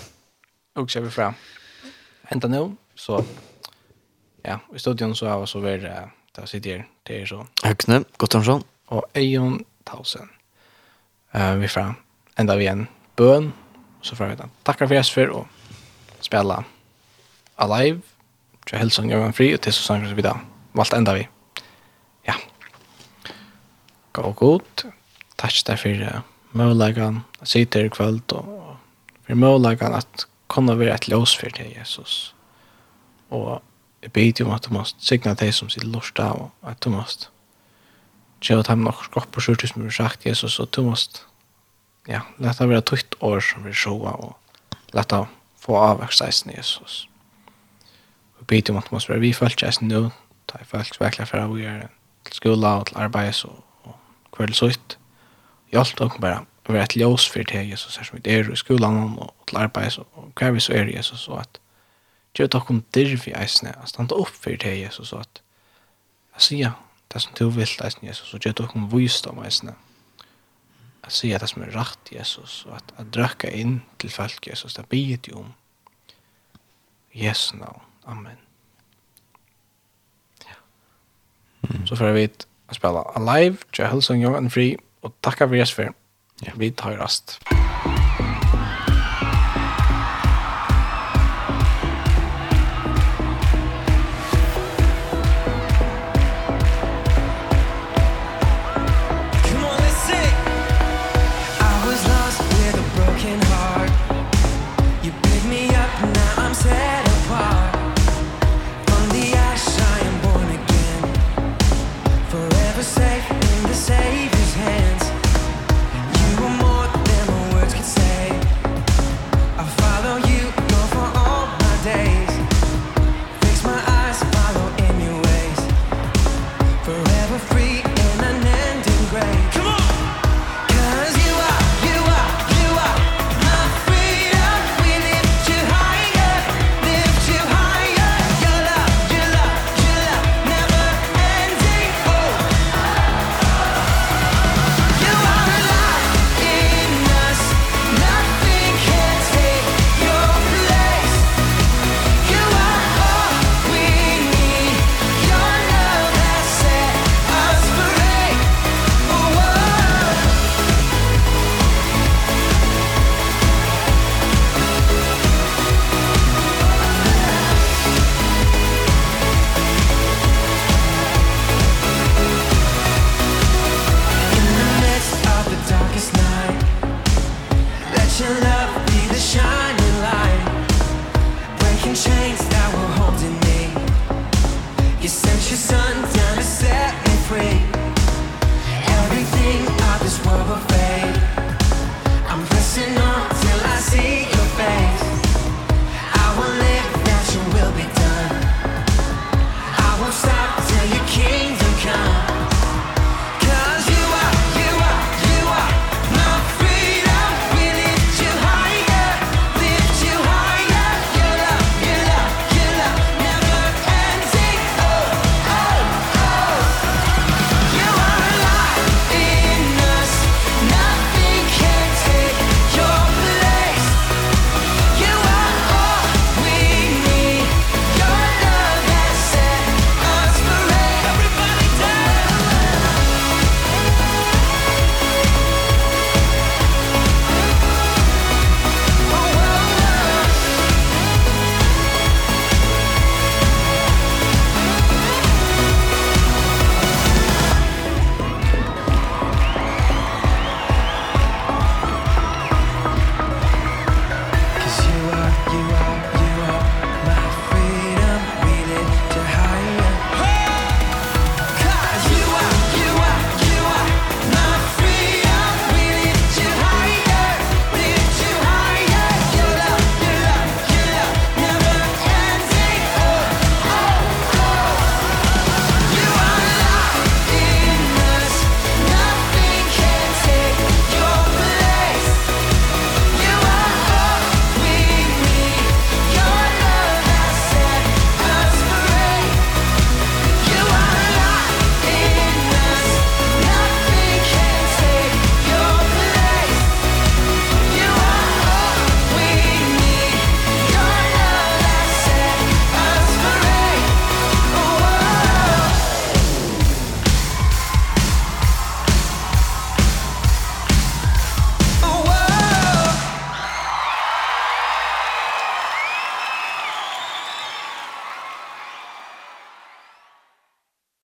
C: Och så vi fram. Ända nu så ja, i studion så har vi så väl där sitter det är så.
B: Högsne Gottonsson
C: och Ejon Tausen. Eh vi fram ända vi en bön så får vi ta. Tackar för oss för och spela. Alive, Tja Helsing Jørgen Fri, og til så sanger vi da. Valgt enda vi. Ja. Gå god. Takk der for uh, mølegan, sitter i kvöld, og for mølegan at kunne være et ljøs for til Jesus. Og jeg beder om at du måst signa deg som sitt lort av, og at du måst gjøre dem nok skott på skjortet som du har sagt, Jesus, og du måst ja, lette være tøyt år som vi sjåa, og lette få avvekst eisen Jesus. Jesus og bete om at man spør, vi følt seg sin nå, da jeg følt vekkla fra vi er til skola og til arbeid og, og kveld så ut. Jeg alt åkken bare å være et ljøs for til Jesus, her som vi er i skolan og til arbeid og hver vi så er Jesus, og at gjør dere åkken dirv i eisene, at standa opp for til Jesus, og at jeg sier det som du vil eisene Jesus, og gjør dere åkken vist om eisene, at sier det som er rett Jesus, og at jeg drøkker inn til folk Jesus, det blir det jo om Jesu navn. Amen. Ja. Mm. Så får vi att spela Alive, Jehelsung Young and Free och tacka för Jesper.
B: Ja.
C: Vi tar rast.
D: Ja.